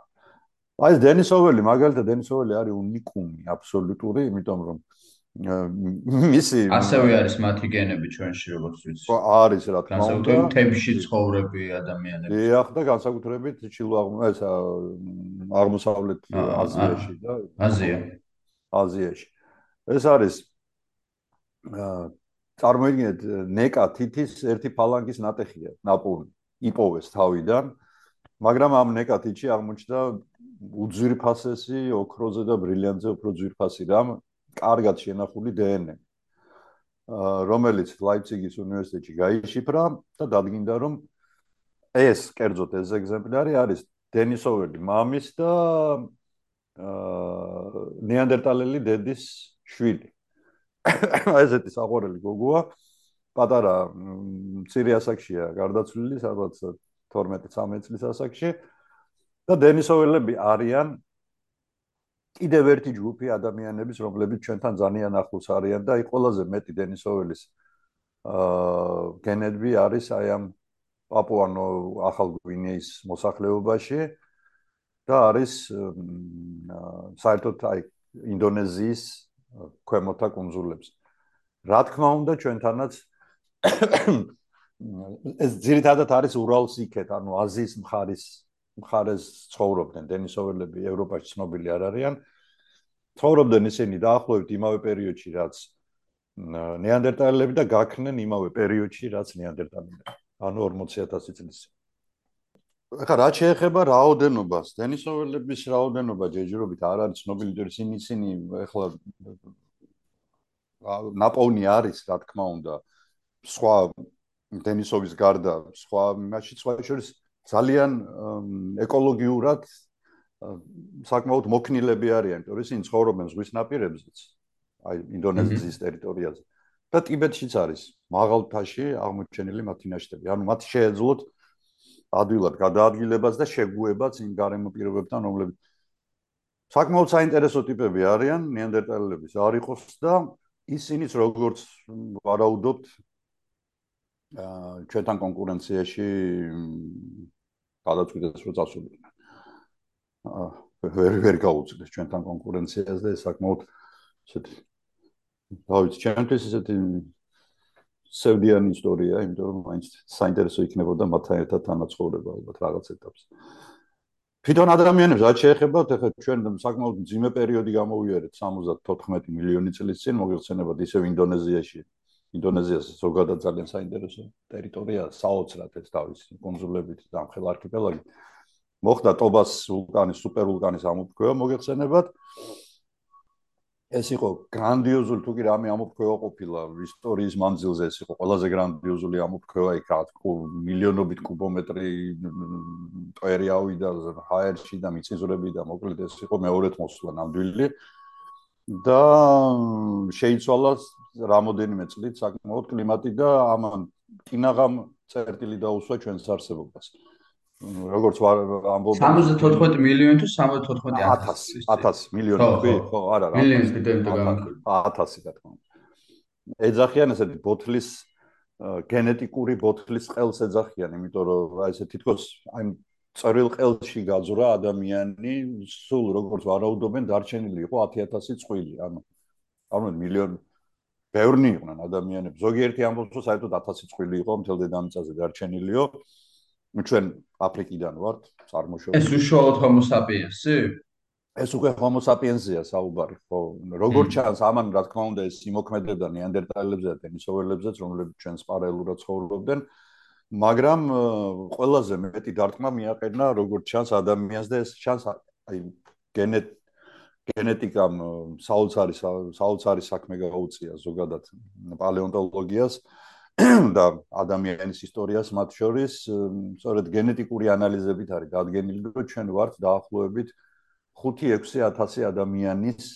აი ეს დენისოველი მაგალითად დენისოველი არის უნიკუმი აბსოლუტური, იმიტომ რომ მისი ასევე არის მათი გენები ჩვენში როგორც ვიცი. ხო, არის რა თქმა უნდა. თემში ცხოვრები ადამიანები. დიახ და განსაკუთრებით ჩილო ეს აღმოსავლეთ აზიაში და აზია. აზიაში. ეს არის წარმოიდგინეთ ნეკა თითის ერთი ფალანგის ნატეხია ნაპოვნი იპოვეს თავიდან მაგრამ ამ ნეკა თითში აღმოჩნდა უძვირფასესი ოქროზე და ბრილიანტზე უფრო ძვირფასი რამ კარგად შენახული დნმ რომელიც ლაიფციგის უნივერსიტეტში გაიშიფრა და დადგინდა რომ ეს კერძოდ ეს ეგზემპლარი არის დენისოველი მამის და ნეანდერტალელი დედის შვილი ესეთი საყვარელი გოგოა. პატარა მცირე ასაკშია გარდაცვლილი სადაც 12-13 წლის ასაკში. და დენისოველები არიან. კიდევ ერთი ჯგუფი ადამიანების რომლებიც ჩვენთან ძალიან ახლოს არიან და აი ყველაზე მეტი დენისოველის აა გენები არის აი ამ პაპუანო ახალ გვინეის მოსახლეობაში და არის საერთოდ აი ინდონეზიის ქვემოთა კუნძულებს. რა თქმა უნდა, ჩვენთანაც ეს ძირითადად არის ურალს იქეთ, ანუ აზიის მხარის მხარეს ცხოვრობდნენ დენისოველები, ევროპაში ცნობილი არ არიან. ცხოვრობდნენ ისინი დაახლოებით იმავე პერიოდში, რაც ნეანდერტალელები და გაქრნენ იმავე პერიოდში, რაც ნეანდერტალელები. ანუ 40000 წლის. ახლა რა შეეხება რაოდენობას, დენისოველების რაოდენობა ჯერჯერობით არ არის ცნობილი, ჯერ ისინი ისინი ახლა ნაპოვნი არის, რა თქმა უნდა, სხვა დენისოვის გარდა, სხვა მაშინ სხვა შორის ძალიან ეკოლოგიურად საკმაოდ მოქნილები არიან, იმიტომ რომ ისინი ცხოვრობენ ზღვის ნაპირებზეც, აი ინდონეზიის ტერიტორიაზე. და ტიბეტშიც არის მაღალ ფაში აღმოჩენილი მათი ნაშთები. ანუ მათ შეეძლოთ ადვილად გადაადგილებას და შეგუებას იმ გარემო პირობებთან, რომლებიც საკმაოდ საინტერესო ტიპები არიან, ნეანდერტალელების არ იყოს და ისინიც როგორც ვარაუდობთ აა ჩვენთან კონკურენციაში გადაწყვეტეს რომ წასულიყვნენ. აა ვერ ვერ გაუწდეს ჩვენთან კონკურენციას და ეს საკმაოდ ესეთი დავით ჩემთვის ესეთი სევდიანი ისტორია, იმიტომ რომ მაინც საინტერესო იქნებოდა მათთან ერთად თანაცხოვრება ალბათ რაღაც ეტაპზე. თვითონ ადამიანებს რაც შეეხება, ეხლა ჩვენ საკმაოდ ძიმე პერიოდი გამოვიარეთ 74 მილიონი წლის წინ მოგეხსენებათ ისევ ინდონეზიაში. ინდონეზიას ზოგადად ძალიან საინტერესო ტერიტორია, საოცრად ეს თავისი კონსულებით და ამხელ არქიპელაგი. მოხდა ტობას ვულკანის, სუპერვულკანის ამოფრქვევა მოგეხსენებათ. ეს იყო გრანდიოზული თუ კი რამე ამოფრქვევა ყოფილა ისტორიის მანძილზე ეს იყო ყველაზე გრანდიოზული ამოფრქვევა იქ რა მილიონობით კუბომეტრი ტვერი ავიდა ჰაერში და მიწისძვრები და მოკლედ ეს იყო მეორედ მოსვლა ნამდვილი და შეიცვალა რამოდენიმე წლით საკმაოდ კლიმატი და ამან კინაღამ წერტილი დაუსვა ჩვენს არსებობას. როგორც ამბობ 74 მილიონი თუ 74000 1000 მილიონი თქვი. ხო არა რა მილიონი კიდევ და გამქვი 1000 რა თქმა უნდა. ეძახიან ესეთი ბოთლის გენეტიკური ბოთლის ყელს ეძახიან იმიტომ რომ აი ესე თითქოს აი წერილ ყელში გაძვრა ადამიანი სულ როგორც ვარაუდობენ დარჩენილი იყო 10000 წვილი ანუ ანუ მილიონი ბევრნი იყვნენ ადამიანები. ზოგიერთი ამბობს, რომ საერთოდ 1000 წვილი იყო მთელ დედამიწაზე დარჩენილიო. ჩვენ აფრიკიდან ვართ, წარმოშობილი. ეს უშუალოდ homo sapiens-ი? ეს უკვე homo sapiens-ია საუბარი, ხო. როგორც ჩანს, ამან რა თქმა უნდა ეს იმოქმედებდა ნეანდერტალებზე და დენისოველებზეც, რომლებიც ჩვენ სპარალელურად ცხოვრობდნენ. მაგრამ ყველაზე მეტი დარტყმა მიაყენა როგორც ჩანს ადამიანს და ეს ჩანს აი გენეტ გენეტიკამ საოცარი საოცარი საქმე გაუწია ზოგადად პალეონტოლოგიას და ადამიანის ისტორიას მათ შორის სწორედ გენეტიკური ანალიზებით არის დადგენილი რომ ჩვენ ვართ დაახლოებით 5-6000 ადამიანის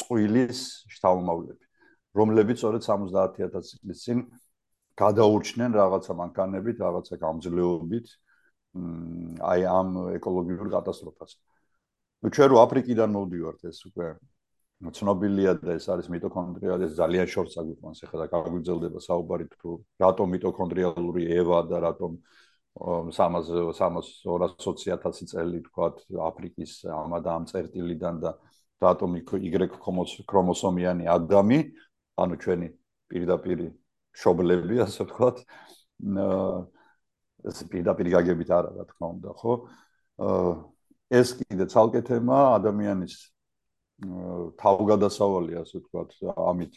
წვილის შთამომავლები რომლებიც სწორედ 70000 წლის წინ გადაურჩნენ რაღაცა მანქანებით, რაღაცა გამძლეობით აი ამ ეკოლოგიურ კატასტროფას. ну ჩვენ რო აფრიკიდან მოვდივართ ეს უკვე ცნობილია და ეს არის მიტოქონდრია და ძალიან შორს აგვიყვანს ახლა და გაგვიძელდება საუბარი თუ რატომ მიტოქონდრიალური ევა და რატომ 300 300 წელი თქვათ აფრიკის ამა და ამ წერტილიდან და რატომ Y ქრომოსომიანი ადამი ანუ ჩვენი პირდაპირი შობლები ასე ვთქვათ ეს პირდაპირ გაგებით არა რა თქმა უნდა ხო? ეს კიდე ცალკე თემა ადამიანის თავგადასავალი ასე ვთქვათ ამით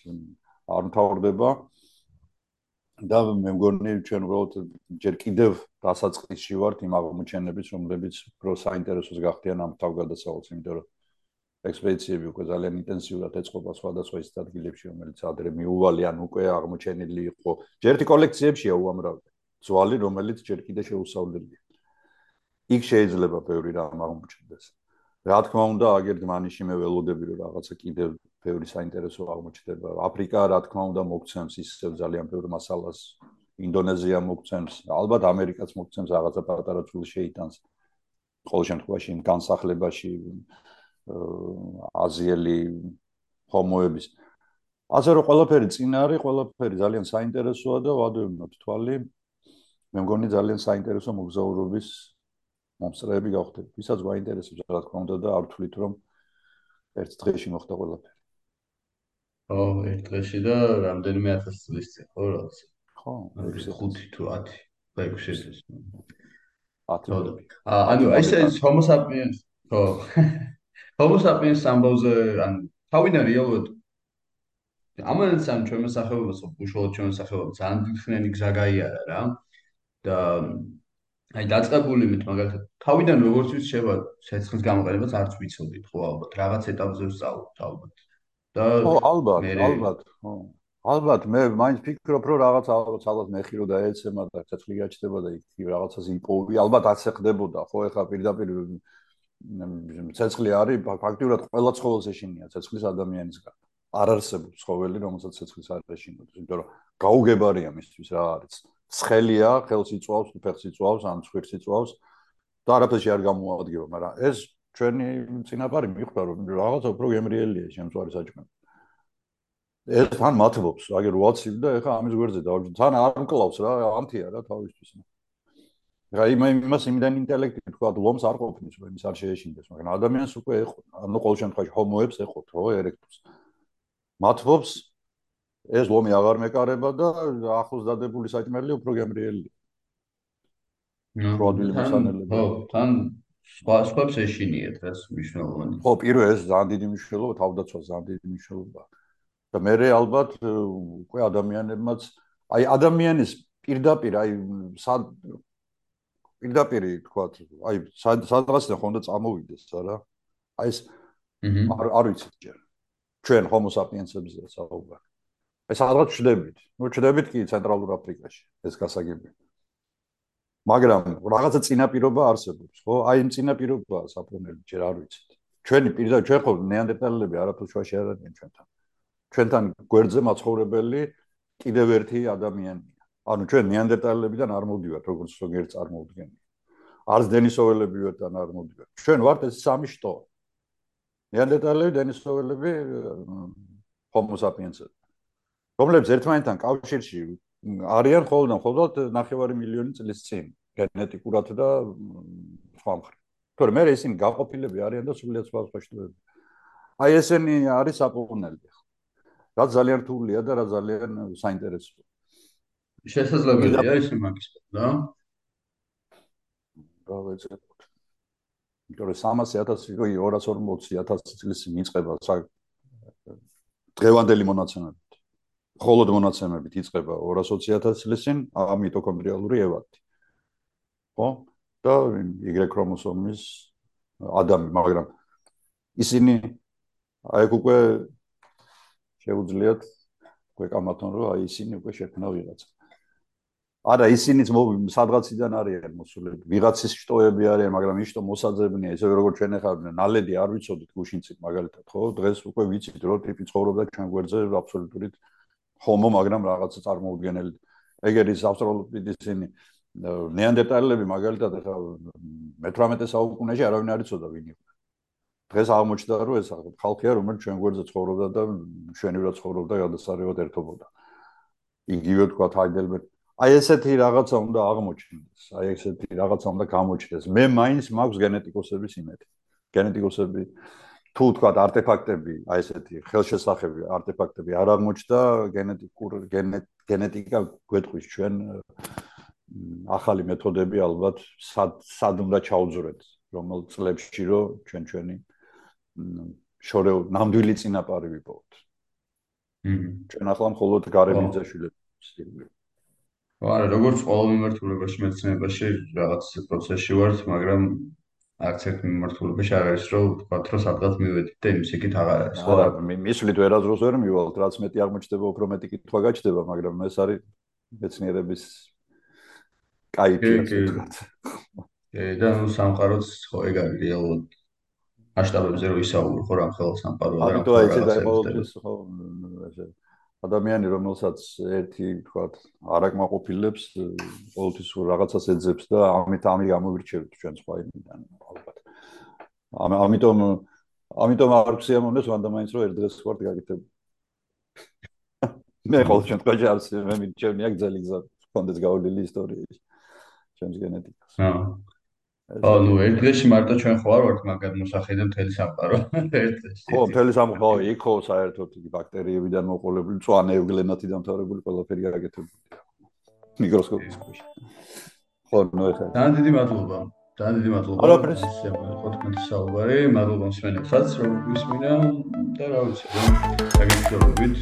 არ მთავრდება. და მე მგონი ჩვენ უბრალოდ ჯერ კიდევ დასაწყისში ვართ იმ აღმოჩენების რომლებიც პრო საინტერესოს გახდიან ამ თავგადასავალს იმიტომ რომ ექსპედიციები უკვე ძალიან ინტენსიურად ეწყობა სხვადასხვა ის ადგილებში რომელიც ადრე მიუვალი ან უკვე აღმოჩენილი იყო. ჯერთი კოლექციებშია უამრავი ძვალი რომელიც ჯერ კიდე შეუსავლელია იქ შეიძლება ბევრი რამ აღმოჩნდეს. რა თქმა უნდა, აგერ დმანიში მე ველოდები რომ რაღაცა კიდევ ბევრი საინტერესო აღმოჩნდება. აფრიკა რა თქმა უნდა მოგცემს ისევ ძალიან ბევრ მასალას. ინდონეზია მოგცემს, ალბათ ამერიკაც მოგცემს რაღაცა პატარა წულ შეიტანს. ყოველ შემთხვევაში იმ განსახლებაში აზიელი ჰომოების ასე რომ ყველაფერი წინ არის, ყველაფერი ძალიან საინტერესოა და ვადევნოთ თვალი. მე მგონი ძალიან საინტერესო მოგზაურობის მომსწრეები გავხდები. ვისაც გვაინტერესებს რა თქმა უნდა და არ ვთვლით რომ ერთ დღეში მოხდა ყველაფერი. ო, ერთ დღეში და რამდენიმე ათას წლის წინ, ხო, რაღაც. ხო, 5 თუ 10. და 6 წლის. 10. ანუ ესე homo sapiens, ხო. homo sapiens ამბავზე, ან თავიდან რეალურად ამან სამ ჩვენ მოსახელობას, უშუალოდ ჩვენ მოსახელობას ძალიან დიდხნიანი გზა გაიარა რა. და აი დაწყებული მით მაგალითად თავიდან როგორც ვიცი შევა ცეცხლის გამოყენებას არც ვიცოდით ხო ალბათ რაღაც ეტაპზე ვსწავლობთ ალბათ. და ხო ალბათ ალბათ ხო. ალბათ მე მაინც ფიქრობ რომ რაღაც ალბათ ალბათ მეხირო და ეცემა და ცეცხლი გაჩნდება და იქ რაღაცას იპოვი ალბათ ასე ხდებოდა ხო ეხლა პირდაპირ ცეცხლი არის ფაქტიურად ყველა ცხოველს ეშინია ცეცხლის ადამიანისგან არ არსებობს ცხოველი რომელსაც ცეცხლის არ ეშინოდეს იმიტომ რომ გაუგებარია მისთვის რა არის ცხელია, ხელს იწვავს, ფეხს იწვავს, ან ცხვირს იწვავს და არაფერში არ გამოადგება, მაგრამ ეს ჩვენი წინაპარი მიხვდა რომ რაღაცა უფრო გემრიელია შემწვარი საჭმელი. ეს თან მათბობს, აგერ ვაცივ და ეხა ამის გვერდზე დავჯი. თან არ მკლავს რა, ამთია რა თავისთვის. რა იმა იმას იმდან ინტელექტი თქვა, ლომს არ ყოფნის, რომ ის არ შეეშინდეს, მაგრამ ადამიანს უკვე ეხო, ანუ ყოველ შემთხვევაში ჰომოებს ეხოთ, ხო, ერექტუს. მათბობს ეს ლომი აღარ მეკარება და ახლოს დადებული საჭმელი უფრო გემრიელია. პროდვილი მოსანელები. ხო, თან სხვა სხვებს ეშინიათ ეს მნიშვნელოვანი. ხო, პირველ ეს ძალიან დიდი მნიშვნელობა, თავდაცვა ძალიან დიდი მნიშვნელობა. და მე ალბათ უკვე ადამიანებმაც აი ადამიანის პირდაპირ აი პირდაპირ თქვათ, აი სადღაციდან ხონდა წამოვიდეს, არა? აი ეს არ არ ვიცი ჯერ. ჩვენ homo sapiens-ებზე საუბარი. ეს რაღაც ჩდებით. ნუ ჩდებით კი ცენტრალურ აფრიკაში ეს გასაგები. მაგრამ რაღაცა წინაპირობა არსებობს, ხო? აი იმ წინაპირობაა საფრთხელი, ჯერ არ ვიცით. ჩვენი პირდა ჩვენ ხო ნეანდერტალელები არაფერს შუაში არ არიან ჩვენთან. ჩვენთან გვერდზე მაცხოვრებელი კიდევ ერთი ადამიანია. ანუ ჩვენ ნეანდერტალებიდან არ მოვდივართ, როგორც ზოგიერთ წარმოუდგენელი. არც დენისოველებიდან არ მოვდივართ. ჩვენ ვართ ეს სამი შტო. ნეანდერტალები, დენისოველები, ჰომო საპიენსები. რომლებიც ერთმანეთთან კავშირში არიან ხოლმე და ხოლმე 9 მილიონი წლის წინ გენეტიკურად და სხვა მხრივ. თორე მე ისინი გაყოფილები არიან და სულიად სხვა სხვა შტოები. აი ესენი არის საპოვნელი. რა ძალიან რთულია და რა ძალიან საინტერესოა. შესაძლებელია ის მაგის და რა ვეცებოთ. იმიტომ რომ 300.000 იყო 240.000 წლის მიწება დღევანდელი მონაცემებით. холод მონაცემებით იწება 220.000 წლისინ ამიტოქონდრიალური ევაქტი. ხო? და Y ქრომოსომის ადამი, მაგრამ ისინი აი უკვე შეუძლიათ გვეკამათონ რომ აი ისინი უკვე შექმნა ვიღაცა. არა ისინიც სადღაციდან არიან მოსულები ვიღაცის შტოები არიან მაგრამ ის შტო მოსაძებნია ესე როგორც ჩვენ ახლა ნალედი არ ვიცოდით გუშინცით მაგალითად ხო დღეს უკვე ვიცით რომ ტიპი ცხოვრობდა ჩვენ გვერდზე აბსოლუტურად ჰომო მაგრამ რაღაცა წარმოუდგენელი. ეგერ ის ავსტრალოპითექინი ნეანდერტალები მაგალითად ახლა მე-18 საუკუნეში არავინ არ იცოდა ვინ იყო. დღეს აღმოჩნდა რომ ეს ხალხია რომელიც ჩვენ გვერდზე ცხოვრობდა და ჩვენივრად ცხოვრობდა გადასარევად ერთობოდა. იგივე თქვა ჰაიდელბერგი აი ესეთი რაღაცა უნდა აღმოჩნდეს, აი ესეთი რაღაცა უნდა გამოჩნდეს. მე მაინც მაქვს გენეტიკოსების იმედი. გენეტიკოსები თუ თქვა არტეფაქტები, აი ესეთი ხელშესახები არტეფაქტები არ აღმოჩნდა, გენეტიკურ გენეტიკა გვეტყვის ჩვენ ახალი მეთოდები ალბათ სად სად უნდა ჩაუძურეთ, რომელ წლებში რო ჩვენ ჩვენი შორეულ ნამდვილი წინაპარი ვიპოვოთ. ჩვენ ახლა მხოლოდ გარემიძაშვილებს ვსწავლობთ. არა, როგორც ყოველ მიმართულებაში მეცნიერებაში რაღაც პროცესში ვართ, მაგრამ არც ერთ მიმართულებით არ არის რომ ვთქვათ რომ სადღაც მივედით და იმის იქით აღარ არის ხო? არა მისვლით ვერაზროს ვერ მივალთ რაც მეტი აღმოჩნდება უფრო მეტი კითხვა გაჩნდება მაგრამ ეს არის მეცნიერების кайფი ასე ვთქვათ. და ნუ სამყაროც ხო ეგ არის რეალურად. მასშტაბებზე რომ ისაუბრო ხო რა ხელს სამყაროა და ამიტომ აი ეს დაიმოვლეს ხო ესე. ადამიანი რომელსაც ერთი თქვა არაკმაყოფილებს ყოველთვის რაღაცას ეძებს და ამით ამი გამოვირჩევთ ჩვენ სხვა იმიდან ალბათ. ამიტომ ამიტომ არ ქსიამონეს ვანდა მაინც რომ ერთ დღეს ვარ გაკეთებ მე ყოველ შემთხვევაში არ მე მიჩვენია გზელი გზა კონდეს გავრდილი ისტორიაში ჩვენს გენეტიკას. აა ო ნუ ერთ დღეში მარტო ჩვენ ხო არ ვართ მაგად მოსახედე მთელი სამყარო. ერთ დღეში. ხო მთელი სამყარო იქო საერთოდ იგი ბაქტერიებიდან მოყოლებული წვანე ევგლენათი დამთავრებული ყველაფერი გაკეთებული. მიკროსკოპის ქვეშ. ხო ნუ ეხლა. ძალიან დიდი მადლობა. ძალიან დიდი მადლობა. არაფერს ხო თქვენ საუბარი მადლობა მსმენელსაც რომ გვისმინა და რა ვიცი რომ დაგიწყდებით